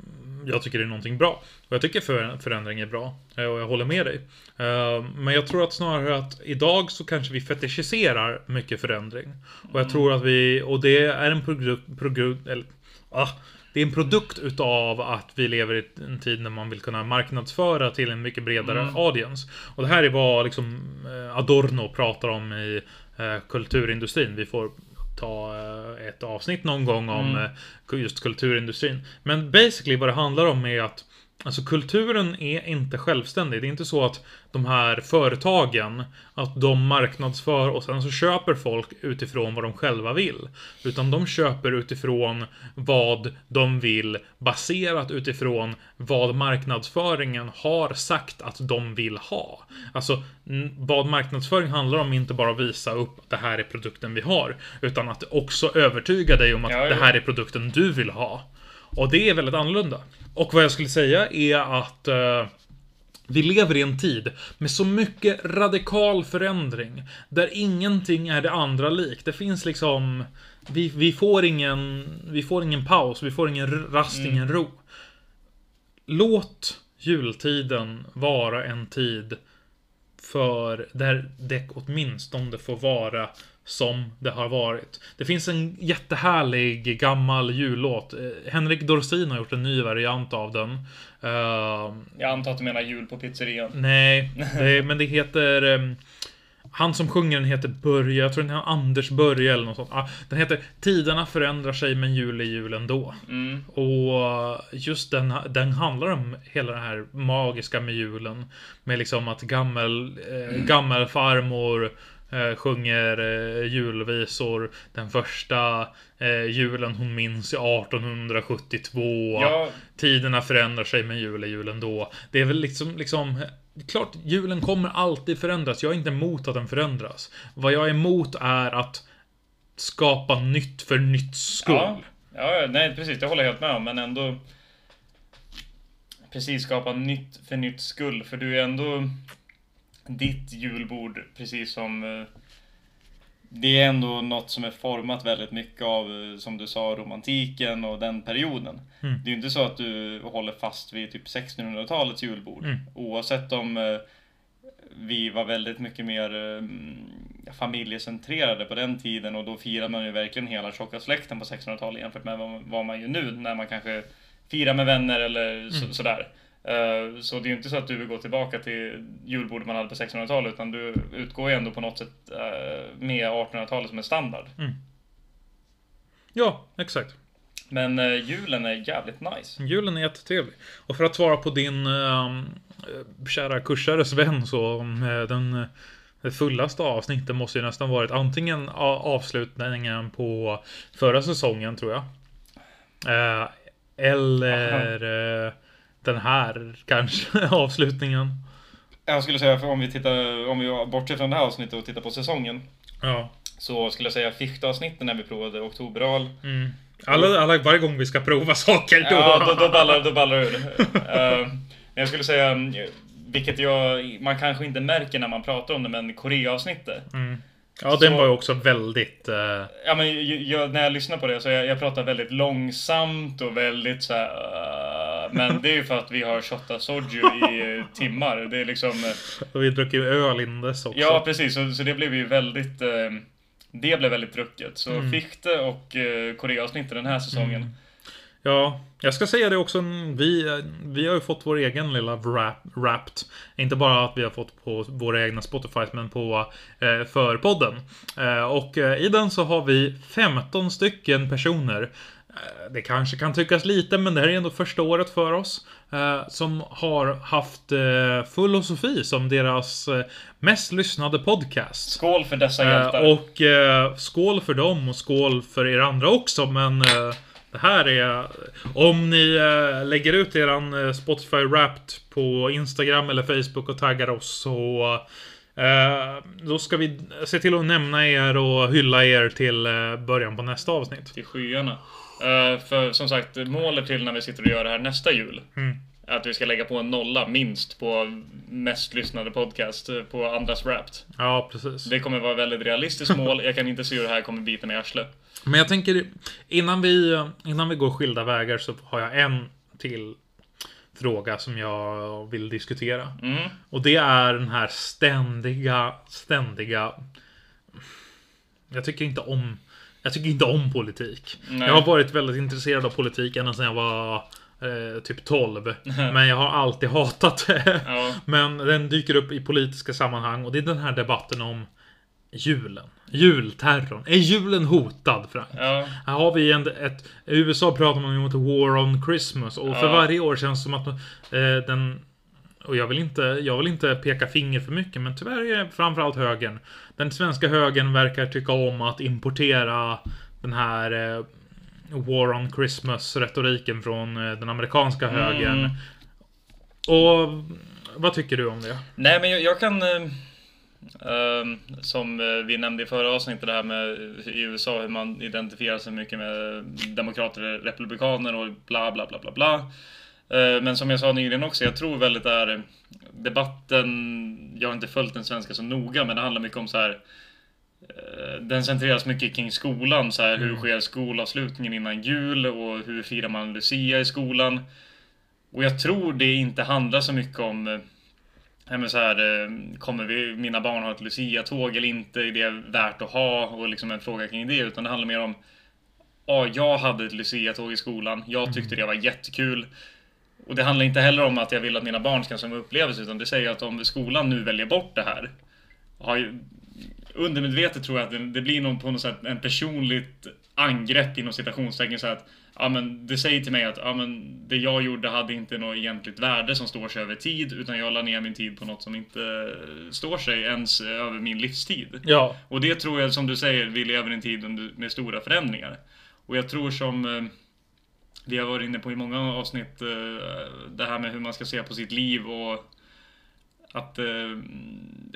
Speaker 1: jag tycker är någonting bra. Och jag tycker för, förändring är bra. eh, Och jag håller med dig. Eh, Men jag tror att snarare att idag så kanske vi fetischiserar mycket förändring. Och jag tror att vi, och det är en produkt, produkt eller, ah, det är en produkt utav att vi lever i en tid när man vill kunna marknadsföra till en mycket bredare audience. Och det här är vad liksom eh, Adorno pratar om i kulturindustrin. Vi får ta eh, ett avsnitt någon gång om eh, just kulturindustrin. Men basically vad det handlar om är att Alltså kulturen är inte självständig. Det är inte så att de här företagen, att de marknadsför och sen så köper folk utifrån vad de själva vill. Utan de köper utifrån vad de vill baserat utifrån vad marknadsföringen har sagt att de vill ha. Alltså vad marknadsföring handlar om är inte bara att visa upp att det här är produkten vi har. Utan att också övertyga dig om att
Speaker 3: Ja, ja.
Speaker 1: det här är produkten du vill ha. Och det är väldigt annorlunda. Och vad jag skulle säga är att eh, vi lever i en tid med så mycket radikal förändring. Där ingenting är det andra likt. Det finns liksom... Vi, vi, får ingen, vi får ingen paus, vi får ingen rast, ingen ro. Låt jultiden vara en tid för där det åtminstone får vara som det har varit. Det finns en jättehärlig gammal jullåt. Eh, Henrik Dorsin har gjort en ny variant av den. Eh,
Speaker 3: Jag antar att du menar jul på pizzerian.
Speaker 1: nej, det, men det heter... ehm, han som sjunger den heter Börje, jag tror den heter Anders Börje eller något sånt. Ah, den heter Tiderna förändrar sig men jul är jul ändå.
Speaker 3: Mm.
Speaker 1: Och just den, den handlar om hela det här magiska med julen. Med liksom att gammel, eh, gammelfarmor eh, sjunger eh, julvisor. Den första eh, julen hon minns är 1872.
Speaker 3: Ja,
Speaker 1: Tiderna förändrar sig men jul är jul ändå. Det är väl liksom, liksom Klart, julen kommer alltid förändras. Jag är inte emot att den förändras. Vad jag är emot är att skapa nytt för nytt skull.
Speaker 3: ja, ja, nej precis, det håller jag helt med om, men ändå precis skapa nytt för nytt skull, för du är ändå ditt julbord, precis som eh, det är ändå något som är format väldigt mycket av, eh, som du sa, romantiken och den perioden.
Speaker 1: Mm.
Speaker 3: Det är ju inte så att du håller fast vid typ 1600-talets julbord.
Speaker 1: Mm.
Speaker 3: Oavsett om eh, vi var väldigt mycket mer eh, familjecentrerade på den tiden och då firade man ju verkligen hela tjocka släkten på 1600-talet jämfört med vad, man ju nu när man kanske firar med vänner eller så,
Speaker 1: Mm.
Speaker 3: sådär. Eh, Så det är ju inte så att du vill gå tillbaka till julbordet man hade på 1600-talet utan du utgår ju ändå på något sätt eh, med 1800-talet som en standard.
Speaker 1: Ja, exakt.
Speaker 3: Men eh, julen är jävligt nice.
Speaker 1: Julen är jättetrevlig. Och för att svara på din eh, kära kursares vän så, eh, den, det fullaste avsnittet måste ju nästan varit antingen avslutningen på förra säsongen tror jag. Eh, eller eh, den här kanske avslutningen.
Speaker 3: Jag skulle säga, för om vi tittar, om vi bortser från det här avsnittet och tittar på säsongen.
Speaker 1: Ja.
Speaker 3: Så skulle jag säga fichte-avsnitten när vi provade oktoberal.
Speaker 1: Mm. Alla, alla, varje gång vi ska prova saker då.
Speaker 3: Ja, då, då ballar då ballar det ur. Men jag skulle säga, vilket jag, man kanske inte märker när man pratar om det, men Korea-avsnittet.
Speaker 1: Mm. Ja, den
Speaker 3: Så-
Speaker 1: var ju också väldigt... eh,
Speaker 3: Ja, men jag, jag, när jag lyssnar på det så jag, jag pratar väldigt långsamt och väldigt så här. eh, men det är ju för att vi har shottat soju i eh, timmar. Det är liksom... eh,
Speaker 1: och vi drack ju öl innan dess också.
Speaker 3: Ja, precis. Så, så det blev ju väldigt... eh, Det blev väldigt drucket. Så
Speaker 1: Mm.
Speaker 3: Fichte och Korea-avsnittet den här säsongen.
Speaker 1: Ja, jag ska säga det också. Vi, vi har ju fått vår egen lilla wrap, Wrapped. Inte bara att vi har fått på våra egna Spotify, men på eh, förpodden. Eh, och eh, i den så har vi 15 stycken personer. Eh, det kanske kan tyckas lite, men det här är ändå första året för oss. Eh, som har haft eh, Filosofi som deras eh, mest lyssnade podcast.
Speaker 3: Skål för dessa
Speaker 1: Eh,
Speaker 3: hjältar.
Speaker 1: och eh, skål för dem och skål för er andra också. Men det här är... Om ni lägger ut eran Spotify Wrapped på Instagram eller Facebook och taggar oss så... Då ska vi se till att nämna er och hylla er till början på nästa avsnitt.
Speaker 3: till skyarna. Eh, för som sagt, målet till när vi sitter och gör det här nästa jul.
Speaker 1: Mm.
Speaker 3: Att vi ska lägga på en nolla minst på mest lyssnade podcast eh, på andras Wrapped.
Speaker 1: Ja, precis.
Speaker 3: Det kommer vara väldigt realistiskt mål. Jag kan inte se hur det här kommer bita mig i arslet.
Speaker 1: Men jag tänker innan vi, innan vi går skilda vägar så har jag en till fråga som jag vill diskutera.
Speaker 3: Mm.
Speaker 1: Och det är den här ständiga, ständiga... Jag tycker inte om... Jag tycker inte om politik.
Speaker 3: Nej.
Speaker 1: Jag har varit väldigt intresserad av politik ända sedan jag var eh, typ 12. Men jag har alltid hatat det.
Speaker 3: Ja.
Speaker 1: Men den dyker upp i politiska sammanhang och det är den här debatten om julen. Julterrorn. Är julen hotad, Frank?
Speaker 3: Ja.
Speaker 1: Här har vi en, ett... I USA pratar man ju om ett War on Christmas och för
Speaker 3: Ja.
Speaker 1: varje år känns det som att eh, den... Och jag vill, inte, jag vill inte peka finger för mycket, men tyvärr är det framförallt högern. Den svenska högern verkar tycka om att importera den här eh, War on Christmas-retoriken från eh, den amerikanska högern.
Speaker 3: Mm.
Speaker 1: Och vad tycker du om det?
Speaker 3: Nej, men jag, jag kan... eh, ehm, som eh, vi nämnde i förra avsnittet, det här med i USA hur man identifierar sig mycket med demokrater, republikaner och bla bla bla bla bla. Eh, men som jag sa nyligen också, jag tror väldigt där debatten, jag har inte följt den svenska så noga, men det handlar mycket om så här eh, den centreras mycket kring skolan, så här, hur sker skolavslutningen innan jul och hur firar man Lucia i skolan? Och jag tror det inte handlar så mycket om eh, men så här, eh, kommer vi, mina barn ha ett Lucia-tåg eller inte? Är det värt att ha? Och liksom en fråga kring det. Utan det handlar mer om Ja, jag hade ett Lucia-tåg i skolan. Jag tyckte det var jättekul. Och det handlar inte heller om att jag vill att mina barn ska ha samma upplevelse. Utan det säger att om skolan nu väljer bort det här. Har ju, undermedvetet tror jag att det, det blir nog på något sätt en personligt angrepp inom citationstecken. Så att ja, men det säger till mig att ja, men det jag gjorde hade inte något egentligt värde som står sig över tid. Utan jag la ner min tid på något som inte står sig ens över min livstid.
Speaker 1: Ja.
Speaker 3: Och det tror jag, som du säger, vi lever i en tid med stora förändringar. Och jag tror som eh, vi har varit inne på i många avsnitt, eh, det här med hur man ska se på sitt liv och att eh,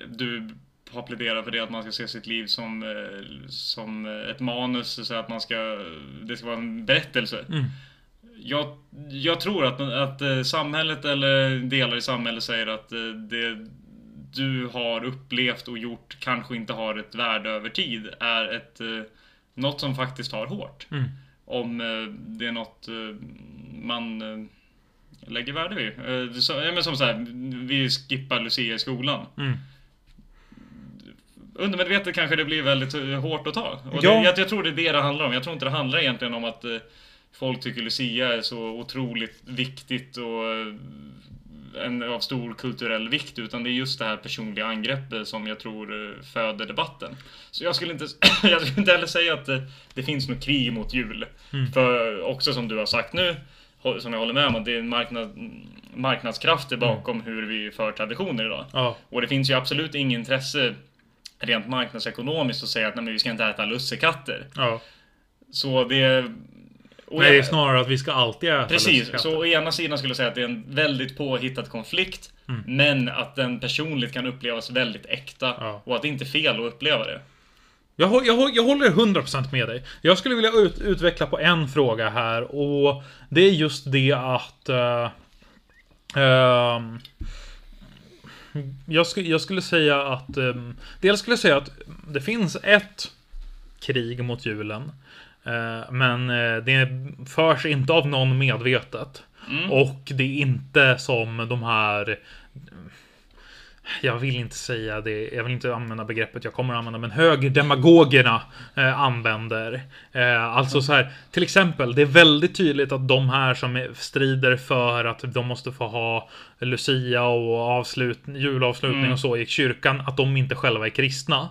Speaker 3: du har pläderat för det att man ska se sitt liv som, eh, som ett manus, så att man ska, det ska vara en berättelse.
Speaker 1: Mm.
Speaker 3: Jag, jag tror att, att samhället eller delar i samhället säger att det du har upplevt och gjort kanske inte har ett värde över tid är ett något som faktiskt har hårt.
Speaker 1: Mm.
Speaker 3: Om eh, det är något eh, man eh, lägger värde vid. Ja, men som så här, vi skippar Lucia i skolan.
Speaker 1: Mm.
Speaker 3: Undermedvetet kanske det blir väldigt hårt att ta. Och
Speaker 1: Ja.
Speaker 3: det, jag, jag tror det är det det handlar om. Jag tror inte det handlar egentligen om att folk tycker Lucia är så otroligt viktigt och en, av stor kulturell vikt. Utan det är just det här personliga angreppet som jag tror eh, föder debatten. Så jag skulle inte, jag skulle inte heller säga att eh, det finns något krig mot jul.
Speaker 1: Mm.
Speaker 3: För också som du har sagt nu, som jag håller med om, att det är en marknad, marknadskrafter bakom hur vi för traditioner idag.
Speaker 1: Ja.
Speaker 3: Och det finns ju absolut inget intresse rent marknadsekonomiskt och säga att nej, men vi ska inte äta lussekatter.
Speaker 1: Ja.
Speaker 3: Så det... och
Speaker 1: Nej, det är snarare att vi ska alltid äta
Speaker 3: Precis, så å ena sidan skulle jag säga att det är en väldigt påhittad konflikt.
Speaker 1: Mm.
Speaker 3: Men att den personligt kan upplevas väldigt äkta.
Speaker 1: Ja.
Speaker 3: Och att det inte är fel att uppleva det.
Speaker 1: Jag, jag, jag håller 100% med dig. Jag skulle vilja ut, utveckla på en fråga här och det är just det att... eh, ehm, jag, skulle, jag skulle säga att... Um, dels skulle jag säga att det finns ett krig mot julen. Eh, men eh, det förs inte av någon medvetet.
Speaker 3: Mm.
Speaker 1: Och det är inte som de här jag vill inte säga det, jag vill inte använda begreppet jag kommer att använda, men högerdemagogerna eh, använder. Eh, alltså så här, till exempel, det är väldigt tydligt att de här som strider för att de måste få ha Lucia och avslut, julavslutning
Speaker 3: Mm.
Speaker 1: och så i kyrkan, att de inte själva är kristna.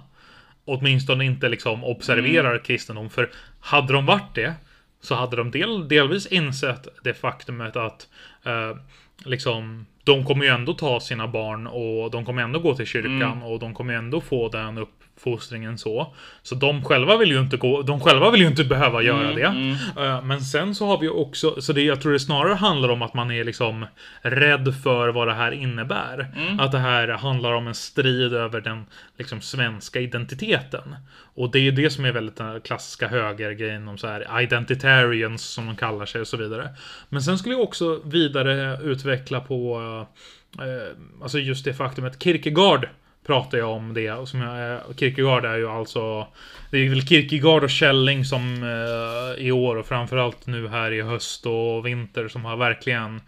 Speaker 1: Åtminstone inte liksom observerar
Speaker 3: Mm.
Speaker 1: kristendom, för hade de varit det så hade de del, delvis insett det faktumet att eh, liksom de kommer ju ändå ta sina barn och de kommer ändå gå till kyrkan
Speaker 3: Mm.
Speaker 1: och de kommer ändå få den uppfostringen så. Så de själva vill ju inte gå, de själva vill ju inte behöva göra
Speaker 3: Mm,
Speaker 1: det.
Speaker 3: mm.
Speaker 1: Eh, Men sen så har vi också, så det, jag tror det snarare handlar om att man är liksom rädd för vad det här innebär.
Speaker 3: Mm.
Speaker 1: Att det här handlar om en strid över den liksom svenska identiteten. Och det är ju det som är väldigt den här klassiska högergrejen om så här identitarians som de kallar sig och så vidare. Men sen skulle jag också vidare utveckla på eh, alltså just det faktumet Kierkegaard pratar jag om det. och Som jag, eh, Kierkegaard är ju alltså Det är väl Kierkegaard och Källing som eh, i år och framförallt nu här i höst och vinter som har verkligen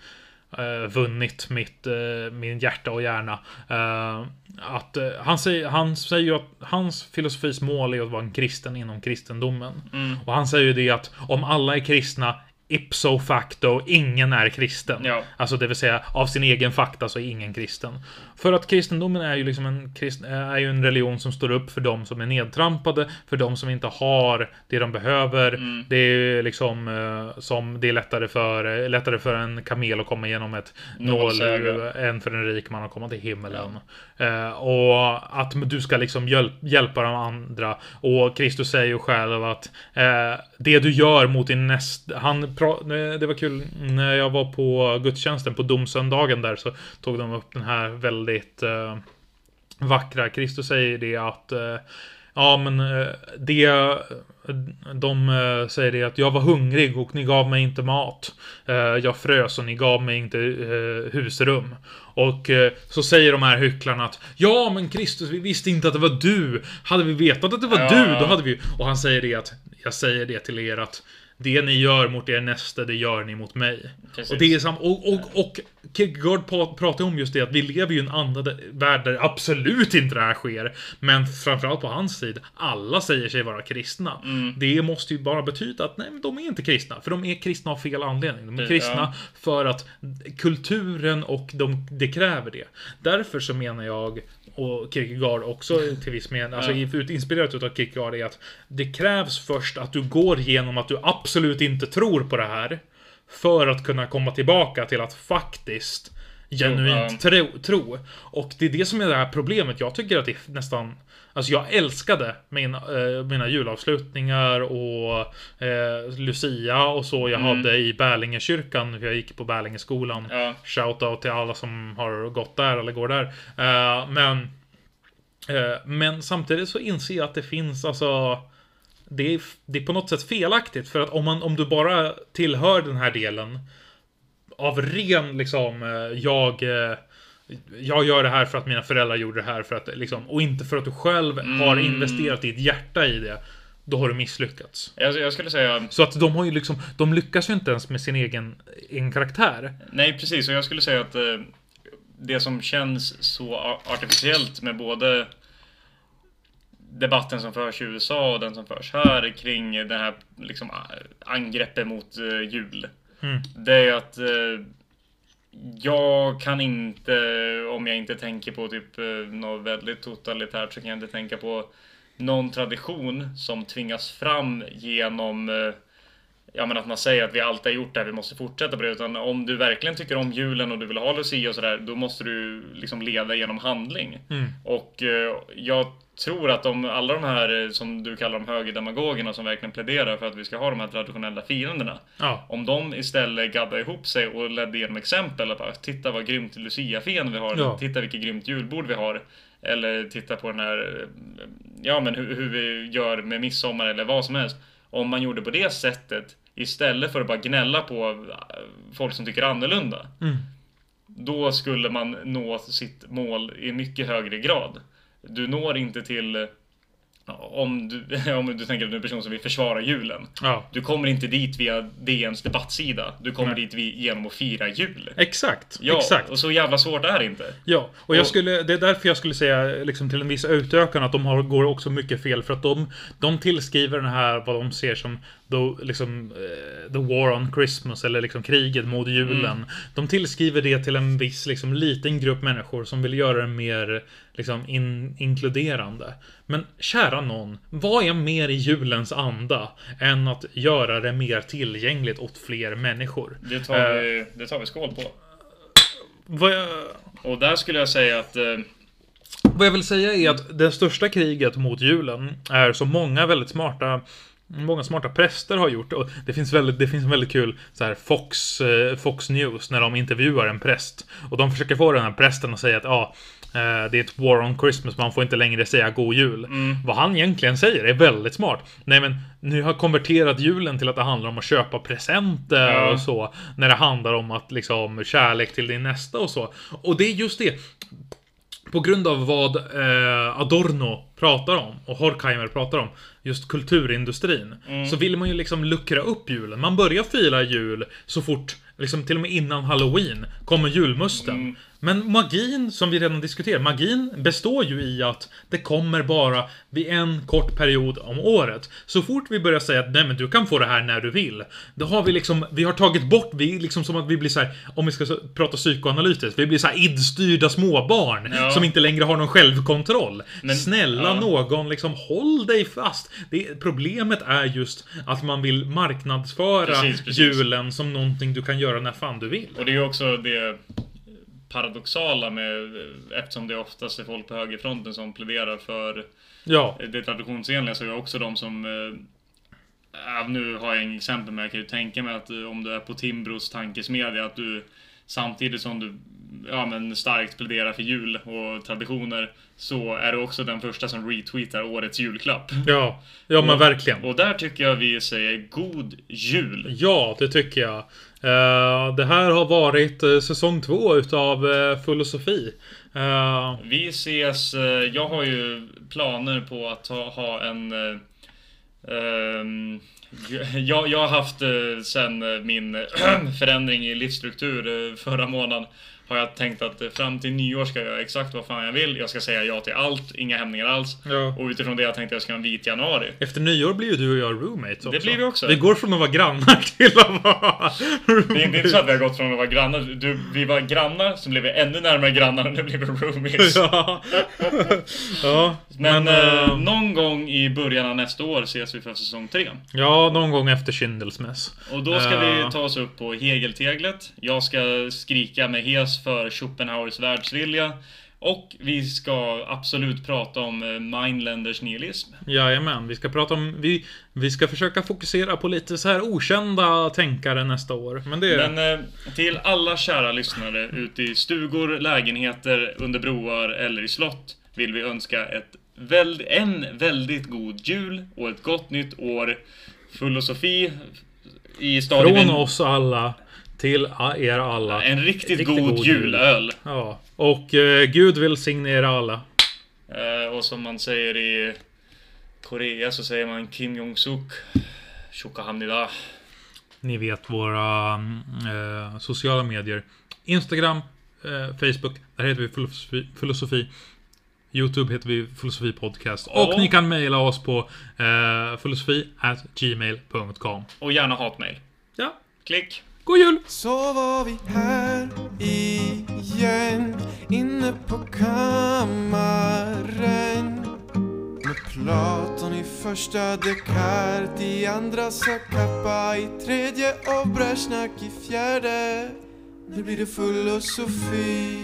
Speaker 1: eh, vunnit mitt, eh, min hjärta och hjärna. Eh, att, eh, han, säger, han säger ju att hans filosofis mål är att vara en kristen inom kristendomen.
Speaker 3: Mm.
Speaker 1: Och han säger ju det att om alla är kristna ipso facto, ingen är kristen.
Speaker 3: Ja.
Speaker 1: Alltså det vill säga, av sin egen fakta så är ingen kristen. För att kristendomen är ju liksom en, krist, är ju en religion som står upp för de som är nedtrampade, för de som inte har det de behöver.
Speaker 3: Mm.
Speaker 1: Det är liksom som, som det är lättare för, eh, lättare för en kamel att komma igenom ett nålhuvud än för en rik man att komma till himmelen. Eh, och att du ska liksom hjäl hjälpa de andra. Och Kristus säger ju själv att eh, det du gör mot din nästa... Han eh, det var kul när jag var på gudstjänsten på domsöndagen där så tog de upp den här väldigt eh, vackra. Kristus säger det att eh, Ja men eh, det De eh, säger det att jag var hungrig och ni gav mig inte mat. Eh, Jag frös och ni gav mig inte husrum. Och så säger de här hycklarna att Ja men Kristus vi visste inte att det var du. Hade vi vetat att det var
Speaker 3: Ja.
Speaker 1: du då hade vi Och han säger det att Jag säger det till er att det ni gör mot er nästa, det gör ni mot mig.
Speaker 3: Precis.
Speaker 1: Och det är sam och, och, och Kierkegaard pratar om just det att vi lever ju i en annan värld där absolut inte det här sker. Men framförallt på hans tid, alla säger sig vara kristna.
Speaker 3: Mm.
Speaker 1: Det måste ju bara betyda att nej, men de är inte kristna. För de är kristna av fel anledning. De är
Speaker 3: Ja.
Speaker 1: kristna för att kulturen och de, det kräver det. Därför så menar jag, och Kierkegaard också till viss mening, alltså
Speaker 3: Ja.
Speaker 1: ut- inspirerat utav Kierkegaard är att det krävs först att du går igenom att du absolut inte tror på det här. För att kunna komma tillbaka till att faktiskt genuint tro, tro. Och det är det som är det här problemet. Jag tycker att det är nästan... Alltså jag älskade min, eh, mina julavslutningar och eh, Lucia och så jag
Speaker 3: Mm.
Speaker 1: hade i Bärlingekyrkan. för Jag gick på Bärlingeskolan.
Speaker 3: Ja.
Speaker 1: Shoutout till alla som har gått där eller går där. Eh, men eh, Men samtidigt så inser jag att det finns alltså det är, det är på något sätt felaktigt för att om, man, om du bara tillhör den här delen av ren liksom eh, jag eh, jag gör det här för att mina föräldrar gjorde det här för att liksom och inte för att du själv har
Speaker 3: Mm.
Speaker 1: investerat ditt hjärta i det. Då har du misslyckats.
Speaker 3: Jag, jag skulle säga...
Speaker 1: Så att de har ju liksom, de lyckas ju inte ens med sin egen, egen karaktär.
Speaker 3: Nej, precis. Och jag skulle säga att eh, det som känns så artificiellt med både debatten som förs i USA och den som förs här kring det här liksom angreppet mot eh, jul.
Speaker 1: Mm.
Speaker 3: Det är att eh, jag kan inte, om jag inte tänker på typ eh, något väldigt totalitärt så kan jag inte tänka på någon tradition som tvingas fram genom eh, Ja men att man säger att vi alltid har gjort det här, vi måste fortsätta på det. Utan om du verkligen tycker om julen och du vill ha Lucia och sådär, då måste du liksom leda genom handling.
Speaker 1: Mm.
Speaker 3: Och eh, jag tror att om alla de här eh, som du kallar de högerdemagogerna som verkligen pläderar för att vi ska ha de här traditionella firandena.
Speaker 1: Ja.
Speaker 3: Om de istället gaddade ihop sig och ledde igenom exempel. Bara, titta vad grymt Lucia-fen vi har.
Speaker 1: Ja.
Speaker 3: Titta vilket grymt julbord vi har. Eller titta på den här, eh, ja men hur, hur vi gör med midsommar eller vad som helst. Om man gjorde på det sättet istället för att bara gnälla på eh, folk som tycker annorlunda.
Speaker 1: Mm.
Speaker 3: Då skulle man nå sitt mål i mycket högre grad. Du når inte till om du, om du tänker att du är en person som vill försvara julen.
Speaker 1: Ja.
Speaker 3: Du kommer inte dit via DNs debattsida. Du kommer
Speaker 1: Nej.
Speaker 3: dit genom att fira jul.
Speaker 1: Exakt.
Speaker 3: Ja,
Speaker 1: Exakt.
Speaker 3: och så jävla svårt är det inte.
Speaker 1: Ja, och jag
Speaker 3: Och-
Speaker 1: skulle, det är därför jag skulle säga liksom till en viss utökan att de har, går också mycket fel. För att de, de tillskriver den här, vad de ser som the, liksom, eh, the war on Christmas, eller liksom kriget mot julen.
Speaker 3: Mm.
Speaker 1: De tillskriver det till en viss liksom, liten grupp människor som vill göra det mer liksom, in, inkluderande. Men kära någon, vad är mer i julens anda än att göra det mer tillgängligt åt fler människor?
Speaker 3: Det tar,
Speaker 1: Eh.
Speaker 3: vi, det tar vi skål på.
Speaker 1: Jag,
Speaker 3: Och där skulle jag säga att eh,
Speaker 1: Vad jag vill säga är att det största kriget mot julen är som många väldigt smarta Många smarta präster har gjort och det finns väldigt, det finns väldigt kul så här Fox, eh, Fox News när de intervjuar en präst. Och de försöker få den här prästen att säga att ja, eh, det är ett war on Christmas, man får inte längre säga god jul. Vad han egentligen säger är väldigt smart. Nej men, nu har konverterat julen till att det handlar om att köpa presenter
Speaker 3: Ja.
Speaker 1: och så. När det handlar om att liksom kärlek till din nästa och så. Och det är just det på grund av vad eh, Adorno pratar om och Horkheimer pratar om, just kulturindustrin, så vill man ju liksom luckra upp julen. Man börjar fira jul så fort, liksom till och med innan halloween, kommer julmusten. Men magin, som vi redan diskuterat, magin består ju i att det kommer bara vid en kort period om året. Så fort vi börjar säga att nej men du kan få det här när du vill, då har vi liksom, vi har tagit bort, vi liksom som att vi blir så här, om vi ska prata psykoanalytiskt, vi blir så här idstyrda småbarn
Speaker 3: Ja.
Speaker 1: som inte längre har någon självkontroll.
Speaker 3: Men-
Speaker 1: Snälla
Speaker 3: ja.
Speaker 1: någon, liksom håll dig fast. Det, problemet är just att man vill marknadsföra
Speaker 3: Precis, precis.
Speaker 1: julen som någonting du kan göra när fan du vill.
Speaker 3: Och det är ju också det paradoxala med eftersom det oftast är folk på högerfronten som pläderar för
Speaker 1: Ja.
Speaker 3: det traditionsenliga så är det också de som ja, nu har jag inget exempel men jag kan ju tänka mig att eh, om du är på Timbros tankesmedja att du samtidigt som du ja, men starkt pläderar för jul och traditioner så är du också den första som retweetar årets julklapp.
Speaker 1: Ja, ja men
Speaker 3: Och-
Speaker 1: verkligen.
Speaker 3: Och där tycker jag vi säger god jul.
Speaker 1: Ja, det tycker jag. Eh, det här har varit eh, säsong två utav eh, Filosofi.
Speaker 3: Vi ses. Jag har ju planer på att ha, ha en... Ehm, jag, jag har haft sen min förändring i livsstruktur förra månaden har jag tänkt att eh, fram till nyår ska jag göra exakt vad fan jag vill. Jag ska säga ja till allt, inga hämningar alls.
Speaker 1: ja.
Speaker 3: Och utifrån det jag tänkte jag ska ha en vit januari.
Speaker 1: Efter nyår blir ju du och jag roommates också.
Speaker 3: Det blir vi också.
Speaker 1: Vi går från att vara grannar till att vara
Speaker 3: Det är, det är inte så att vi har gått från att vara grannar. Du, vi var grannar, sen blev vi ännu närmare grannar och nu blir vi roomies.
Speaker 1: ja. ja,
Speaker 3: Men,
Speaker 1: men...
Speaker 3: eh, någon gång i början av nästa år ses vi för säsong tre.
Speaker 1: ja, någon gång efter Kindelsmäss.
Speaker 3: Och då ska
Speaker 1: Eh.
Speaker 3: vi ta oss upp på Hegelteglet. Jag ska skrika med hes för Schopenhauers världsvilja. Och vi ska absolut prata om eh, Mindländers nihilism.
Speaker 1: Jajamän, vi ska prata om... Vi, vi ska försöka fokusera på lite så här okända tänkare nästa år. Men det...
Speaker 3: Men eh, till alla kära lyssnare ute i stugor, lägenheter, under broar eller i slott vill vi önska ett väl, en väldigt god jul och ett gott nytt år. Filosofi i stadion...
Speaker 1: från oss alla till er alla.
Speaker 3: En riktigt,
Speaker 1: Riktigt
Speaker 3: god,
Speaker 1: god jul.
Speaker 3: julöl.
Speaker 1: Ja. Och eh, Gud välsigne er alla.
Speaker 3: Eh, och som man säger i Korea så säger man Kim Jong-Suk. Chokahamnida.
Speaker 1: Ni vet våra eh, sociala medier. Instagram, eh, Facebook. Där heter vi filosofi, filosofi. Youtube heter vi Filosofi Podcast. Och
Speaker 3: Ja.
Speaker 1: ni kan mejla oss på eh, filosofi at gmail.com.
Speaker 3: Och gärna hatmejl.
Speaker 1: Ja,
Speaker 3: Klick
Speaker 1: god jul!
Speaker 2: Så var vi här igen Inne på kammaren Med Platon i första Descartes, i andra Sakappa i tredje och Brezjnak, i fjärde nu blir det filosofi.